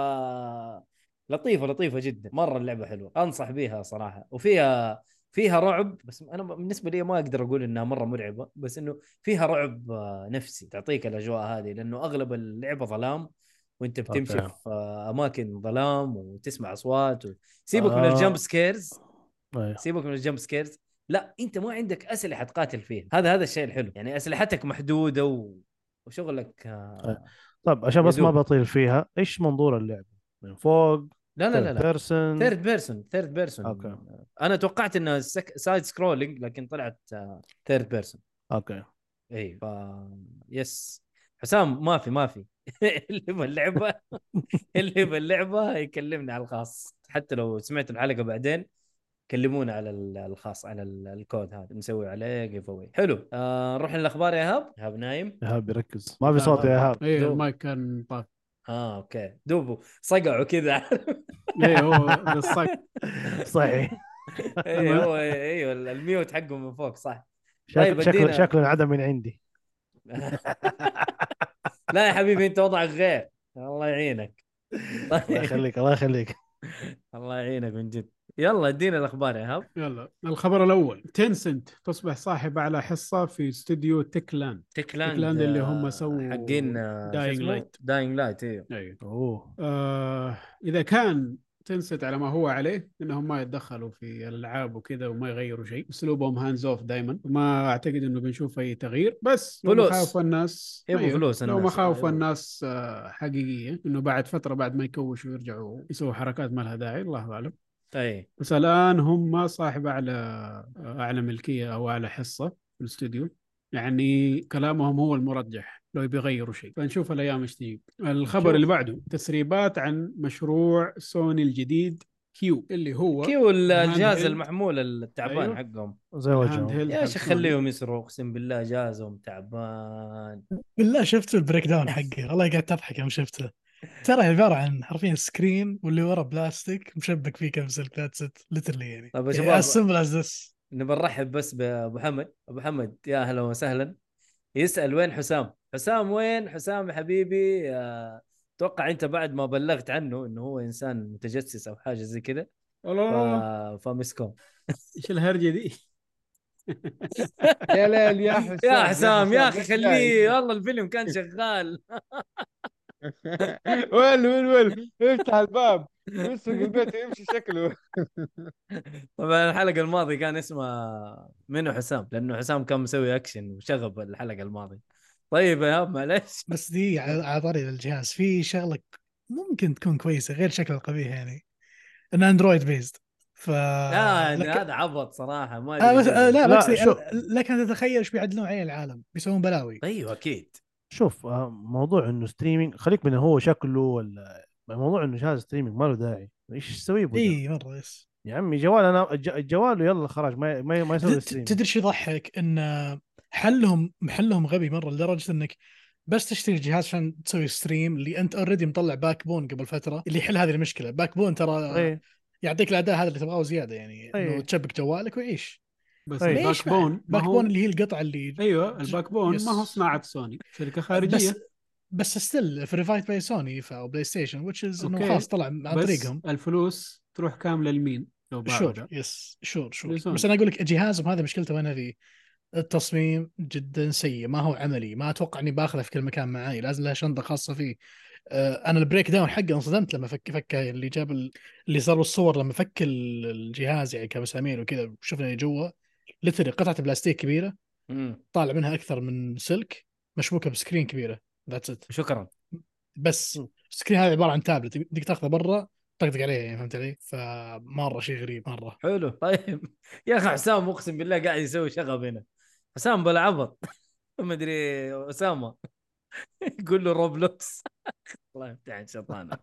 Speaker 1: لطيفة لطيفة جدا مرة اللعبة حلوة أنصح بيها صراحة وفيها فيها رعب بس أنا بالنسبة لي ما أقدر أقول إنها مرة مرعبة بس إنه فيها رعب آه، نفسي تعطيك الأجواء هذه لأنه أغلب اللعبة ظلام وأنت بتمشي
Speaker 2: okay.
Speaker 1: في أماكن ظلام وتسمع أصوات و... سيبك من
Speaker 2: آه.
Speaker 1: ال jump scares
Speaker 2: أيوه.
Speaker 1: سيبك من ال jump scares لا أنت ما عندك أسلحة تقاتل فيها هذا هذا الشيء الحلو يعني أسلحتك محدودة و... وشغلك آه...
Speaker 2: طب عشان بس ما. بطيل فيها إيش منظور اللعبة؟ من فوق
Speaker 1: لا لا لا لا.
Speaker 2: person
Speaker 1: third person third person
Speaker 2: okay.
Speaker 1: أنا توقعت انها سك... side scrolling لكن طلعت third person
Speaker 2: okay.
Speaker 1: إي ف yes حسام ما في ما في. (laughs) اللي يبى اللعبه (laughs) اللي يبى اللعبه يكلمني على الخاص. حتى لو سمعت الحلقة بعدين كلمونا على ال- الخاص على ال- الكود هذا نسوي عليه giveaway حلو. آه نروح للأخبار يا ايهاب ايهاب نايم؟
Speaker 2: ايهاب بيركز ما في صوت يا ايهاب
Speaker 3: اي المايك كان طاف.
Speaker 1: آه okay. دوبه صقعوا كذا. (laughs)
Speaker 3: اي هو بالصق. (laughs)
Speaker 2: صحيح.
Speaker 1: اي هو أيوه ال mute حقه من فوق صح. طيب،
Speaker 2: شكله. شكله انعدم من عندي. (laughs)
Speaker 1: لا يا حبيبي أنت وضعك غير. الله يعينك.
Speaker 2: الله يخليك الله يخليك.
Speaker 1: الله يعينك من جد. يلا ادينا الأخبار يا ايهاب
Speaker 3: يلا الخبر الأول Tencent تصبح صاحب على حصة في استوديو Techland
Speaker 1: Techland
Speaker 3: Techland اللي هم
Speaker 1: آه،
Speaker 3: سووا
Speaker 1: حقين
Speaker 3: Dying Light.
Speaker 1: Dying Light أيوه
Speaker 3: أيوه
Speaker 2: أوه
Speaker 3: آه إذا كان Tencent على ما هو عليه إنهم ما يتدخلوا في الالعاب وكذا وما يغيروا شيء أسلوبهم hands off دائما ما أعتقد إنه بنشوف أي تغيير بس لو
Speaker 1: فلوس.
Speaker 3: مخاوف الناس
Speaker 1: يبغوا
Speaker 3: أيوه.
Speaker 1: فلوس
Speaker 3: لو
Speaker 1: الناس.
Speaker 3: مخاوف
Speaker 1: أيوه.
Speaker 3: الناس حقيقية إنه بعد فترة بعد ما يكوشوا ويرجعوا يسووا حركات ما لها داعي الله أعلم
Speaker 1: اي
Speaker 3: بس الآن هم صاحب أعلى أعلى ملكية أو أعلى حصة في الاستوديو. يعني كلامهم هو المرجح لو بيغيروا شيء. فنشوف الأيام إيش تجيب. الخبر
Speaker 1: شوف.
Speaker 3: اللي بعده تسريبات عن مشروع سوني الجديد Q اللي هو
Speaker 1: Q الجهاز المحمول التعبان
Speaker 3: أيوه.
Speaker 1: حقهم.
Speaker 2: زي وجههم.
Speaker 1: يا شيخ. خليهم يسروا أقسم بالله جهازهم تعبان.
Speaker 5: بالله شفت ال breakdown حقه والله قاعد تضحك يوم شفته. ترى عبارة عن حرفيا screen واللي ورا بلاستيك مشبك فيه كم سلك that's it literally يعني.
Speaker 1: طيب يا شباب.
Speaker 5: as simple as this
Speaker 1: نبى نرحب بس بأبو حمد. أبو حمد يا أهلا وسهلا. يسأل وين حسام؟ حسام وين؟ حسام يا حبيبي آه أتوقع أنت بعد ما بلغت عنه إنه هو إنسان متجسس أو حاجة زي كذا
Speaker 3: والله
Speaker 1: ف... فمسكوه
Speaker 3: إيش الهرجة دي؟ (laughs)
Speaker 4: يا ليل يا حسام
Speaker 1: يا حسام يا
Speaker 4: أخي
Speaker 1: خليه؟ والله الفيلم كان شغال. (laughs)
Speaker 4: وين وين وين افتح الباب يسرق البيت ويمشي شكله. (laughs)
Speaker 1: طبعا الحلقة الماضية كان اسمها منو حسام لأنه حسام كان مسوي اكشن وشغب الحلقة الماضية. طيب يا معلش
Speaker 5: بس دي على طاري الجهاز. في شغله ممكن تكون كويسة غير شكله القبيح يعني. انه Android based ف
Speaker 1: لا يعني
Speaker 5: لك...
Speaker 1: هذا عبط صراحة ما
Speaker 5: آه بس آه لا
Speaker 2: لا،
Speaker 5: بس
Speaker 2: شوف.
Speaker 5: لك ان تتخيل إيش بيعدلون عليه العالم. بيسوون بلاوي.
Speaker 1: أيوه أكيد.
Speaker 2: شوف آه، موضوع إنه streaming خليك من هو شكله ولا موضوع إنه جهاز streaming ما له داعي. إيش تسوي بو ده؟
Speaker 5: اي مرة yes.
Speaker 2: يا عمي جوال أنا الج- الجوال يلا خلاص ما ما, ما يسوي streaming
Speaker 5: تدري شو يضحك؟ إن حلهم محلهم غبي مرة لدرجة إنك بس تشتري جهاز عشان تسوي ستريم اللي أنت already مطلع Backbone قبل فترة اللي يحل هذه المشكلة. Backbone ترى
Speaker 2: إيه
Speaker 5: يعطيك الأداء هذا اللي تبغاه زيادة يعني إنه
Speaker 2: أي.
Speaker 5: تشبك جوالك ويعيش.
Speaker 3: بس.
Speaker 5: ليش
Speaker 3: ال Backbone؟ ما
Speaker 5: Back
Speaker 3: هو
Speaker 5: bone اللي هي القطعة اللي
Speaker 3: أيوه ال Backbone
Speaker 5: yes.
Speaker 3: ما هو صناعة سوني شركة خارجية.
Speaker 5: بس بس still verified by سوني أو بلاي ستيشن which is
Speaker 3: إنه.
Speaker 5: خلاص طلع عن
Speaker 3: بس
Speaker 5: طريقهم.
Speaker 3: الفلوس تروح كاملة لمين؟ لو sure.
Speaker 5: Yes sure sure.
Speaker 3: Listen.
Speaker 5: بس أنا أقول لك جهازهم هذا مشكلته وين هذه التصميم جدا سيء ما هو عملي. ما أتوقع إني بأخذه في كل مكان معي لازم لها شنطة خاصة فيه. آه، أنا ال breakdown حقه انصدمت لما فك فك اللي جاب ال... اللي صار الصور لما فك ال- الجهاز يعني كمسامير وكذا وشفنا اللي جوا. literally قطعة بلاستيك كبيرة
Speaker 1: مم.
Speaker 5: طالع منها أكثر من سلك مشبوكة ب screen كبيرة. That's it
Speaker 1: شكرا.
Speaker 5: بس ال screen هذا عبارة عن تابلت بدك تاخذه برا طقطق عليه يعني فهمت علي؟ فمرة شيء غريب مرة.
Speaker 1: حلو. طيب. (laughs) يا أخي حسام أقسم بالله قاعد يسوي شغب هنا. حسام بلا عبط. (laughs) ما أدري أسامة. (laughs) يقول له Roblox. الله يفتح شيطانك.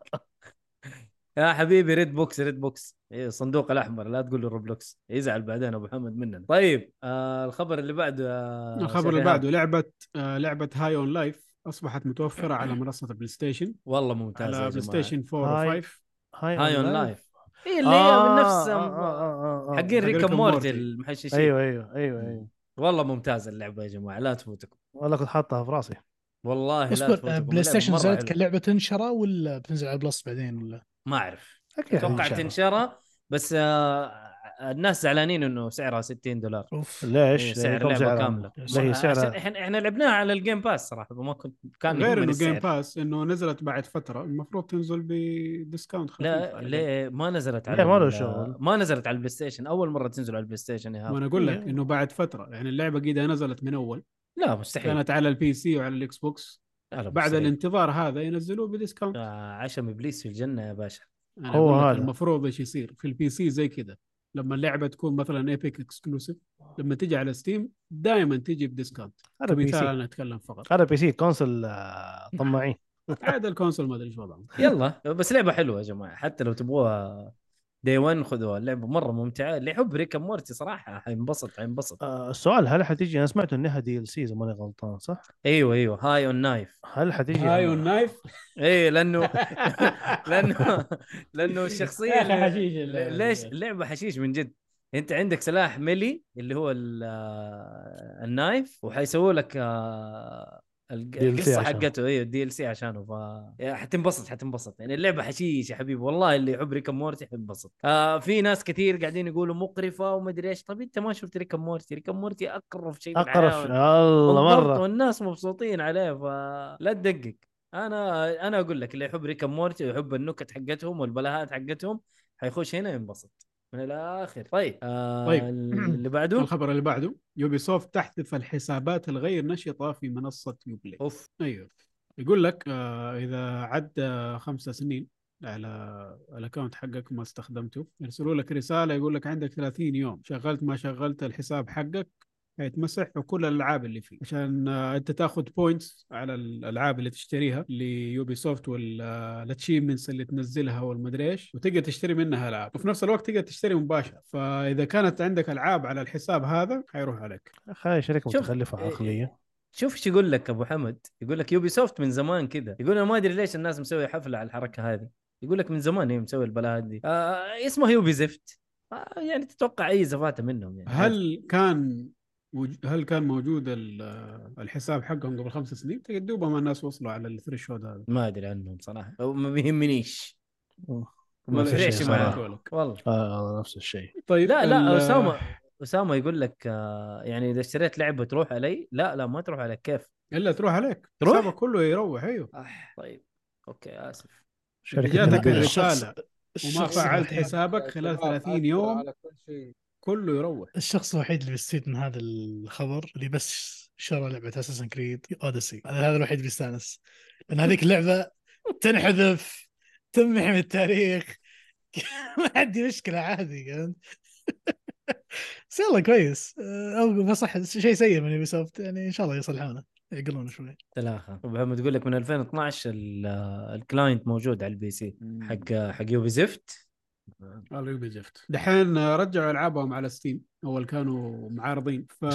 Speaker 1: يا حبيبي red box red box. إيه الصندوق الأحمر لا تقول له Roblox يزعل بعدين أبو محمد مننا. طيب آه الخبر اللي بعده آه
Speaker 3: الخبر اللي بعده لعبة آه لعبة High on Life أصبحت متوفرة على منصة البلاي ستيشن
Speaker 1: والله ممتاز
Speaker 3: على بلاي ستيشن 4
Speaker 2: هاي.
Speaker 3: و5
Speaker 1: High on Life اي اللي
Speaker 2: آه،
Speaker 1: هي من نفس
Speaker 2: آه، آه، آه،.
Speaker 1: حقين
Speaker 3: حق Rick
Speaker 1: Rick
Speaker 3: and
Speaker 1: and
Speaker 3: Morty.
Speaker 1: المحششين.
Speaker 2: أيوه أيوه أيوه أيوه.
Speaker 1: والله ممتازة اللعبة يا جماعة لا تفوتكم.
Speaker 2: والله كنت حاطها في راسي.
Speaker 1: والله لا تفوتكم
Speaker 5: بلاي ستيشن نزلت. كلعبه تنشرى ولا بتنزل على ال Plus بعدين ولا؟
Speaker 1: ما
Speaker 2: أعرف أتوقع.
Speaker 1: تنشرى بس آه الناس زعلانين إنه سعرها 60 دولار أوف
Speaker 2: ليش؟
Speaker 1: إيه، سعر لعبة
Speaker 2: سعرها؟
Speaker 1: كاملة
Speaker 2: لا هي
Speaker 1: عشان
Speaker 2: سعرها
Speaker 1: إحنا إحنا لعبناها على ال Game Pass صراحة ما كنت كان
Speaker 3: غير انه
Speaker 1: السعر.
Speaker 3: Game Pass إنه نزلت بعد فترة المفروض تنزل ب discount خفيف
Speaker 1: لا ليه ما نزلت على
Speaker 2: لا، ما له شغل.
Speaker 1: ما نزلت على البلاي ستيشن أول مرة تنزل على البلاي ستيشن يا
Speaker 3: ما
Speaker 1: هاب
Speaker 3: أنا أقول لك
Speaker 5: إيه.
Speaker 3: إنه بعد فترة يعني اللعبة قيدة نزلت من أول
Speaker 1: لا مستحيل
Speaker 3: كانت على ال PC وعلى الاكس بوكس بعد
Speaker 1: مستحيل.
Speaker 3: الانتظار هذا ينزلوه ب discount.
Speaker 1: آه، عشم إبليس في الجنة يا باشا.
Speaker 3: أنا
Speaker 2: هو
Speaker 3: أقول لك
Speaker 2: هذا.
Speaker 3: المفروض إيش يصير؟ في ال PC زي كذا. لما اللعبة تكون مثلا Epic exclusive لما تيجي على Steam دائما تيجي
Speaker 2: ب discount.
Speaker 3: هذا
Speaker 2: PC
Speaker 3: أنا أتكلم فقط.
Speaker 2: هذا بي سي كونسل طماعين. (laughs)
Speaker 3: عاد ال console ما أدري إيش وضعه
Speaker 1: يلا بس لعبة حلوة يا جماعة. حتى لو تبغوها day 1 خذوها. اللعبة مرة ممتعة. اللي يحب Rick and Morty صراحة حينبسط حينبسط.
Speaker 2: آه، السؤال هل حتيجي أنا سمعت إنها DLC إذا ماني غلطان صح؟
Speaker 1: أيوه أيوه. High on Knife
Speaker 2: هل حتيجي
Speaker 1: High on Knife إيه لأنه (laughs) (laughs)
Speaker 3: لأنه (laughs) لأنه
Speaker 1: الشخصية
Speaker 3: حشيش
Speaker 1: ليش. اللعبة حشيش من جد. أنت عندك سلاح melee اللي هو ال- آه، ال knife وحيسووا لك آه،
Speaker 2: القصة.
Speaker 1: حقته أيوه ال DLC عشانه ف حتنبسط حتنبسط. يعني اللعبة حشيش يا حبيبي والله اللي يحب Rick and Morty حينبسط. آه في ناس كثير قاعدين يقولوا مقرفة وما ادري إيش. طب أنت ما شفت Rick and Morty Rick and Morty أقرف شيء في أقرف
Speaker 2: الله مرة.
Speaker 1: والناس مبسوطين عليه فلا تدقق. أنا أنا أقول لك اللي يحب Rick and Morty ويحب النكت حقتهم والبلاهات حقتهم حيخش هنا ينبسط. من الآخر. طيب آه
Speaker 3: طيب. (clears throat)
Speaker 1: اللي بعده؟
Speaker 3: الخبر اللي بعده Ubisoft تحذف الحسابات الغير نشطة في منصة Uplay
Speaker 1: أوف.
Speaker 3: أيوه. يقول لك آه إذا عدى خمسة سنين على ال account حقك ما استخدمته يرسلوا لك رسالة يقول لك عندك 30 يوم شغلت ما شغلت الحساب حقك حيتمسح وكل الألعاب اللي فيه. عشان آه، أنت تاخذ points على الألعاب اللي تشتريها ل Ubisoft وال achievements اللي تنزلها والمدري إيش وتقدر تشتري منها ألعاب. وفي نفس الوقت تقدر تشتري مباشرة. فإذا كانت عندك ألعاب على الحساب هذا حيروح عليك.
Speaker 2: خلي شركه
Speaker 1: شوف،
Speaker 2: متخلفة
Speaker 1: إيه،
Speaker 2: عقلية.
Speaker 1: شوف إيش يقول لك أبو حمد. يقول لك Ubisoft من زمان كذا يقول أنا ما أدري ليش الناس مسوية حفلة على الحركة هذه. يقول لك من زمان هي مسوي البلاهات دي. آه اسمه يوبي زفت آه يعني تتوقع أي زفاتة منهم يعني.
Speaker 3: هل كان هل كان موجود ال- الحساب حقهم قبل خمس سنين؟ دوبهم الناس وصلوا على ال threshold هذا.
Speaker 1: ما أدري عنهم صراحة. أو ما بيهمنيش
Speaker 2: ولا
Speaker 1: ما. معي
Speaker 3: لك.
Speaker 1: والله.
Speaker 2: آه نفس الشيء.
Speaker 3: طيب
Speaker 1: لا لا اسامه اسامه يقول لك آه، يعني إذا اشتريت لعبة تروح علي؟ لا لا ما تروح عليك. كيف؟
Speaker 3: إلا تروح عليك.
Speaker 1: تروح؟
Speaker 3: حسابك كله يروح أيوه.
Speaker 1: أح طيب. Okay آسف.
Speaker 2: شركة
Speaker 3: جاتك الرسالة. وما فعلت حسابك خلال
Speaker 4: شباب،
Speaker 3: 30
Speaker 4: أذكر
Speaker 3: يوم.
Speaker 4: على كل شيء.
Speaker 3: كله يروح.
Speaker 5: الشخص الوحيد اللي بيستفيد من هذا الخبر اللي بس شرى لعبة Assassin's Creed Odyssey هذا الوحيد اللي بيستانس لأن هذيك اللعبة (laughs) تنحذف تمحي من التاريخ. (laughs) ما عندي مشكلة عادي فهمت؟ بس يلا كويس. آه، أو بصح شيء سيء من Ubisoft يعني إن شاء الله يصلحونه يقلون شوي.
Speaker 1: ثلاثة محمد تقول لك من 2012 ال- ال client موجود على ال PC حق حق يوبي زفت
Speaker 3: زفت دحين رجعوا ألعابهم على Steam أول كانوا معارضين. ف.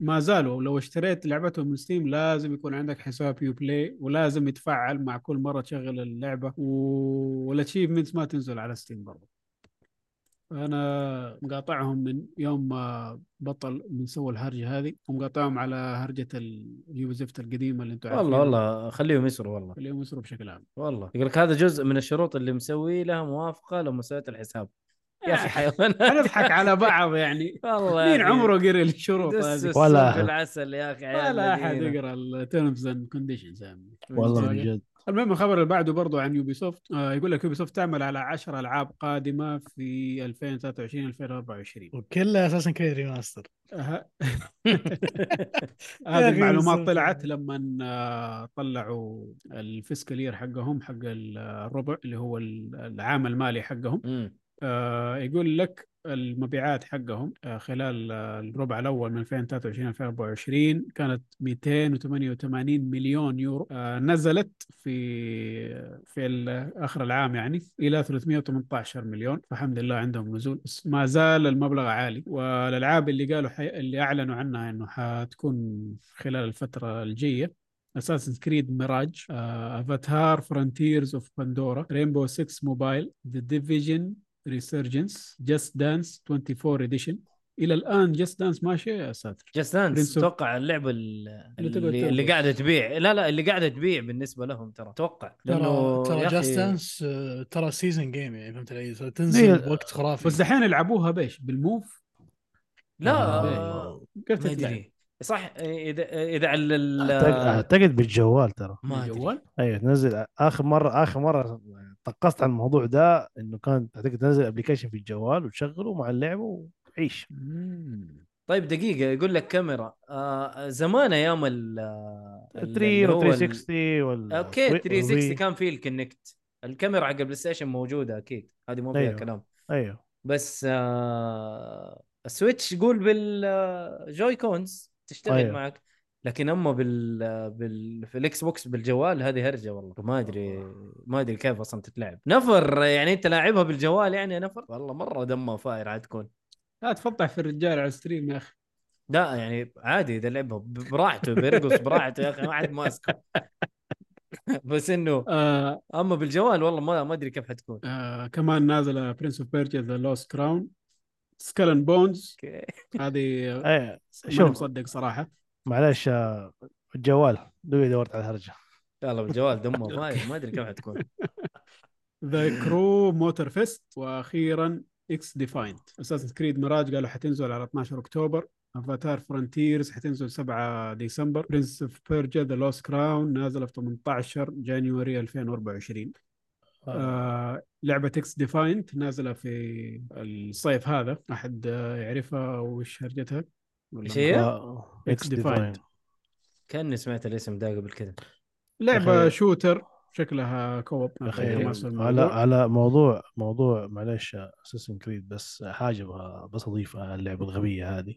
Speaker 3: ما زالوا لو اشتريت لعبتهم من Steam لازم يكون عندك حساب Uplay ولازم يتفعل مع كل مرة تشغل اللعبة وال achievements ما تنزل على Steam برضه أنا مقاطعهم من يوم ما بطل من سوى الهرجة هذه ومقاطعهم على هرجة ال Ubi زفت القديمة اللي أنتم
Speaker 1: والله والله خليهم يسروا والله.
Speaker 3: اليوم يسروا بشكل عام.
Speaker 1: والله. يقول لك هذا جزء من الشروط اللي مسوي لها موافقة لما سويت الحساب. يا أخي حيوان (laughs)
Speaker 3: نضحك على بعض يعني. (laughs)
Speaker 1: والله
Speaker 3: مين. عمره قرا الشروط هذه؟
Speaker 2: ولا.
Speaker 1: العسل يا أخي عيال
Speaker 3: ولا أحد.
Speaker 1: يقرأ
Speaker 3: ال terms and conditions
Speaker 2: والله. من جد.
Speaker 3: المهم الخبر اللي بعده برضو عن Ubisoft آه يقول لك Ubisoft تعمل على 10 ألعاب قادمة في 2023 2024
Speaker 5: وكلها Assassin's
Speaker 3: Creed
Speaker 5: remaster
Speaker 3: هذه المعلومات. طلعت لما آه، طلعوا ال fiscal year حقهم حق الربع اللي هو العام المالي حقهم. آه، يقول لك المبيعات حقهم آه، خلال آه، الربع الأول من 2023 2024 كانت 288 مليون يورو آه، نزلت في في آخر العام يعني إلى 318 مليون فالحمد لله عندهم نزول ما زال المبلغ عالي. والألعاب اللي قالوا حي... اللي أعلنوا عنها إنه حتكون خلال الفترة الجاية Assassin's Creed Mirage Avatar Frontiers of Pandora Rainbow 6 Mobile The Division Resurgence Just Dance 24 Edition إلى الآن Just Dance ماشية يا ساتر. Just Dance
Speaker 1: أتوقع اللعبة ال-
Speaker 3: اللي
Speaker 1: اللي. اللي قاعدة تبيع. لا لا اللي قاعدة تبيع بالنسبة لهم ترى. أتوقع
Speaker 5: ترى ترى
Speaker 1: Just
Speaker 5: Dance ترى season game يعني فهمت علي؟ تنزل
Speaker 2: إيه.
Speaker 5: بوقت خرافي.
Speaker 3: بس دحين يلعبوه بإيش؟ بال Move؟
Speaker 1: لا.
Speaker 2: آه.
Speaker 3: كيف
Speaker 1: أدري. صح إذا إذا على ال-
Speaker 2: أعتقد- أعتقد بالجوال ترى.
Speaker 1: ما أدري.
Speaker 3: الجوال
Speaker 2: أيوه تنزل آخر مرة آخر مرة طقست عن الموضوع ده إنه كان اعتقد تنزل ابلكيشن في الجوال وتشغله مع اللعبة وعيش
Speaker 1: طيب دقيقة يقول لك كاميرا آه زمان أيام ال ال-
Speaker 2: 3
Speaker 1: اللي
Speaker 2: و
Speaker 1: هو
Speaker 2: 360 ولا
Speaker 1: أوكي
Speaker 2: وي-
Speaker 1: 360
Speaker 2: وي.
Speaker 1: كان فيه الكونكت الكاميرا حق البلاي ستيشن موجودة أكيد هذه ما فيها
Speaker 2: أيوه.
Speaker 1: كلام
Speaker 2: أيوه
Speaker 1: بس آه ال Switch يقول بال Joy-Cons تشتغل
Speaker 2: أيوه.
Speaker 1: معك لكن أما بال بال في ال Xbox بالجوال هذه هرجة والله. ما أدري ما أدري كيف أصلا تتلعب. نفر يعني أنت لاعبها بالجوال يعني يا نفر؟ والله مرة دمها فاير عاد تكون.
Speaker 3: لا تفضح في الرجال على ال stream يا أخي.
Speaker 1: لا يعني عادي إذا لعبها براحته بيرقص براحته يا أخي ما حد ماسكه. (laughs) بس إنه
Speaker 3: آه.
Speaker 1: أما بالجوال والله ما ما أدري كيف حتكون.
Speaker 3: آه كمان نازلة Prince of Persia The Lost Crown Skull
Speaker 1: Bones
Speaker 3: هذه (laughs)
Speaker 2: شوف.
Speaker 3: مصدق صراحة.
Speaker 2: معلش الجوال دوبي دورت على الهرجة.
Speaker 1: لا لا بالجوال دمه (laughs) فاير ما أدري كيف حتكون.
Speaker 3: The Crew Motorfest وأخيرا XDefiant Assassin's Creed Mirage قالوا حتنزل على 12 أكتوبر. Avatar Frontiers حتنزل 7 ديسمبر. Prince of Persia The Lost Crown نازله في 18 January 2024 آه لعبة XDefiant نازلة في الصيف هذا. أحد يعرفها وش هرجتها؟ ولا
Speaker 1: إيش هي؟
Speaker 3: XDefiant.
Speaker 2: Defiant
Speaker 1: كأني سمعت الاسم ده قبل كده
Speaker 3: لعبة
Speaker 2: أخي.
Speaker 3: shooter شكلها co-op
Speaker 2: على. على موضوع موضوع معلش Assassin's Creed بس حاجة بس أضيفها اللعبة الغبية هذه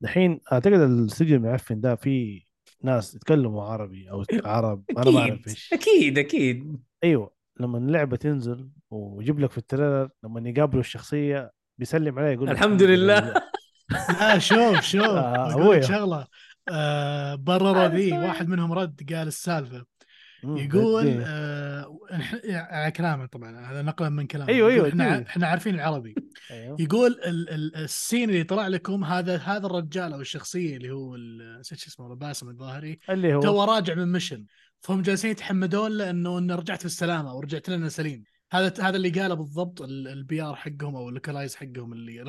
Speaker 2: دحين أعتقد الاستوديو المعفن ده في ناس يتكلموا عربي أو عرب أنا ما
Speaker 1: أعرف
Speaker 2: إيش
Speaker 1: أكيد أكيد
Speaker 2: أيوه لما اللعبة تنزل ويجيب لك في التريلر لما يقابلوا الشخصية بيسلم عليه يقول لك
Speaker 1: الحمد لله.
Speaker 5: لا شوف شوف.
Speaker 2: آه،
Speaker 5: بقول
Speaker 2: أبويا.
Speaker 5: لك شغلة. آه برروا ذي واحد منهم رد قال
Speaker 2: السالفة.
Speaker 5: يقول
Speaker 2: اديني.
Speaker 5: آه على كلامه طبعا هذا نقلا من كلامه.
Speaker 2: أيوه،
Speaker 5: يقول
Speaker 2: أيوه،
Speaker 5: إحنا عارفين العربي.
Speaker 2: أيوه.
Speaker 5: يقول ال ال السين اللي طلع لكم هذا هذا الرجال أو الشخصية اللي هو شو اسمه باسم الظاهري
Speaker 2: اللي هو.
Speaker 5: تو راجع من mission فهم جالسين يتحمدون له انه إنه رجعت بالسلامة ورجعت لنا سليم. هذا هذا اللي قاله بالضبط ال PR حقهم أو ال localize حقهم اللي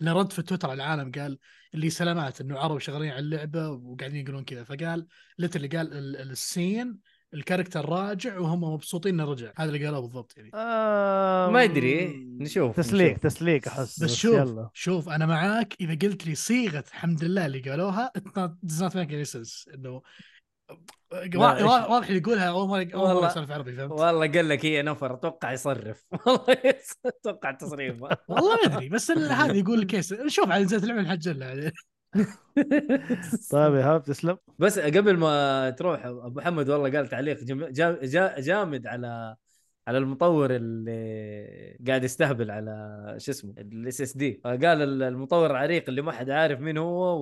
Speaker 5: اللي رد في تويتر على العالم قال اللي سلامات إنه عرب شغالين على اللعبة وقاعدين يقولون كذا. فقال اللي قال ال- ال- ال scene ال character راجع وهم مبسوطين إنه رجع. هذا اللي قالوه بالضبط يعني.
Speaker 2: آه
Speaker 1: ما ادري نشوف
Speaker 2: تسليك
Speaker 1: نشوف.
Speaker 2: تسليك أحس
Speaker 5: بس شوف
Speaker 2: يلا.
Speaker 5: شوف أنا معاك إذا قلت لي صيغة الحمد لله اللي قالوها does not make any sense. إنه واضح اللي يقولها. أول مره أول
Speaker 1: مرة
Speaker 5: يسولف عربي فهمت؟
Speaker 1: والله قال لك هي نفر أتوقع يصرف. (laughs) والله أتوقع تصريف (laughs)
Speaker 5: والله ما أدري بس هذا يقول الكيس شوف على نزلت اللعبة نحجلها يعني. (laughs)
Speaker 2: طيب يا هاب تسلم.
Speaker 1: بس قبل ما تروح أبو محمد والله قال تعليق جم... جا... جا... جامد على على المطور اللي قاعد يستهبل على شو اسمه ال SSD قال ال- المطور العريق اللي ما حد عارف مين هو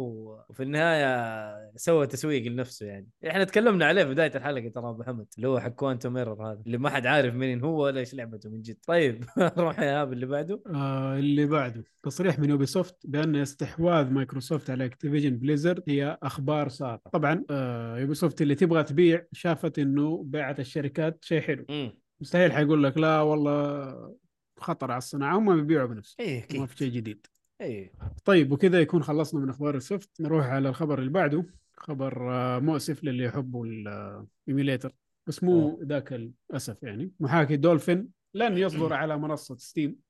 Speaker 1: وفي النهاية سوى تسويق لنفسه يعني. إحنا تكلمنا عليه في بداية الحلقة ترى أبو محمد اللي هو حق Quantum Error هذا اللي ما حد عارف مين هو ولا إيش لعبته من جد. طيب (laughs) روح يا هاب اللي بعده.
Speaker 3: آه اللي بعده. تصريح من Ubisoft بأن استحواذ مايكروسوفت على Activision Blizzard هي أخبار ساقطه طبعا آه Ubisoft اللي تبغى تبيع شافت إنه بيعه الشركات شيء حلو.
Speaker 1: امم
Speaker 3: مستحيل حيقول لك لا والله خطر على الصناعة هم بيبيعوا بنفسهم
Speaker 1: إيه
Speaker 3: ما في شيء جديد.
Speaker 1: إيه.
Speaker 3: طيب وكذا يكون خلصنا من أخبار ال soft نروح على الخبر اللي بعده خبر آه، مؤسف للي يحبوا ال emulator بس مو ذاك الأسف يعني. محاكي دولفين لن يصدر (clears throat) على منصة Steam آه،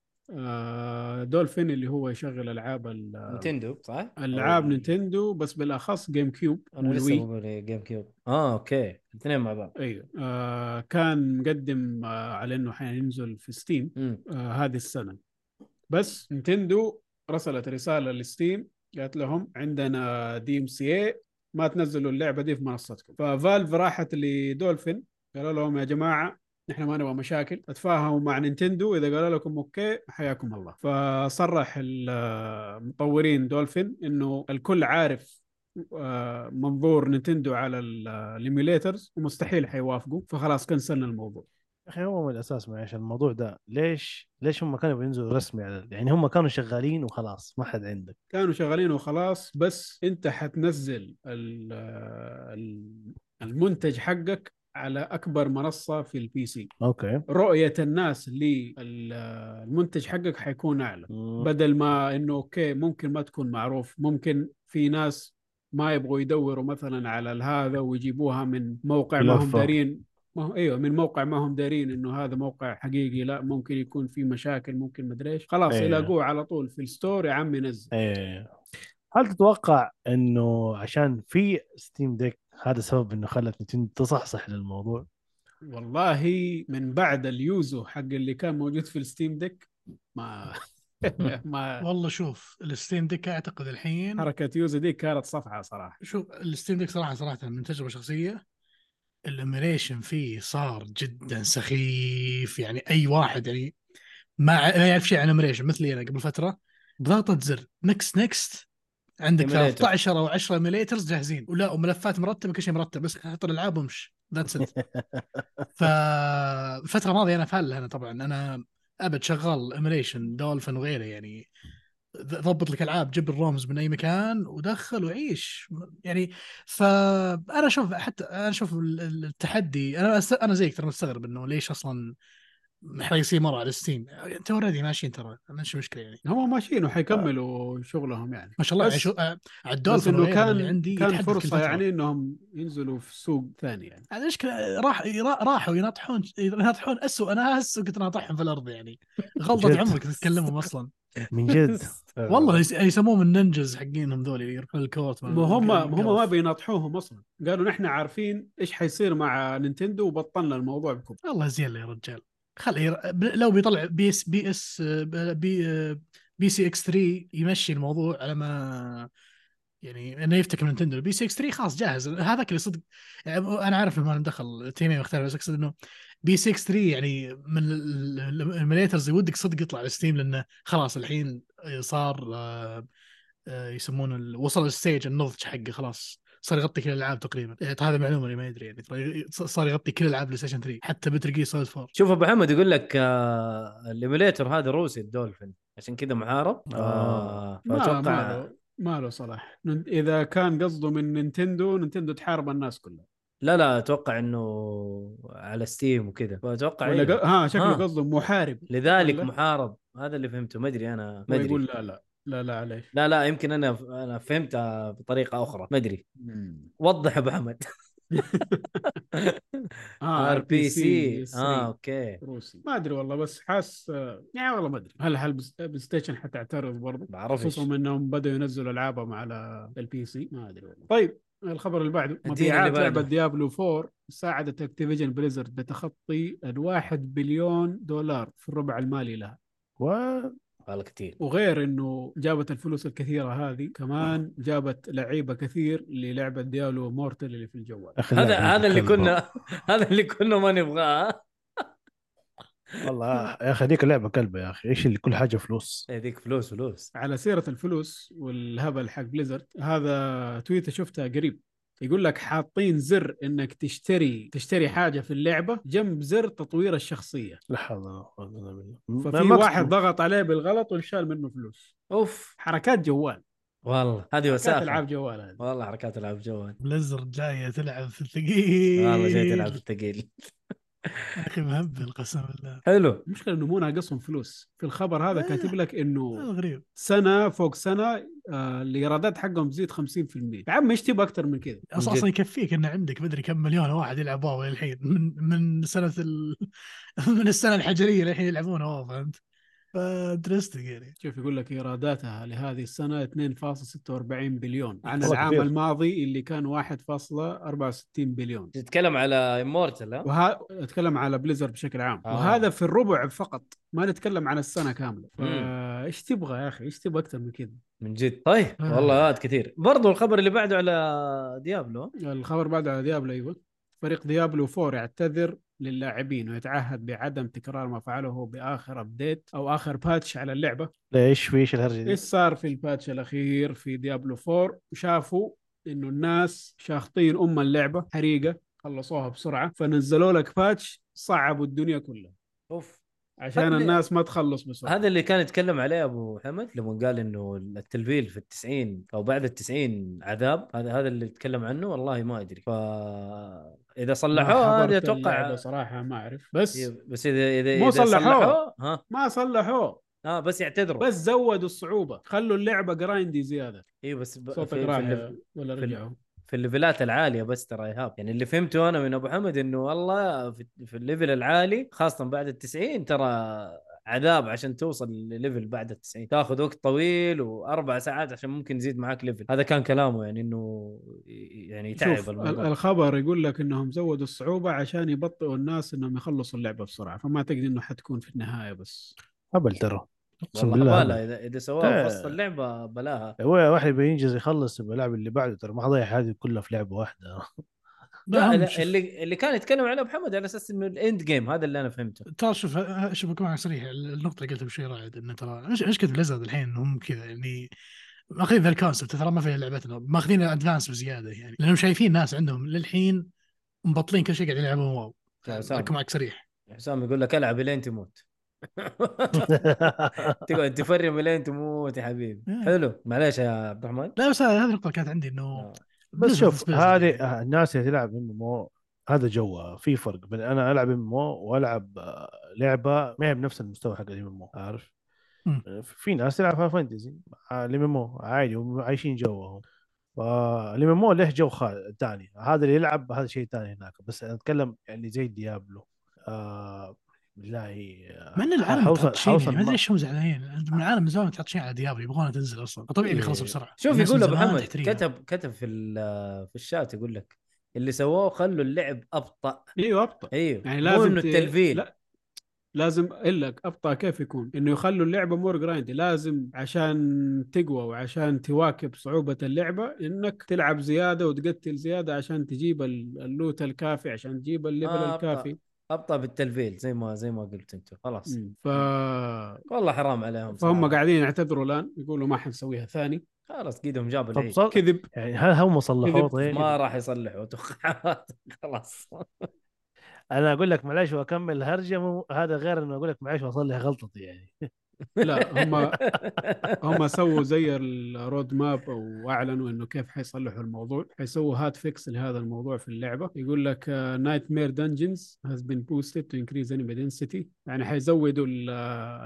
Speaker 3: دولفين اللي هو يشغل ألعاب ال-
Speaker 1: Nintendo صح؟ ألعاب
Speaker 3: Nintendo بس بالأخص GameCube
Speaker 1: أنا لسه GameCube. آه okay. الاثنين مع بعض.
Speaker 3: أيوه. آه كان مقدم آه على إنه حينزل في
Speaker 1: Steam
Speaker 3: آه هذه السنة. بس Nintendo رسلت رسالة ل Steam قالت لهم عندنا DMCA ما تنزلوا اللعبة دي في منصتكم. ف Valve راحت لدولفين قالوا لهم يا جماعة نحن ما نبغى مشاكل. تفاهموا مع Nintendo. إذا قالوا لكم okay حياكم الله. فصرح المطورين دولفين إنه الكل عارف آه، منظور نينتندو على ال emulators ومستحيل حيوافقوا. فخلاص كنسلنا الموضوع.
Speaker 2: أخي هو من الأساس معلش الموضوع ده. ليش ليش هم كانوا بينزلوا رسمي على يعني هم كانوا شغالين وخلاص ما حد عندك.
Speaker 3: كانوا شغالين وخلاص بس أنت حتنزل ال- المنتج حقك على أكبر منصة في ال PC
Speaker 2: okay.
Speaker 3: رؤية الناس للمنتج حقك حيكون أعلى.
Speaker 2: مم.
Speaker 3: بدل ما إنه okay ممكن ما تكون معروف. ممكن في ناس ما يبغوا يدوروا مثلا على هذا ويجيبوها من موقع ما هم. دارين. ما هو أيوه من موقع ما هم دارين إنه هذا موقع حقيقي. لا ممكن يكون في مشاكل ممكن مدري إيش. خلاص
Speaker 2: أيوة.
Speaker 3: يلاقوه على طول في ال store يا عمي نزل.
Speaker 2: إيه. هل تتوقع إنه عشان في Steam Deck هذا سبب إنه خلت نينتندو تصحصح للموضوع.
Speaker 3: والله من بعد ال Yuzu حق اللي كان موجود في ال Steam Deck ما (laughs) ما
Speaker 5: والله شوف ال Steam Deck أعتقد الحين
Speaker 3: حركة Yuzu دي كانت صفعة صراحة.
Speaker 5: شوف ال Steam Deck صراحة صراحة من تجربة شخصية ال emulation فيه صار جدا سخيف يعني أي واحد يعني ما يعرف شيء عن emulation مثلي أنا قبل فترة. بضغطه زر next next عندك
Speaker 1: Emulator.
Speaker 5: 13 أو 10 emulators جاهزين ولا وملفات مرتبه كل شيء مرتب بس حط الألعاب وامش that's it (laughs) فالفتره الماضية أنا فال أنا طبعا أنا أبد شغال emulation دولفين وغيره يعني ضبط لك ألعاب جيب ال ROMs من أي مكان ودخل وعيش يعني فانا أشوف حتى أنا أشوف ال- ال- التحدي أنا. أنا زيك ترى مستغرب إنه ليش أصلا يصير مرة على ستيم انت already ماشيين ترى ما عندش مشكلة يعني.
Speaker 3: هم ماشيين وحيكملوا شغلهم يعني.
Speaker 5: ما شاء الله شو آه، الدولفين إنه
Speaker 3: كان
Speaker 5: عندي
Speaker 3: كان
Speaker 5: فرصة.
Speaker 3: يعني إنهم ينزلوا في سوق ثاني يعني.
Speaker 5: المشكلة راح را- راحوا يناطحون يناطحون اسوء أنا هسه كنت ناطحهم في الأرض يعني.
Speaker 2: غلطة.
Speaker 5: عمرك تتكلمهم أصلا.
Speaker 2: من جد. (laughs)
Speaker 5: والله يس- يسموهم النينجز حقينهم ذول يروحون الكورت
Speaker 3: ما هم هم ما بيناطحوهم أصلا. قالوا نحن عارفين إيش حيصير مع نينتندو وبطلنا الموضوع بكم.
Speaker 5: الله زين يا رجال. خلي ير- ب- لو بيطلع بي اس بي اس بي بي سي إكس 3 يمشي الموضوع على ما يعني إنه يفتك من نينتندو. البي سي إكس 3 خلاص جاهز. هذاك اللي صدق يعني أنا عارف إنه ما مدخل team ين مختلف بس أقصد إنه RPCS3 يعني من ال emulators ودك صدق يطلع على ستيم لأنه خلاص الحين صار آه، آه، يسمونه وصل ال stage النضج حقه خلاص. صار يغطي كل الألعاب تقريبا. يعني هذا معلومة اللي ما يدري يعني. ترى صار يغطي كل ألعاب بلاي ستيشن 3 حتى Metal Gear Solid 4
Speaker 1: شوف أبو محمد يقول لك آه ال emulator هذا روسي الدولفين. عشان كذا محارب. آه.
Speaker 3: ما ما
Speaker 1: فاتوقع
Speaker 3: له ما له صلاح. إذا كان قصده من نينتندو نينتندو تحارب الناس كلها.
Speaker 1: لا لا أتوقع إنه على ستيم وكذا. فأتوقع
Speaker 3: ولا
Speaker 1: إيه.
Speaker 3: ها شكله
Speaker 1: ها.
Speaker 3: قصده محارب.
Speaker 1: لذلك
Speaker 3: ولا؟
Speaker 1: محارب. هذا اللي فهمته. ما أدري أنا ما
Speaker 3: يقول
Speaker 1: أدري.
Speaker 3: لا لا. لا لا عليه
Speaker 1: لا لا يمكن أنا أنا فهمتها بطريقة أخرى. ما أدري. وضح أبو حمد. ار بي سي
Speaker 3: آه
Speaker 1: أوكي.
Speaker 3: روسي. ما أدري والله بس حاس آه، يعني والله ما أدري. هل هل بلاي ستيشن حتعترض برضه خصوصا إنهم بدأوا ينزلوا ألعابهم على ال PC ما أدري والله. طيب الخبر اللي بعده. مبيعات. لعبة ديابلو 4 ساعدت اكتيفيجن بليزرد بتخطي الواحد بليون دولار في الربع المالي لها.
Speaker 2: و...
Speaker 1: والله كثير
Speaker 3: وغير إنه جابت الفلوس الكثيرة هذه كمان جابت لعيبة كثير للعبه Diablo Immortal اللي في الجوال.
Speaker 1: هذا هذا اللي. كنا (laughs) هذا اللي كنا ما نبغاه.
Speaker 2: والله يا أخي هذيك اللعبه كلبه يا أخي. إيش اللي كل حاجة فلوس.
Speaker 1: هذيك فلوس فلوس.
Speaker 3: على سيرة الفلوس والهبل حق بليزرد هذا تويتة شفتها قريب. يقول لك حاطين زر إنك تشتري تشتري حاجة في اللعبة جنب زر تطوير الشخصية.
Speaker 2: لا حول ولا قوة إلا بالله. ما-
Speaker 3: ففي
Speaker 2: ما
Speaker 3: واحد ضغط عليه بالغلط وانشال منه فلوس.
Speaker 1: أوف.
Speaker 3: حركات جوال.
Speaker 1: والله هذه
Speaker 3: حركات
Speaker 1: وساخة.
Speaker 3: ألعاب جوال هذه.
Speaker 1: والله حركات ألعاب جوال.
Speaker 5: بليزرد جاية تلعب في الثقيل.
Speaker 1: والله جاي تلعب الثقيل.
Speaker 5: يا أخي مهبل قسم بالله.
Speaker 1: حلو.
Speaker 3: المشكلة إنه مو ناقصهم فلوس. في الخبر هذا
Speaker 5: آه.
Speaker 3: كاتب لك إنه
Speaker 5: غريب.
Speaker 3: سنة فوق سنة آه الإيرادات حقهم تزيد 50% يا عم إيش تبغى أكثر من كذا؟
Speaker 5: أصلا أصلا يكفيك ان عندك مدري كم مليون واحد يلعب WoW الحين من من سنة ال... (laughs) من السنة الحجرية للحين يلعبون WoW فهمت؟ ف interesting يعني.
Speaker 3: شوف يقول لك إيراداتها لهذه السنة 2.46 بليون. عن العام
Speaker 2: كثير.
Speaker 3: الماضي اللي كان 1.64 بليون.
Speaker 1: تتكلم على Immortal ها؟
Speaker 3: وها أتكلم على بليزرد بشكل عام.
Speaker 1: آه.
Speaker 3: وهذا في الربع فقط. ما نتكلم عن السنة كاملة.
Speaker 1: مم.
Speaker 3: فايش تبغى يا أخي؟ إيش تبغى أكثر من كذا؟
Speaker 1: من جد. طيب
Speaker 3: آه.
Speaker 1: والله هذا كثير. برضو الخبر اللي بعده على ديابلو.
Speaker 3: الخبر بعد على ديابلو أيوه. فريق ديابلو 4 يعتذر للاعبين ويتعهد بعدم تكرار ما فعله بآخر update أو آخر patch على اللعبة.
Speaker 2: ليش؟ في إيش الهرجة دي؟
Speaker 3: إيش صار في ال patch الأخير في ديابلو 4 شافوا إنه الناس شاخطين أم اللعبة حريقة خلصوها بسرعة فنزلوا لك باتش صعبوا الدنيا كلها.
Speaker 1: أوف.
Speaker 3: عشان
Speaker 1: هذا-
Speaker 3: الناس ما تخلص بسرعة.
Speaker 1: هذا اللي كان يتكلم عليه أبو حمد لما قال إنه التلفيل في التسعين أو بعد التسعين عذاب هذا هذا اللي يتكلم عنه والله ما أدري. فاذا
Speaker 3: ما
Speaker 1: صلحوه
Speaker 3: حضرت أتوقع صراحة ما أعرف. بس
Speaker 1: إيه، بس اذا اذا
Speaker 3: مو صلحوه.
Speaker 1: ها؟
Speaker 3: ما صلحوه.
Speaker 1: آه بس يعتذروا.
Speaker 3: بس زودوا الصعوبة. خلوا اللعبة جرايندي زيادة.
Speaker 1: أيوه بس ب...
Speaker 3: صوتك
Speaker 1: في.
Speaker 3: ولا رجعوا؟
Speaker 1: في ال level ات العالية بس ترى إيهاب. يعني اللي فهمته أنا من أبو حمد إنه والله في, في ال level العالي خاصة بعد التسعين ترى عذاب عشان توصل لل level بعد التسعين. تاخذ وقت طويل وأربع ساعات عشان ممكن يزيد معاك level هذا كان كلامه يعني إنه يعني يتعب
Speaker 3: شوف ال-
Speaker 1: الموضوع
Speaker 3: الخبر يقول لك إنهم زودوا الصعوبة عشان يبطئوا الناس إنهم يخلصوا اللعبة بسرعة فما تقدر إنه حتكون في النهاية بس.
Speaker 2: هبل ترى. أقسم
Speaker 1: والله
Speaker 2: بالله.
Speaker 1: اذا إذا سووها في وسط اللعبة بلاها.
Speaker 2: هو واحد binges يخلص باللعب اللي بعده ترى ما حضيع هذه كلها في لعبة واحدة.
Speaker 1: لا, اللي اللي كان يتكلم عليه أبو حمد على أساس إنه ال end game هذا اللي أنا فهمته.
Speaker 5: ترى شوف ه- شوف بكون معك صريح النقطة اللي قلتها بشوي رائد إنه ترى مش مشكله Blizzard الحين هم كذا يعني ماخذين ذا ال concept ترى ما في لعبتنا ماخذين advance بزيادة يعني لأنهم شايفين ناس عندهم للحين مبطلين كل شيء قاعد يلعبون
Speaker 1: WoW.
Speaker 5: بكون معك صريح.
Speaker 1: حسام يقول لك ألعب لين تموت. (laughs) تقعد (laughs) تفرم لين تموت يا حبيبي
Speaker 5: إيه.
Speaker 1: حلو معليش يا عبد الرحمن
Speaker 5: لا بس هذه النقطه كانت عندي إنه
Speaker 1: آه.
Speaker 2: بس شوف هذه
Speaker 5: يعني.
Speaker 2: الناس اللي تلعب MMO هذا جوها في فرق بين أنا ألعب MMO وألعب آه، لعبة ما هي بنفس المستوى حق ال MMO عارف. في ناس تلعب Fantasy ال MMO عادي هم عايشين جوهم فال MMO له جو ثاني هذا اللي يلعب هذا شيء ثاني هناك بس أتكلم يعني زي Diablo آه بالله آه،
Speaker 5: مع ان العالم
Speaker 2: حوصل-
Speaker 5: يعني ما
Speaker 2: أدري
Speaker 5: ليش هم زعلانين من العالم من زمان متعطشين على Diablo يبغونها تنزل أصلا. طبيعي بيخلصوا بسرعة.
Speaker 1: شوف يقول
Speaker 5: من
Speaker 1: ابو محمد. كتب كتب في ال- في الشات يقول لك اللي سووه خلوا اللعب أبطأ.
Speaker 3: إيوه أبطأ.
Speaker 1: إيوه
Speaker 3: يعني لازم إنه
Speaker 1: التلفيل.
Speaker 3: لا لازم أقول لك أبطأ كيف يكون. إنه يخلوا اللعبة more grindy لازم عشان تقوى وعشان تواكب صعوبة اللعبة إنك تلعب زيادة وتقتل زيادة عشان تجيب ال- ال loot الكافي عشان تجيب ال level
Speaker 1: آه،
Speaker 3: الكافي.
Speaker 1: أبطأ بالتلفيل زي ما زي ما قلت أنت خلاص.
Speaker 3: ف
Speaker 1: والله حرام عليهم
Speaker 3: فهم
Speaker 1: صراحة.
Speaker 3: قاعدين يعتذروا الآن يقولوا ما حنسويها ثاني
Speaker 1: خلاص قيدهم جابوا
Speaker 2: طب
Speaker 1: العيد
Speaker 2: صل...
Speaker 3: كذب
Speaker 2: يعني هل هم صلحوه
Speaker 3: كذب.
Speaker 2: طيب؟
Speaker 1: ما راح يصلحوا أتوقع (laughs) خلاص
Speaker 2: أنا أقول لك معلش وأكمل الهرجه مو هذا غير إنه أقول لك معلش وأصلح غلطتي يعني (laughs)
Speaker 3: لا هم (laughs) هم سووا زي ال road map واعلنوا إنه كيف حيصلحوا الموضوع. حيسووا hotfix لهذا الموضوع في اللعبة. يقول لك nightmare dungeons has been boosted to increase enemy density. يعني حيزودوا ال-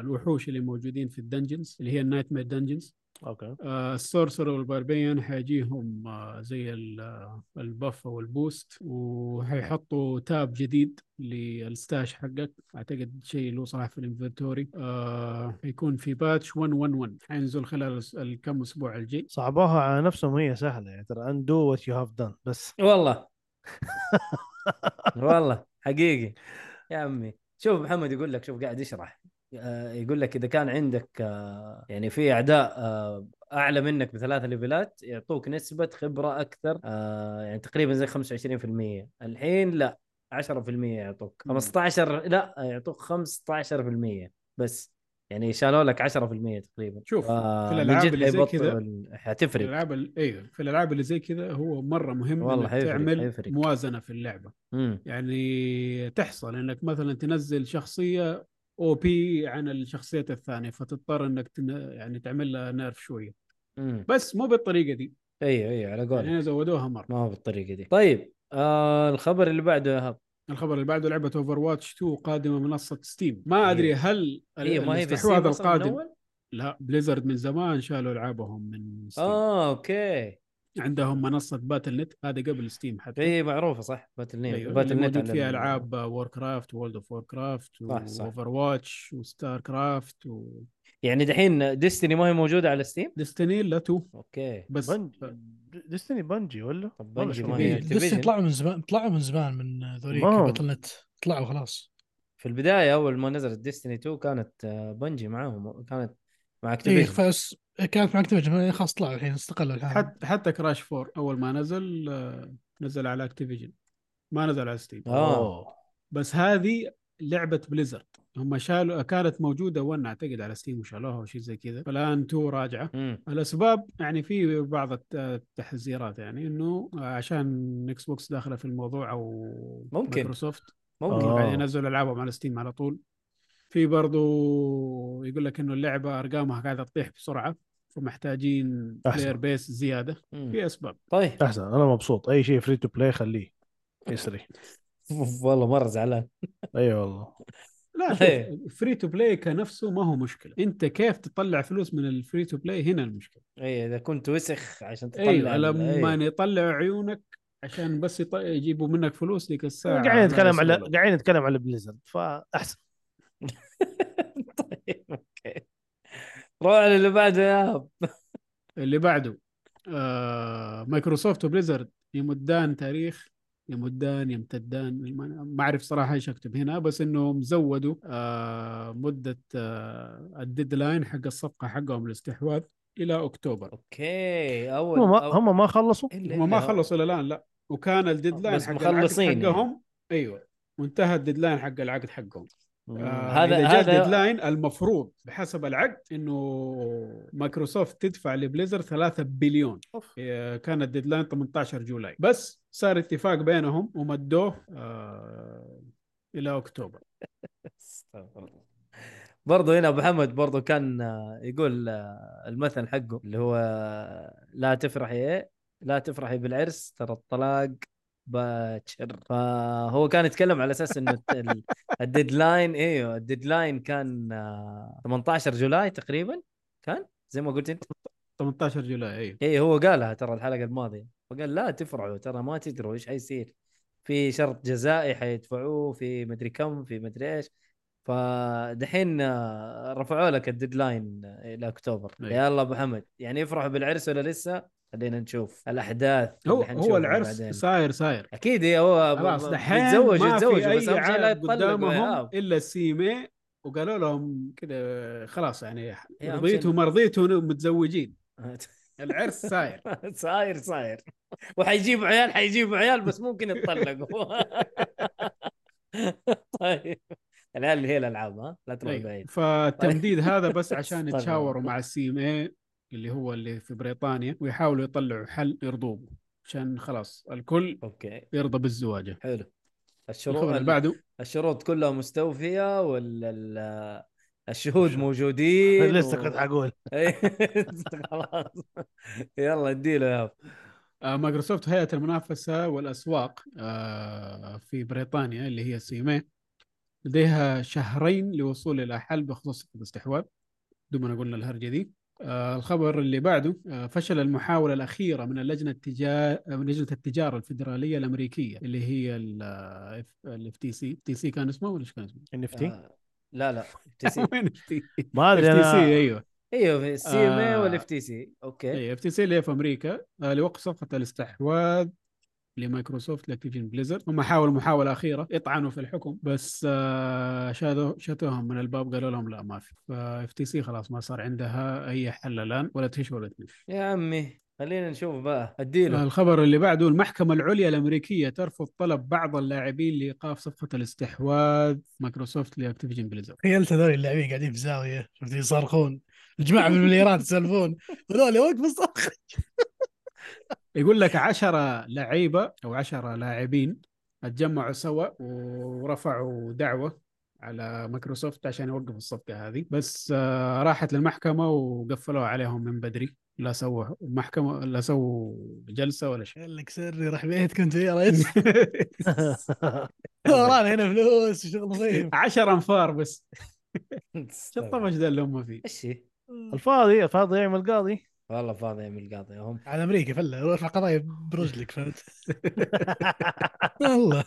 Speaker 3: الوحوش اللي موجودين في ال dungeons اللي هي ال nightmare dungeons
Speaker 2: okay.
Speaker 3: ال sorcerer وال barbarian حيجيهم آه، زي ال- آه، ال buff أو ال boost وحيحطوا tab جديد لل stash حقك. أعتقد شيء له صراحة في ال inventory. آه حيكون في patch 111 حينزل خلال الكم أسبوع الجاي.
Speaker 2: صعبوها على نفسهم هي سهلة يعني ترى undo what you have done بس.
Speaker 1: والله. (laughs) والله حقيقي. يا عمي شوف محمد يقول لك شوف قاعد يشرح. آه، يقول لك إذا كان عندك آه، يعني في أعداء آه، أعلى منك بثلاث ليفلات يعطوك نسبة خبرة أكثر آه، يعني تقريبا زي 25% الحين لا 10% يعطوك
Speaker 3: مم.
Speaker 1: 15 لا يعطوك 15% بس يعني شالوا لك 10% تقريبا
Speaker 3: شوف،
Speaker 1: آه،
Speaker 3: في
Speaker 1: جد
Speaker 3: اللي زي كذا،
Speaker 1: حتفرق
Speaker 3: الألعاب ال- أيوه في الألعاب اللي زي كذا هو مرة مهم
Speaker 1: والله
Speaker 3: إنك
Speaker 1: حيفرق-
Speaker 3: تعمل
Speaker 1: حيفرق.
Speaker 3: موازنة في اللعبة
Speaker 1: مم.
Speaker 3: يعني تحصل إنك مثلا تنزل شخصية OP عن الشخصيات الثانية فتضطر إنك تن... يعني تعمل لها nerf شوية.
Speaker 1: مم.
Speaker 3: بس مو بالطريقة دي.
Speaker 1: أيوه أيوه على قولك.
Speaker 3: يعني زودوها مرة.
Speaker 1: ما هو بالطريقة دي. طيب آه الخبر اللي بعده يا هب.
Speaker 3: الخبر اللي بعده لعبة Overwatch 2 قادمه منصة Steam ما أدري هل
Speaker 1: إيه ما هي
Speaker 3: الاستحواذ القادم؟ لا Blizzard من زمان شالوا العابهم من Steam
Speaker 1: آه okay.
Speaker 3: عندهم منصة Battle.net هذه قبل Steam حتى.
Speaker 1: اي معروفة صح Battle.net
Speaker 3: أيوه
Speaker 1: Battle.net
Speaker 3: موجود فيها
Speaker 1: ال-
Speaker 3: ألعاب Warcraft و World of Warcraft
Speaker 1: صح، صح.
Speaker 3: و Overwatch و StarCraft
Speaker 1: يعني دحين Destiny ما هي موجودة على Steam
Speaker 3: و Destiny لا two.
Speaker 1: okay.
Speaker 3: بس
Speaker 2: Bungie. Destiny Bungie ولا؟ Bungie
Speaker 1: ما؟ هي
Speaker 5: Destiny
Speaker 1: Activision.
Speaker 5: طلعوا من زمان طلعوا من زمان من ذوليك Battle.net. طلعوا خلاص.
Speaker 1: في البداية أول ما نزلت Destiny 2 كانت Bungie معاهم كانت مع Activision
Speaker 5: فاس كانت مع Activision خلاص طلعوا الحين استقلوا الحين.
Speaker 3: حتى حتى Crash four أول ما نزل آه، نزل على Activision ما نزل على Steam
Speaker 1: آه.
Speaker 2: أوه.
Speaker 3: بس هذه لعبة Blizzard هم شالوا كانت موجودة 1 أعتقد على Steam وشالوها أو شيء زي كذا. فالان 2 راجعة.
Speaker 1: مم.
Speaker 3: الأسباب يعني في بعض الت- التحذيرات يعني إنه عشان Xbox داخلة في الموضوع أو
Speaker 1: ممكن.
Speaker 3: مايكروسوفت
Speaker 1: ممكن.
Speaker 2: آه.
Speaker 3: يعني ينزلوا ألعابهم على Steam على طول. في برضو يقول لك إنه اللعبة أرقامها قاعدة تطيح بسرعة فمحتاجين. player base زيادة
Speaker 1: مم.
Speaker 3: في أسباب.
Speaker 1: طيب.
Speaker 2: أحسن. أنا مبسوط. أي شيء free to play خليه يسري. (laughs)
Speaker 1: والله مرة زعلان.
Speaker 2: أي والله.
Speaker 3: لا free to play كنفسه ما هو مشكلة. أنت كيف تطلع فلوس من ال free to play هنا المشكلة؟
Speaker 1: أي إذا كنت وسخ عشان تطلع ال-
Speaker 3: لما
Speaker 1: إيه.
Speaker 3: يطلعوا عيونك عشان بس يط- يجيبوا منك فلوس ديك الساعة
Speaker 2: قاعدين نتكلم على. قاعدين نتكلم على
Speaker 1: Blizzard فأحسن. (laughs) روح اللي بعده يا هب
Speaker 3: اللي بعده آه Microsoft و Blizzard يمدان تاريخ يمدان يمتدان. ما أعرف صراحة إيش أكتب هنا بس إنهم زودوا آه مدة آه ال deadline حق الصفقة حقهم الاستحواذ إلى أكتوبر.
Speaker 1: okay. أول
Speaker 2: هم ما
Speaker 1: أو-
Speaker 2: هم ما خلصوا؟
Speaker 3: هم ما خلصوا إلى الآن لا. وكان ال deadline
Speaker 1: بس
Speaker 3: حق العقد
Speaker 1: مخلصين يعني.
Speaker 3: حقهم أيوه وانتهى ال deadline حق العقد حقهم. آه
Speaker 1: هذا
Speaker 3: اذا جاء
Speaker 1: هذا
Speaker 3: ال deadline المفروض بحسب العقد إنه مايكروسوفت تدفع ل Blizzard 3 بليون. آه، كان ال deadline 18 July. بس صار اتفاق بينهم ومدوه آه إلى أكتوبر.
Speaker 1: استغفر الله. برضه هنا أبو محمد برضه كان آه، يقول آه، المثل حقه اللي هو لا تفرحي إيه لا تفرحي بالعرس ترى الطلاق باكر. فهو كان يتكلم على أساس إنه ال deadline إيوه ال deadline كان آه، 18 July تقريبا كان؟ زي ما قلت أنت.
Speaker 3: 18 July أيوه
Speaker 1: اي هو قالها ترى الحلقة الماضية. فقال لا تفرحوا ترى ما تدروا إيش حيصير. في شرط جزائي حيدفعوه في مدري كم في مدري إيش. فدحين آه، رفعوا لك ال deadline آه، إلى أكتوبر.
Speaker 3: أي.
Speaker 1: يلا أبو حمد يعني يفرحوا بالعرس ولا لسه؟ خلينا نشوف الأحداث
Speaker 3: هو هو العرس
Speaker 1: بعدين.
Speaker 3: صاير صاير.
Speaker 1: أكيد إيه، هو
Speaker 3: خلاص دحين
Speaker 1: يتزوج
Speaker 3: في
Speaker 1: بس اهم شيء لا هاب.
Speaker 3: إلا ال CMA وقالوا لهم كذا خلاص يعني رضيتوا ما رضيتوا متزوجين. (laughs) العرس صاير.
Speaker 1: صاير صاير. وحيجيبوا عيال حيجيبوا عيال بس ممكن يتطلقوا. (laughs) طيب. العيال اللي هي الألعاب ها؟ لا تروح
Speaker 3: أيوة.
Speaker 1: بعيد.
Speaker 3: فالتمديد هذا بس (laughs) عشان
Speaker 1: استغفر
Speaker 3: يتشاوروا. مع ال CMA اللي هو اللي في بريطانيا ويحاولوا يطلعوا حل يرضوه عشان خلاص الكل
Speaker 1: okay.
Speaker 3: يرضى بالزواج.
Speaker 1: حلو. الشروط
Speaker 3: اللي بعده؟
Speaker 1: الشروط كلها مستوفية ولا ال- الشهود موجودين (laughs)
Speaker 2: لسه
Speaker 1: و-
Speaker 2: كنت حقول. (laughs)
Speaker 1: إيه، خلاص. يلا اديله يا
Speaker 3: آه، مايكروسوفت هيئة المنافسة والأسواق آه، في بريطانيا اللي هي CMA لديها شهرين لوصول إلى حل بخصوص الاستحواذ دوبنا قلنا الهرجة دي. الخبر اللي بعده آه، فشل المحاولة الأخيرة من اللجنة التجار من لجنة التجارة الفدرالية الأمريكية اللي هي ال FTC TC كان اسمه ولا إيش كان اسمه؟
Speaker 2: NFT
Speaker 1: آه، لا لا اف تي سي
Speaker 2: ما أدري
Speaker 3: اف تي سي
Speaker 1: أيوه. أيوه ال CMA
Speaker 3: آه.
Speaker 1: وال FTC okay.
Speaker 3: اي FTC اللي هي في أمريكا آه، لوقف صفقه الاستحواذ لمايكروسوفت لأكتيفيجن بليزرد. هم حاولوا محاولة أخيرة يطعنوا في الحكم بس آه، شاتوا شاتوهم من الباب قالوا لهم لا ما في. ف FTC خلاص ما صار عندها أي حل الآن ولا تهش ولا تنش
Speaker 1: يا عمي خلينا نشوف بقى. أديله.
Speaker 3: الخبر اللي بعده المحكمة العليا الأمريكية ترفض طلب بعض اللاعبين لإيقاف صفقة الاستحواذ مايكروسوفت لأكتيفيجن بليزرد.
Speaker 5: تخيلت هذول اللاعبين قاعدين في زاوية شفت يصرخون الجماعة بالمليارات يسولفون. هذول وقف الصرخ
Speaker 3: يقول لك عشرة لعيبة أو عشرة لاعبين اتجمعوا سوا ورفعوا دعوة على مايكروسوفت عشان يوقفوا الصفقة هذه. بس آه، راحت للمحكمة وقفلوها عليهم من بدري. لا سووا محكمة لا سووا جلسة ولا شيء.
Speaker 5: قال لك سري راح بيتكم أنت يا ريس. (laughs) ورانا هنا فلوس وشغل نظيف.
Speaker 3: عشر أنفار بس. (laughs) شو الطفش ده اللي هم فيه؟
Speaker 1: إيش؟
Speaker 2: الفاضي الفاضي يعمل قاضي.
Speaker 1: والله فاضي يعمل قاضي هم.
Speaker 5: على أمريكا فله ارفع قضايا برجلك فهمت؟ (laughs) والله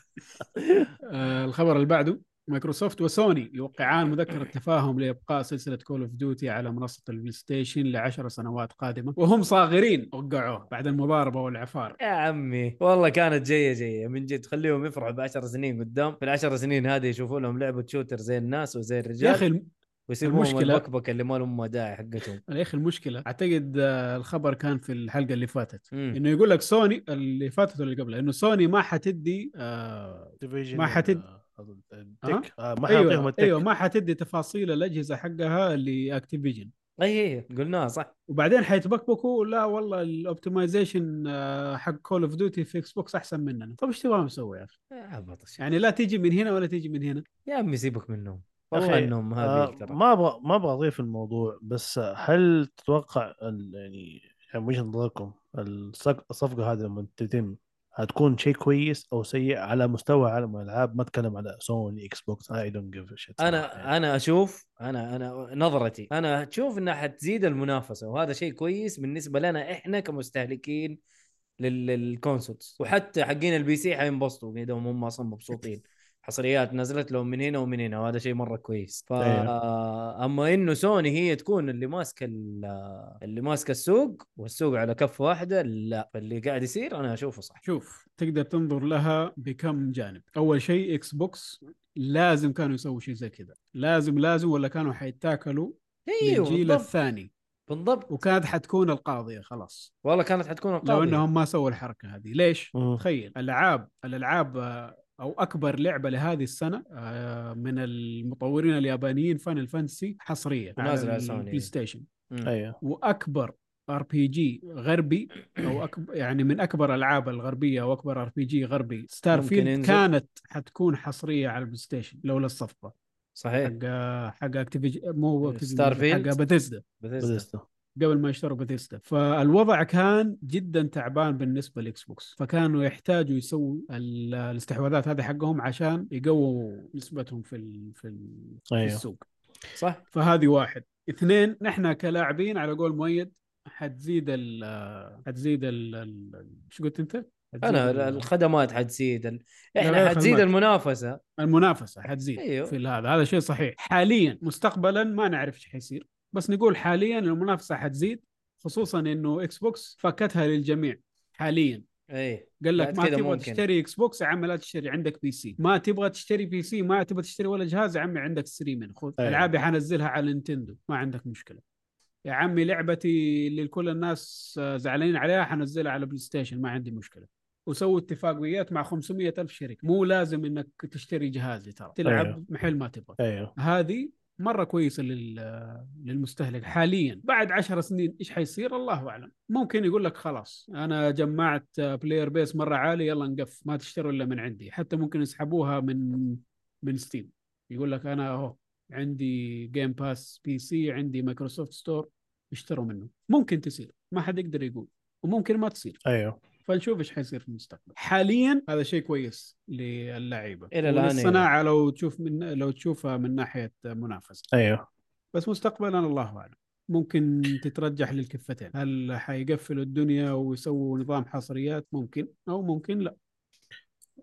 Speaker 3: آه، الخبر اللي بعده مايكروسوفت وسوني يوقعان مذكرة تفاهم لإبقاء سلسلة Call of Duty على منصة ال PlayStation لعشر سنوات قادمة. وهم صاغرين وقعوه بعد المضاربة والعفار.
Speaker 1: يا عمي والله كانت جاية جاية. من جد خليهم يفرحوا بعشر سنين قدام. في العشر سنين هذه يشوفوا لهم لعبة shooter زي الناس وزي
Speaker 3: يا
Speaker 1: الرجال
Speaker 3: أخي الم-
Speaker 1: ويسيبوهم
Speaker 3: المشكلة-
Speaker 1: البكبكه اللي ما لهم داعي حقتهم.
Speaker 3: يا أخي المشكلة أعتقد آه، الخبر كان في الحلقة اللي فاتت.
Speaker 1: مم.
Speaker 3: إنه يقول لك سوني اللي فاتت ولا اللي قبلها إنه سوني ما حتدي آه ما حتد-
Speaker 2: ال tech آه، ما حيعطيهم
Speaker 3: أيوه
Speaker 2: ال
Speaker 3: tech. أيوه ما حتدي تفاصيل الأجهزة حقها لاكتيفيجن
Speaker 1: أي أي قلناها صح.
Speaker 3: وبعدين حيتبكبكوا لا والله ال optimization حق Call of Duty في Xbox أحسن مننا. طب إيش تبغى نسوي يا
Speaker 1: أخي؟ عبط.
Speaker 3: يعني لا تيجي من هنا ولا تيجي من هنا.
Speaker 1: يا عمي سيبك منهم.
Speaker 2: أخي،
Speaker 1: إنهم
Speaker 2: آه،
Speaker 1: هذه ترى.
Speaker 2: ما أبغى ما أبغى أضيف الموضوع بس هل تتوقع يعني يعني وجهة نظركم الصفقة هذه لما تتم هتكون شيء كويس أو سيء على مستوى عالم الألعاب؟ ما أتكلم على سوني Xbox I don't give shit
Speaker 1: أنا أنا أشوف أنا أنا نظرتي أنا أشوف إنها حتزيد المنافسة وهذا شيء كويس بالنسبة لنا إحنا كمستهلكين لل- لل consoles وحتى حقين ال PC حينبسطوا كذا هم أصلا مبسوطين. حصريات نزلت لهم من هنا ومن هنا وهذا شيء مرة كويس. ف
Speaker 2: أيوه.
Speaker 1: أما إنه سوني هي تكون اللي ماسكة ال- اللي ماسكة السوق والسوق على كف واحدة لا اللي قاعد يصير أنا أشوفه صح.
Speaker 3: شوف تقدر تنظر لها بكم جانب. أول شيء Xbox لازم كانوا يسووا شيء زي كذا. لازم لازم ولا كانوا حيتاكلوا أيوه
Speaker 1: بالضبط.
Speaker 3: الثاني.
Speaker 1: بالضبط.
Speaker 3: وكانت حتكون القاضية خلاص.
Speaker 1: والله كانت حتكون
Speaker 3: لو
Speaker 1: القاضية.
Speaker 3: إنهم ما سووا الحركة هذه. ليش. تخيل الألعاب الألعاب آه، أو أكبر لعبة لهذه السنة آه، من المطورين اليابانيين فاينل Fantasy حصرية
Speaker 1: ونازلة على.
Speaker 2: ال
Speaker 3: PlayStation. أيوه وأكبر RPG غربي أو أكبر يعني من أكبر الألعاب الغربية أو أكبر RPG غربي
Speaker 1: Starfield.
Speaker 3: كانت حتكون حصرية على ال PlayStation لولا الصفقة
Speaker 1: صحيح
Speaker 3: حق حق اكتيفيجن مو
Speaker 1: Starfield.
Speaker 3: حق باتيسدا
Speaker 1: بثيسدا
Speaker 2: بثيستا
Speaker 3: قبل ما يشتروا بثيستا فالوضع كان جدا تعبان بالنسبة لل Xbox. فكانوا يحتاجوا يسووا ال- الاستحواذات هذه حقهم عشان يقووا نسبتهم في ال في, ال في
Speaker 2: أيوه.
Speaker 3: السوق.
Speaker 1: صح.
Speaker 3: فهذه واحد. اثنين نحن كلاعبين على قول مؤيد حتزيد ال حتزيد ال إيش قلت أنت؟
Speaker 1: أنا
Speaker 3: ال-
Speaker 1: الخدمات حتزيد
Speaker 3: إحنا
Speaker 1: حتزيد. المنافسة.
Speaker 3: المنافسة حتزيد
Speaker 1: أيوه.
Speaker 3: في هذا. هذا شيء صحيح. حاليا مستقبلا ما نعرف إيش حيصير. بس نقول حاليا المنافسة حتزيد خصوصا إنه Xbox فكتها للجميع حاليا.
Speaker 1: اي
Speaker 3: قال لك ما تبغى
Speaker 1: ممكن.
Speaker 3: تشتري Xbox يا عمي لا تشتري عندك PC ما تبغى تشتري PC ما تبغى تشتري ولا جهاز يا عمي عندك streaming خذ
Speaker 2: أيوه.
Speaker 3: ألعابي حنزلها على نينتندو ما عندك مشكلة. يا عمي لعبتي اللي كل الناس آه، زعلانين عليها حنزلها على PlayStation ما عندي مشكلة. وسووا اتفاقيات مع 500 ألف شركة. مو لازم إنك تشتري جهاز ترى. تلعب
Speaker 2: أيوه.
Speaker 3: محل ما تبغى.
Speaker 2: أيوه.
Speaker 3: هذه مرة كويسة لل... للمستهلك حاليا. بعد عشر سنين إيش حيصير؟ الله أعلم. ممكن يقول لك خلاص أنا جمعت player base مرة عالي يلا نقف ما تشتروا إلا من عندي. حتى ممكن يسحبوها من من Steam يقول لك أنا أهو عندي Game Pass PC عندي Microsoft Store اشتروا منه. ممكن تصير ما حد يقدر يقول وممكن ما تصير.
Speaker 2: أيوه.
Speaker 3: فنشوف إيش حيصير في المستقبل. حاليا هذا شيء كويس للعيبة.
Speaker 1: إلى الآن
Speaker 3: الصناعه لو تشوف من لو تشوفها من ناحية منافسة.
Speaker 2: أيوه.
Speaker 3: بس مستقبلا الله أعلم. ممكن تترجح للكفتين. هل حيقفلوا الدنيا ويسووا نظام حصريات؟ ممكن أو ممكن لا.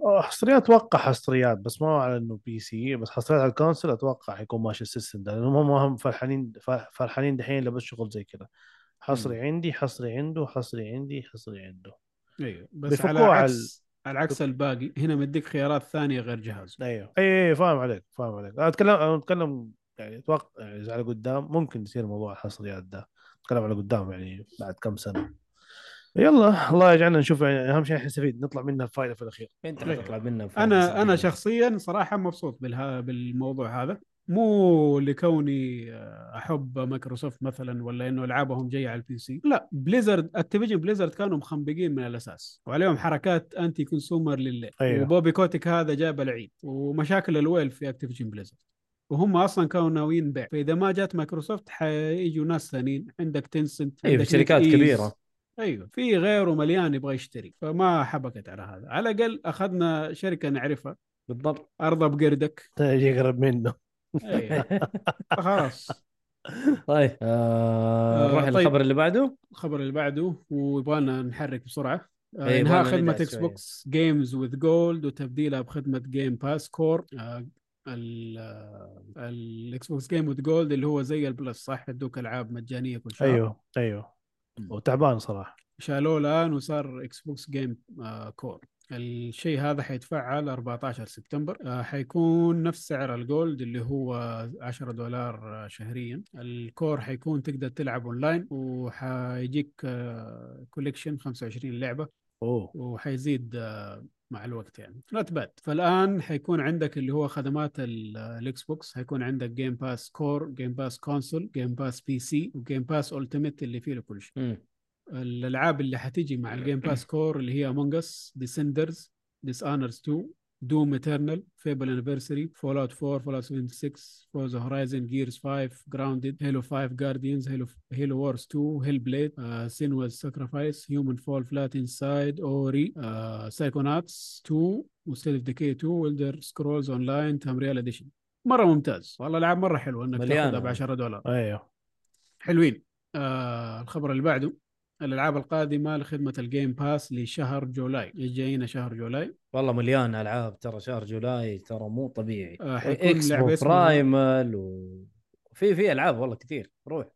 Speaker 2: آه، حصريات أتوقع حصريات بس ما على إنه PC بس حصريات على ال console أتوقع حيكون ماشي ال system ده لانهم هم هم فرحانين فرحانين دحين لبس شغل زي كذا حصري عندي حصري عنده حصري عندي حصري عنده.
Speaker 3: أيوه بس على عكس على عكس الباقي. هنا مديك خيارات ثانية غير جهاز.
Speaker 2: أيوه. اي اي فاهم عليك فاهم عليك. أنا اتكلم أنا أتكلم يعني أتوقع يعني إذا على قدام ممكن يصير موضوع الحصريات ده. أتكلم على قدام يعني بعد كم سنة. يلا الله يجعلنا نشوف يعني أهم شيء نستفيد نطلع منها الفائده في الأخير.
Speaker 1: أنت حتطلع منها فايدة
Speaker 3: أنا
Speaker 1: أنا.
Speaker 3: شخصيا صراحة مبسوط بالها بالموضوع هذا. مو لكوني آه، أحب مايكروسوفت مثلا ولا إنه ألعابهم جاية على ال PC لا Blizzard Activision Blizzard كانوا مخنبقين من الأساس. وعليهم حركات anti consumer لليل.
Speaker 2: أيوه.
Speaker 3: و Bobby Kotick هذا جاب العيد. ومشاكل الويل في Activision Blizzard. وهم أصلا كانوا ناويين بيع. فإذا ما جات مايكروسوفت حيجوا ناس ثانيين. عندك
Speaker 1: Tencent
Speaker 3: أيوه
Speaker 1: شركات. كبيرة.
Speaker 3: أيوه في غيره مليان يبغى يشتري. فما حبكت على هذا. على الأقل أخذنا شركة نعرفها.
Speaker 1: بالضبط.
Speaker 3: أرضى بقردك.
Speaker 2: يجي أقرد منه. (laughs)
Speaker 3: خلاص.
Speaker 1: طيب آه
Speaker 3: آه،
Speaker 1: نروح
Speaker 3: طيب.
Speaker 1: للخبر اللي بعده.
Speaker 3: الخبر اللي بعده ويبغانا نحرك بسرعة. آه،
Speaker 1: إيه،
Speaker 3: انهاء
Speaker 1: يبغانا خدمة
Speaker 3: Xbox Games with Gold وتبديلها بخدمة Game Pass Core ال Xbox Game with Gold اللي هو زي ال Plus صح؟ يدوك ألعاب مجانية كل شهر.
Speaker 2: أيوه أيوه. وتعبان صراحة.
Speaker 3: شالوه الآن وصار Xbox Game آه، Core الشيء هذا حيتفعل 14 سبتمبر. آه، حيكون نفس سعر ال Gold اللي هو 10 دولار آه، شهريا. ال Core حيكون تقدر تلعب أونلاين وحيجيك collection 25 لعبة
Speaker 2: أوه.
Speaker 3: وحيزيد آه، مع الوقت يعني. not bad فالآن حيكون عندك اللي هو خدمات ال- ال Xbox حيكون عندك Game Pass Core Game Pass Console Game Pass PC و Game Pass Ultimate اللي فيه كل شيء. الألعاب اللي حتيجي مع ال Game Pass Core اللي هي Among Us Descenders Dishonored 2 Doom Eternal Fable Anniversary Fallout 4 Fallout 76 Forza Horizon Gears 5 Grounded Halo 5 Guardians Halo Halo Wars 2 Hellblade Senua's Sacrifice Human Fall Flat Inside Ori Psychonauts 2 و State of Decay 2 و Elder Scrolls Online Tamriel Edition مرة ممتاز. والله العاب مرة حلوة
Speaker 1: إنك.
Speaker 3: تأخذها ب 10 دولار.
Speaker 2: أيوه.
Speaker 3: حلوين. آه الخبر اللي بعده. الألعاب القادمة لخدمة ال Game Pass لشهر July. إيش جاينا شهر July؟
Speaker 1: والله مليان ألعاب ترى شهر July ترى مو طبيعي.
Speaker 3: آه،
Speaker 1: Exoprimal وفي في ألعاب والله كثير. روح.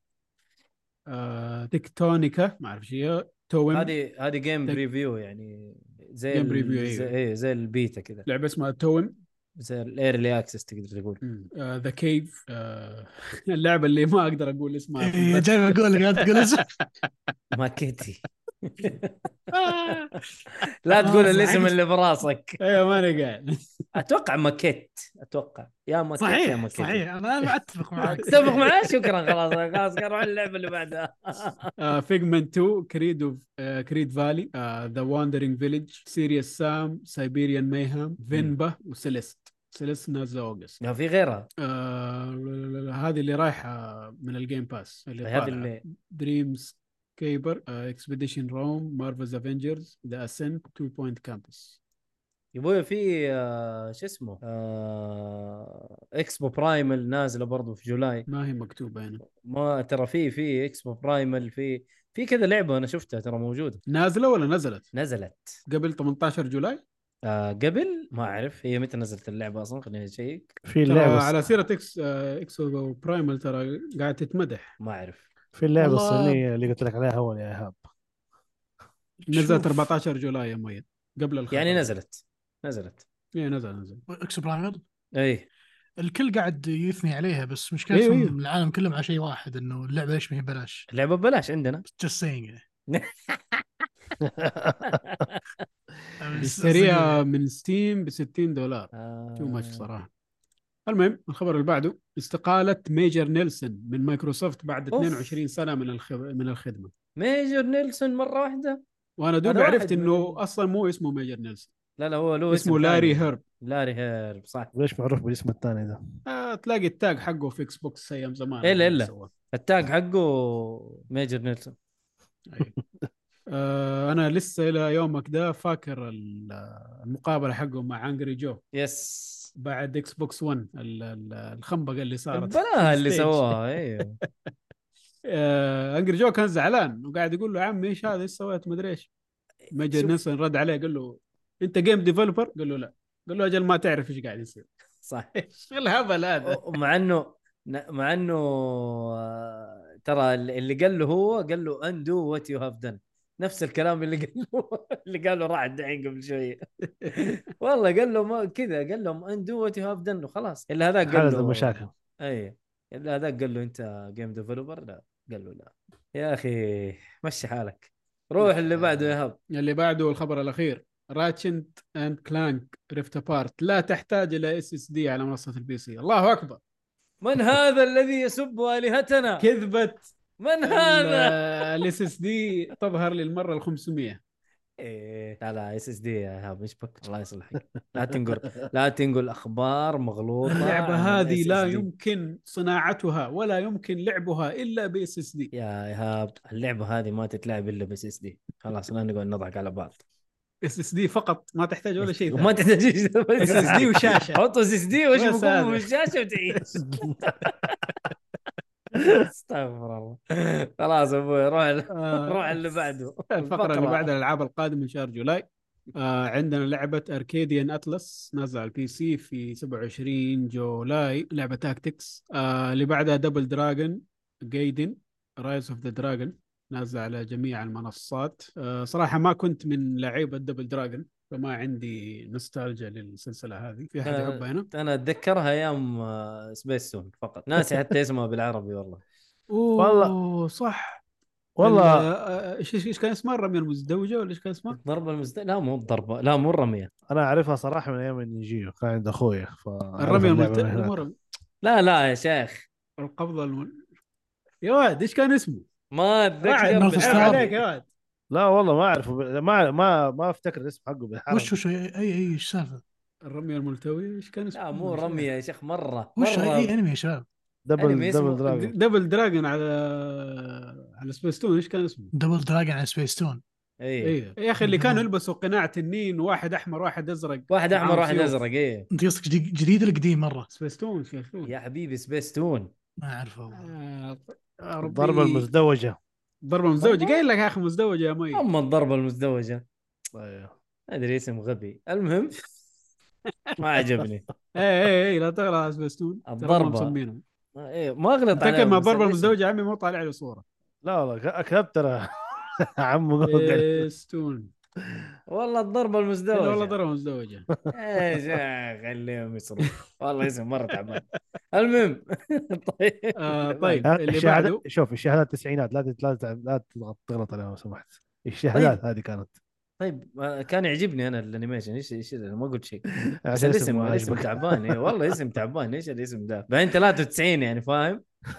Speaker 3: آه Techtonica ما أعرف شيء. Toem.
Speaker 1: هذه هذه game
Speaker 3: تك-
Speaker 1: preview يعني زي game
Speaker 3: preview،
Speaker 1: زي,
Speaker 3: أيوه.
Speaker 1: إيه زي البيتا كذا.
Speaker 3: لعبة اسمها Toem.
Speaker 1: زي ال early access تقدر تقول.
Speaker 3: The Cave (laughs) اللعبة اللي ما أقدر أقول اسمها
Speaker 5: إيه،. جاي بقول لك قاعد تقول اسم (laughs)
Speaker 1: ماكيتي. لا تقول
Speaker 5: آه،
Speaker 1: الاسم
Speaker 5: صحيح.
Speaker 1: اللي براسك.
Speaker 3: أيوه ماني قاعد.
Speaker 1: أتوقع ماكيت أتوقع. يا ماكيت يا
Speaker 5: صحيح
Speaker 1: ماكيت.
Speaker 5: صحيح. أنا أتفق معك (laughs)
Speaker 1: أتفق معاه شكرا خلاص خلاص نروح اللعبة اللي بعدها.
Speaker 3: Figment 2 Creed of Creed Valley The Wandering Village Serious Sam Siberian Mayhem Venba و Celeste Celeste نازلة August
Speaker 1: لا في غيرها.
Speaker 3: آه هذه اللي رايحة من ال Game Pass اللي
Speaker 1: هذه. اللي
Speaker 3: Dreamscaper Expeditions Rome Marvel's Avengers The Ascent Two Point Campus
Speaker 1: يا أبوي في آه، شو اسمه آه، Exoprimal نازلة برضو في July.
Speaker 3: ما هي مكتوبة هنا.
Speaker 1: ما ترى في في Exoprimal في في كذا لعبة أنا شفتها ترى موجودة.
Speaker 3: نازلة ولا نزلت؟
Speaker 1: نزلت.
Speaker 3: قبل 18 July؟
Speaker 1: آه قبل؟ ما أعرف. هي متى نزلت اللعبة أصلا؟ خليني أشيك.
Speaker 2: في اللعبة.
Speaker 3: على سيرة إكس آه، Exoprimal ترى قاعد تتمدح.
Speaker 1: ما أعرف.
Speaker 2: في اللعبة
Speaker 5: والله-
Speaker 2: الصينية اللي قلت لك عليها اول يا إيهاب.
Speaker 3: نزلت
Speaker 5: شوف.
Speaker 3: 14 July يا مؤيد قبل الخبر.
Speaker 1: يعني نزلت نزلت.
Speaker 3: إيه نزل نزل.
Speaker 5: Exoprimal
Speaker 1: اي
Speaker 5: الكل قاعد يثني عليها بس مشكلتهم
Speaker 3: أيوه،.
Speaker 5: العالم كلهم على شيء واحد إنه اللعبة ليش ما هي ببلاش؟
Speaker 1: اللعبة ببلاش عندنا.
Speaker 5: Just saying (laughs)
Speaker 3: اشتريها من Steam ب 60 دولار. too much
Speaker 1: آه.
Speaker 3: صراحة. المهم الخبر اللي بعده استقالة Major Nelson من مايكروسوفت بعد
Speaker 1: أوف.
Speaker 3: 22 سنة من الخ... من الخدمة
Speaker 1: Major Nelson مرة واحدة
Speaker 3: وأنا دوب عرفت إنه
Speaker 1: من-
Speaker 3: أصلا مو اسمه Major Nelson
Speaker 1: لا لا هو له
Speaker 3: اسمه
Speaker 1: اسم Larry.
Speaker 3: Hryb
Speaker 1: Larry Hryb صح
Speaker 2: ليش معروف بالاسم الثاني ده؟
Speaker 3: آه تلاقي ال tag حقه في Xbox أيام زمان
Speaker 1: إلا.
Speaker 3: سواه.
Speaker 1: ال tag حقه Major Nelson
Speaker 3: أيوة. (laughs) آه أنا لسه إلى يومك ده فاكر ال- المقابلة حقه مع Angry Joe
Speaker 1: يس
Speaker 3: بعد Xbox 1 ال- ال- الخنبقة اللي صارت
Speaker 1: بلاها اللي. سواها (laughs) أيوه.
Speaker 3: آه Angry Joe كان زعلان وقاعد يقول له عمي إيش هذا؟ إيش سويت؟ مدري إيش. Major
Speaker 1: شوف.
Speaker 3: نيلسون رد عليه قال له أنت game developer قال له لا. قال له أجل ما تعرف إيش قاعد يصير.
Speaker 1: صح. (laughs)
Speaker 3: إيش الهبل هذا؟
Speaker 1: مع إنه مع إنه آه، ترى اللي قال له هو قال له undo what you have done نفس الكلام اللي قال له (laughs) اللي قاله راعد دحين قبل شوية. (laughs) والله قال له ما كذا قال لهم undo what you have done وخلاص. إلا هذاك قال له
Speaker 2: المشاكل.
Speaker 1: اي إلا هذاك قال له أنت game developer لا. قال له لا. يا أخي مشي حالك. روح اللي بعده يا إيهاب
Speaker 3: اللي بعده الخبر الأخير. Ratchet and Clank Rift Apart لا تحتاج إلى SSD على منصة ال PC. الله أكبر.
Speaker 1: من هذا الذي يسب آلهتنا؟
Speaker 3: كذبه
Speaker 1: من هذا؟
Speaker 3: ال SS D تظهر للمره ال 500
Speaker 1: إيه لا لا SSD يا إيهاب إيش بك؟ الله يصلحك. لا تنقل لا تنقل أخبار
Speaker 3: مغلوطة
Speaker 1: اللعبة
Speaker 3: هذه لا. يمكن صناعتها ولا يمكن لعبها إلا ب SSD
Speaker 1: يا إيهاب اللعبة هذه ما تتلعب إلا ب SSD خلاص لا نقعد نضحك على بعض.
Speaker 3: SSD فقط ما تحتاج ولا شيء
Speaker 1: ما تحتاج
Speaker 3: SSD وشاشة.
Speaker 1: حط
Speaker 3: SSD هذا.
Speaker 1: بكون بالشاشه وتعيش. (laughs) (laughs) استغفر الله. خلاص أبوي روح
Speaker 3: آه، (laughs)
Speaker 1: روح اللي بعده. (laughs)
Speaker 3: الفقرة اللي بعدها الألعاب القادمة من شهر July. آه عندنا لعبة Arcadian Atlas نازلة على ال PC في 27 July لعبة tactics آه اللي بعدها Double Dragon Gaiden Rise of the Dragon نازلة على جميع المنصات. آه صراحة ما كنت من لعيبة Double Dragon فما عندي نوستالجيا للسلسلة هذه في أحد
Speaker 1: آه،
Speaker 3: يحبها هنا
Speaker 1: أنا أتذكرها أيام آه، سبيس تون فقط ناسي حتى اسمها بالعربي والله
Speaker 3: أوه
Speaker 2: والله.
Speaker 3: صح
Speaker 2: والله
Speaker 3: ال- آه، إيش إيش إيش كان اسمها الرمية المزدوجة ولا إيش كان اسمها؟
Speaker 1: الضربة المزد... لا مو الضربة لا مو الرمية
Speaker 2: أنا أعرفها صراحة من أيام ال Neo Geo كان عند اخويا ف
Speaker 3: الرمية.
Speaker 2: الملت...
Speaker 1: لا لا يا شيخ
Speaker 3: القبضة الم... يا واد إيش كان اسمه؟
Speaker 1: ما
Speaker 5: أتذكر.
Speaker 3: عليك يا واد
Speaker 2: لا والله ما اعرفه ب- ما ما ما أفتكر الاسم حقه بالحرف
Speaker 5: وش وش أي أي أي إيش السالفه؟
Speaker 3: الرمية الملتوية إيش كان اسمه؟
Speaker 1: لا مو رمية يا شيخ مرة
Speaker 5: وش
Speaker 1: مرة
Speaker 5: اي أنمي يا شباب؟
Speaker 1: Double
Speaker 2: Double Dragon
Speaker 3: Double Dragon على على سبيس تون إيش كان اسمه؟
Speaker 5: Double Dragon على سبيس تون
Speaker 1: اي
Speaker 3: يا أخي اللي كانوا يلبسوا قناع تنين واحد أحمر واحد أزرق
Speaker 1: واحد أحمر
Speaker 3: معاهم
Speaker 1: واحد. أزرق اي
Speaker 5: أنت قصدك جديد, ولا قديم مرة؟
Speaker 3: سبيس تون
Speaker 1: يا حبيبي سبيس تون
Speaker 5: ما أعرفه والله.
Speaker 3: آه،.
Speaker 2: الضربة المزدوجة
Speaker 3: ضربة مزدوجة قايل لك يا أخي مزدوجة يا مي.
Speaker 1: أما الضربة المزدوجة.
Speaker 2: أيوه.
Speaker 1: أدري اسم غبي. المهم (laughs) ما عجبني.
Speaker 3: إيه إيه إيه لا تغلط على سبيس تون ترى هم
Speaker 1: الضربة.
Speaker 3: مسمينهم
Speaker 1: إيه ما
Speaker 3: أغلط
Speaker 1: عليهم،
Speaker 3: ما الضربه. المزدوجه عمي مو طالع له صورة.
Speaker 2: لا والله ك- كذبت ترى. (laughs) عمو
Speaker 3: Google Spacetoon
Speaker 1: والله الضربة
Speaker 3: المزدوجة. والله ضربه مزدوجه
Speaker 1: إيش يا خليهم يصرف والله اسم مرة تعبان. المهم (laughs) طيب.
Speaker 3: آه طيب اللي بعده؟
Speaker 2: شوف الشهادات التسعينات لا لا تضغط تغلط عليها لو سمحت. الشهادات هذه كانت.
Speaker 1: طيب آه، كان يعجبني أنا الأنيميشن. إيش إيش أنا ما قلت شيء. (laughs) بس
Speaker 2: عشان
Speaker 1: الاسم
Speaker 2: اسمه
Speaker 1: الاسم. تعبان. إيه والله اسم تعبان. إيش الاسم ده؟ بعدين 93 يعني فاهم؟ (laughs)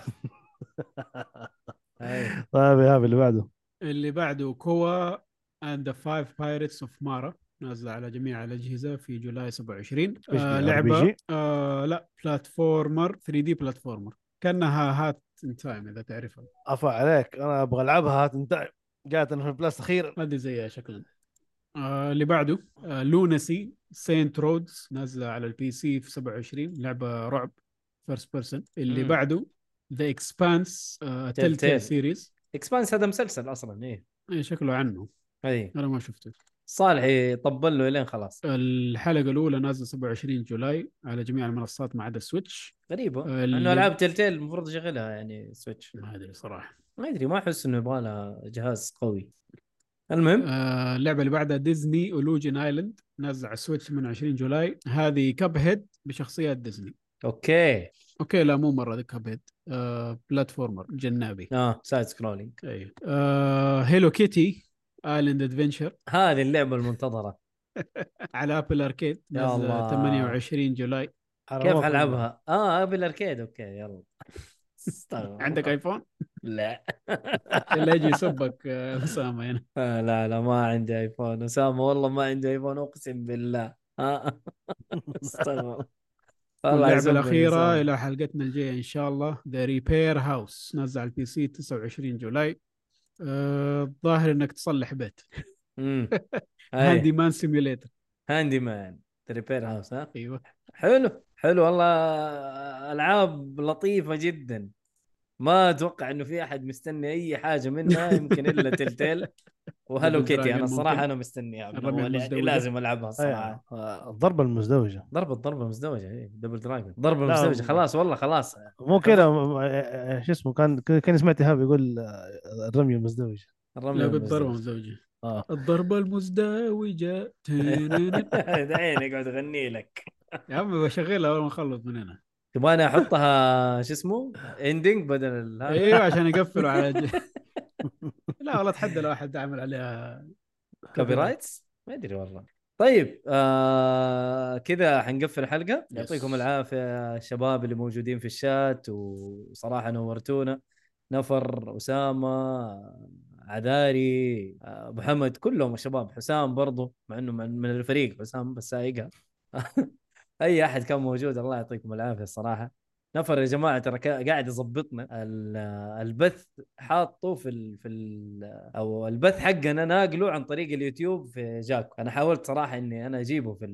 Speaker 1: أي.
Speaker 2: طيب يا اللي بعده؟
Speaker 3: اللي بعده Koa. and the Five Pirates of Mara نازلة على جميع الأجهزة في July 27
Speaker 2: إيش
Speaker 3: آه
Speaker 2: لعبة؟
Speaker 3: آه لا platformer 3D platformer كأنها Hat in Time إذا تعرفها.
Speaker 2: افا عليك أنا أبغى ألعبها Hat in Time جات لنا في ال Plus أخيرا
Speaker 3: ما أدري زيها شكلا. آه اللي بعده آه Lunacy Saint Rhodes نازلة على ال PC في 27 لعبة رعب first person اللي
Speaker 1: مم.
Speaker 3: بعده The Expanse Tell
Speaker 1: Telltale.
Speaker 3: Tell. Series
Speaker 1: Expanse هذا مسلسل أصلا إيه.
Speaker 3: إيه شكله عنه.
Speaker 1: إي.
Speaker 3: أنا ما شفته.
Speaker 1: صالح يطبل له لين خلاص.
Speaker 3: الحلقة الأولى نازلة 27 July على جميع المنصات ما عدا ال
Speaker 1: Switch غريبة.
Speaker 3: اللي-
Speaker 1: إنه ألعاب Telltale المفروض يشغلها يعني Switch
Speaker 3: ما أدري صراحة.
Speaker 1: ما أدري ما أحس إنه يبغى لها جهاز قوي. المهم؟
Speaker 3: آه اللعبة اللي بعدها Disney Illusion Island نازلة على ال Switch من 20 July. هذه Cuphead بشخصيات ديزني
Speaker 1: okay.
Speaker 3: okay لا مو مرة زي Cuphead آه platformer جنابي.
Speaker 1: آه side scrolling
Speaker 3: أيوه آه Hello Kitty Island Adventure (laughs)
Speaker 1: هذه اللعبة المنتظرة.
Speaker 3: على Apple Arcade
Speaker 1: يا الله.
Speaker 3: 28
Speaker 2: July.
Speaker 1: كيف حلعبها؟ آه بال Arcade okay يلا.
Speaker 3: عندك. iPhone؟
Speaker 1: لا.
Speaker 3: اللي يجي (laughs) يسبك آه، أسامة هنا.
Speaker 1: آه لا لا ما عندي iPhone أسامة والله ما عندي iPhone أقسم بالله. آه. (laughs) استغفر
Speaker 3: الأخيرة
Speaker 1: أسامة.
Speaker 3: إلى حلقتنا الجاية إن شاء الله. The Repair House نزل على ال PC 29 July. الظاهر إنك تصلح بيت. handyman
Speaker 1: simulator handyman repair house ها؟
Speaker 3: أيوه.
Speaker 1: حلو حلو والله. ألعاب لطيفة جدا. ما أتوقع إنه في أحد مستني أي حاجة منها (laughs) يمكن إلا Telltale
Speaker 3: و
Speaker 1: Hello Kitty
Speaker 3: أنا
Speaker 1: الصراحه. أنا مستنيها يعني
Speaker 3: المزدوجة.
Speaker 1: لازم
Speaker 2: ألعبها.
Speaker 1: الصراحه
Speaker 2: آه، الضربه المزدوجة
Speaker 1: ضربة ضربة مزدوجة اي Double Dragon ضربة
Speaker 2: لا،
Speaker 1: مزدوجة
Speaker 2: م-
Speaker 1: خلاص والله خلاص
Speaker 2: مو كذا م- شو اسمه كان كان سمعت إيهاب يقول آه، الرمية المزدوجة
Speaker 1: الرمية
Speaker 3: لا بالضربة
Speaker 1: المزدوجة.
Speaker 3: مزدوجه
Speaker 1: آه
Speaker 3: الضربة المزدوجة تنين.
Speaker 1: دحين يقعد يغني لك
Speaker 3: يا عمي بشغلها اول ما اخلص من هنا
Speaker 1: تبغاني أحطها شو اسمه؟ ending بدل
Speaker 3: أيوه عشان يقفلوا على (laughs) ج... (laughs) لا والله اتحدى لو أحد عمل عليها
Speaker 1: copyrights ما أدري والله. طيب آه كذا حنقفل الحلقة. يعطيكم العافية الشباب اللي موجودين في الشات وصراحة نورتونا. نفر أسامة عذاري أبو حمد كلهم الشباب حسام برضو مع إنه من من الفريق حسام بس سايقها. (laughs) أي أحد كان موجود الله يعطيكم العافية الصراحة. نفر يا جماعة ترى قاعد يظبطنا ال- البث حاطه في ال في ال أو البث حقنا ناقله عن طريق اليوتيوب في جاكو. أنا حاولت صراحة إني أنا أجيبه في,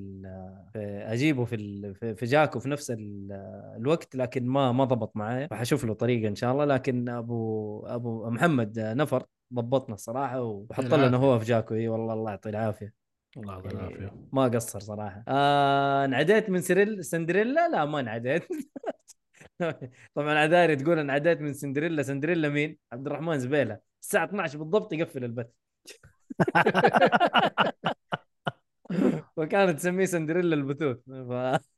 Speaker 1: في أجيبه في ال- في جاكو في نفس ال- الوقت لكن ما ما ضبط معايا. فحشوف له طريقة إن شاء الله. لكن أبو أبو محمد نفر ضبطنا الصراحة وحط لنا. هو في جاكو. إي والله الله يعطيه العافية.
Speaker 2: الله يعطيه العافية.
Speaker 1: ما قصر صراحة. آه انعديت من سريل سندريلا؟ لا ما انعديت. (laughs) طبعا عذاري تقول انعديت من سندريلا. سندريلا مين؟ عبد الرحمن زبيلة. الساعة 12 بالضبط يقفل البث. (laughs) وكانت تسميه سندريلا البثوث. ف...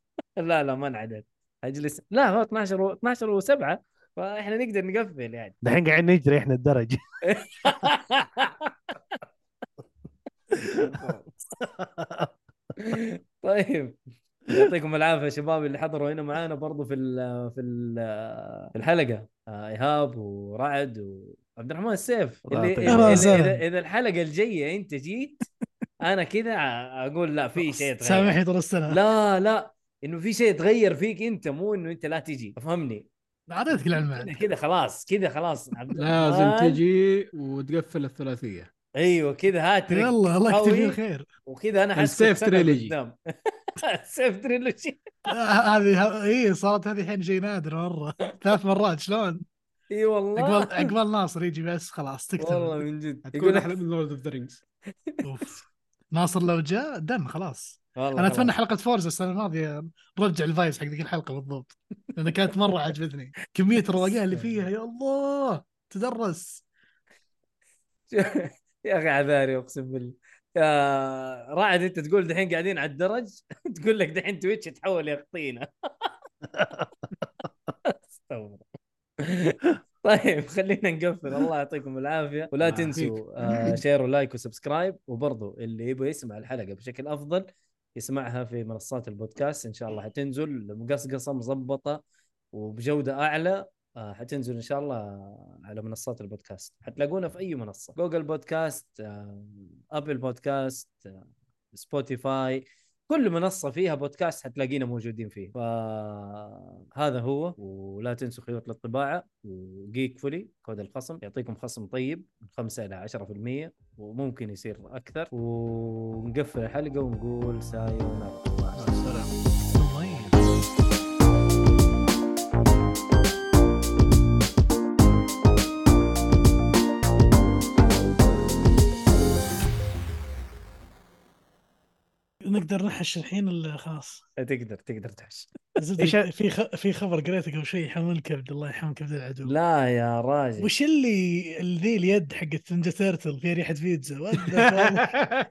Speaker 1: (laughs) لا لا ما انعديت. أجلس. لا هو 12 و... 12 و7 فإحنا نقدر نقفل يعني.
Speaker 2: دحين قاعدين نجري إحنا الدرج. (laughs)
Speaker 1: طيب يعطيكم العافية يا شباب اللي حضروا هنا معانا برضو في ال في ال في الحلقة. آه، إيهاب ورعد وعبد الرحمن السيف. اللي إذا. إذا, إذا, إذا الحلقة الجاية أنت جيت أنا كذا أقول لا في شيء يتغير.
Speaker 5: سامحني طول السنة.
Speaker 1: لا لا إنه في شيء يتغير فيك أنت مو إنه أنت لا تجي. أفهمني؟
Speaker 5: اعطيتك العلم.
Speaker 1: كذا خلاص كذا خلاص.
Speaker 3: لازم تجي وتقفل الثلاثية.
Speaker 1: أيوه كذا هاتريك
Speaker 5: يلا الله يكتب الخير.
Speaker 1: وكذا أنا
Speaker 3: السيف trilogy.
Speaker 1: قدام. (laughs) السيف
Speaker 5: trilogy هذه اي صارت هذه الحين شيء نادر مرة. (laughs) ثلاث مرات شلون؟
Speaker 1: إي والله.
Speaker 5: عقبال عقبال (laughs) ناصر يجي بس خلاص
Speaker 1: والله
Speaker 5: تكتب
Speaker 1: من جد.
Speaker 3: تكون
Speaker 1: يقول
Speaker 3: أحلى من Lord of the Rings
Speaker 5: أوف. ناصر لو جاء done خلاص.
Speaker 1: والله أنا.
Speaker 5: أتمنى حلقة فورزا السنة الماضية نرجع ال vibes حق ذيك الحلقة بالضبط. لانها كانت مرة عجبتني. كمية الرواقان اللي فيها يا الله! تدرس.
Speaker 1: يا أخي عذاري أقسم بالله. يا رعد أنت تقول دحين قاعدين على الدرج؟ (laughs) تقول لك دحين Twitch تحول يقطينا (laughs) أستغفر طيب خلينا نقفل. الله يعطيكم العافية. ولا
Speaker 3: الله
Speaker 1: تنسوا آه share و like و subscribe. وبرضو اللي يبغى يسمع الحلقة بشكل أفضل يسمعها في منصات البودكاست. إن شاء الله حتنزل مقصقصه مظبطة وبجودة أعلى. آه، حتنزل إن شاء الله على منصات البودكاست. حتلاقونا في أي منصة. Google Podcast آه، Apple Podcast آه، Spotify. كل منصة فيها بودكاست حتلاقينا موجودين فيه. فهذا هو ولا تنسوا خيوط للطباعة وجيك فولي كود الخصم يعطيكم خصم طيب من 5 إلى 10% وممكن يصير أكثر. ونقفل الحلقة ونقول さよ
Speaker 3: うなら
Speaker 5: نقدر نحش الحين ولا خلاص.
Speaker 1: تقدر تقدر تحش.
Speaker 2: إيش-
Speaker 5: في خ... في خبر قريته قبل شوي يحمل الكبد الله يحمل كبد العدو.
Speaker 1: لا يا راجل.
Speaker 5: وش اللي ذي اليد حقت نينجا تيرتل فيها ريحة بيتزا؟ (laughs)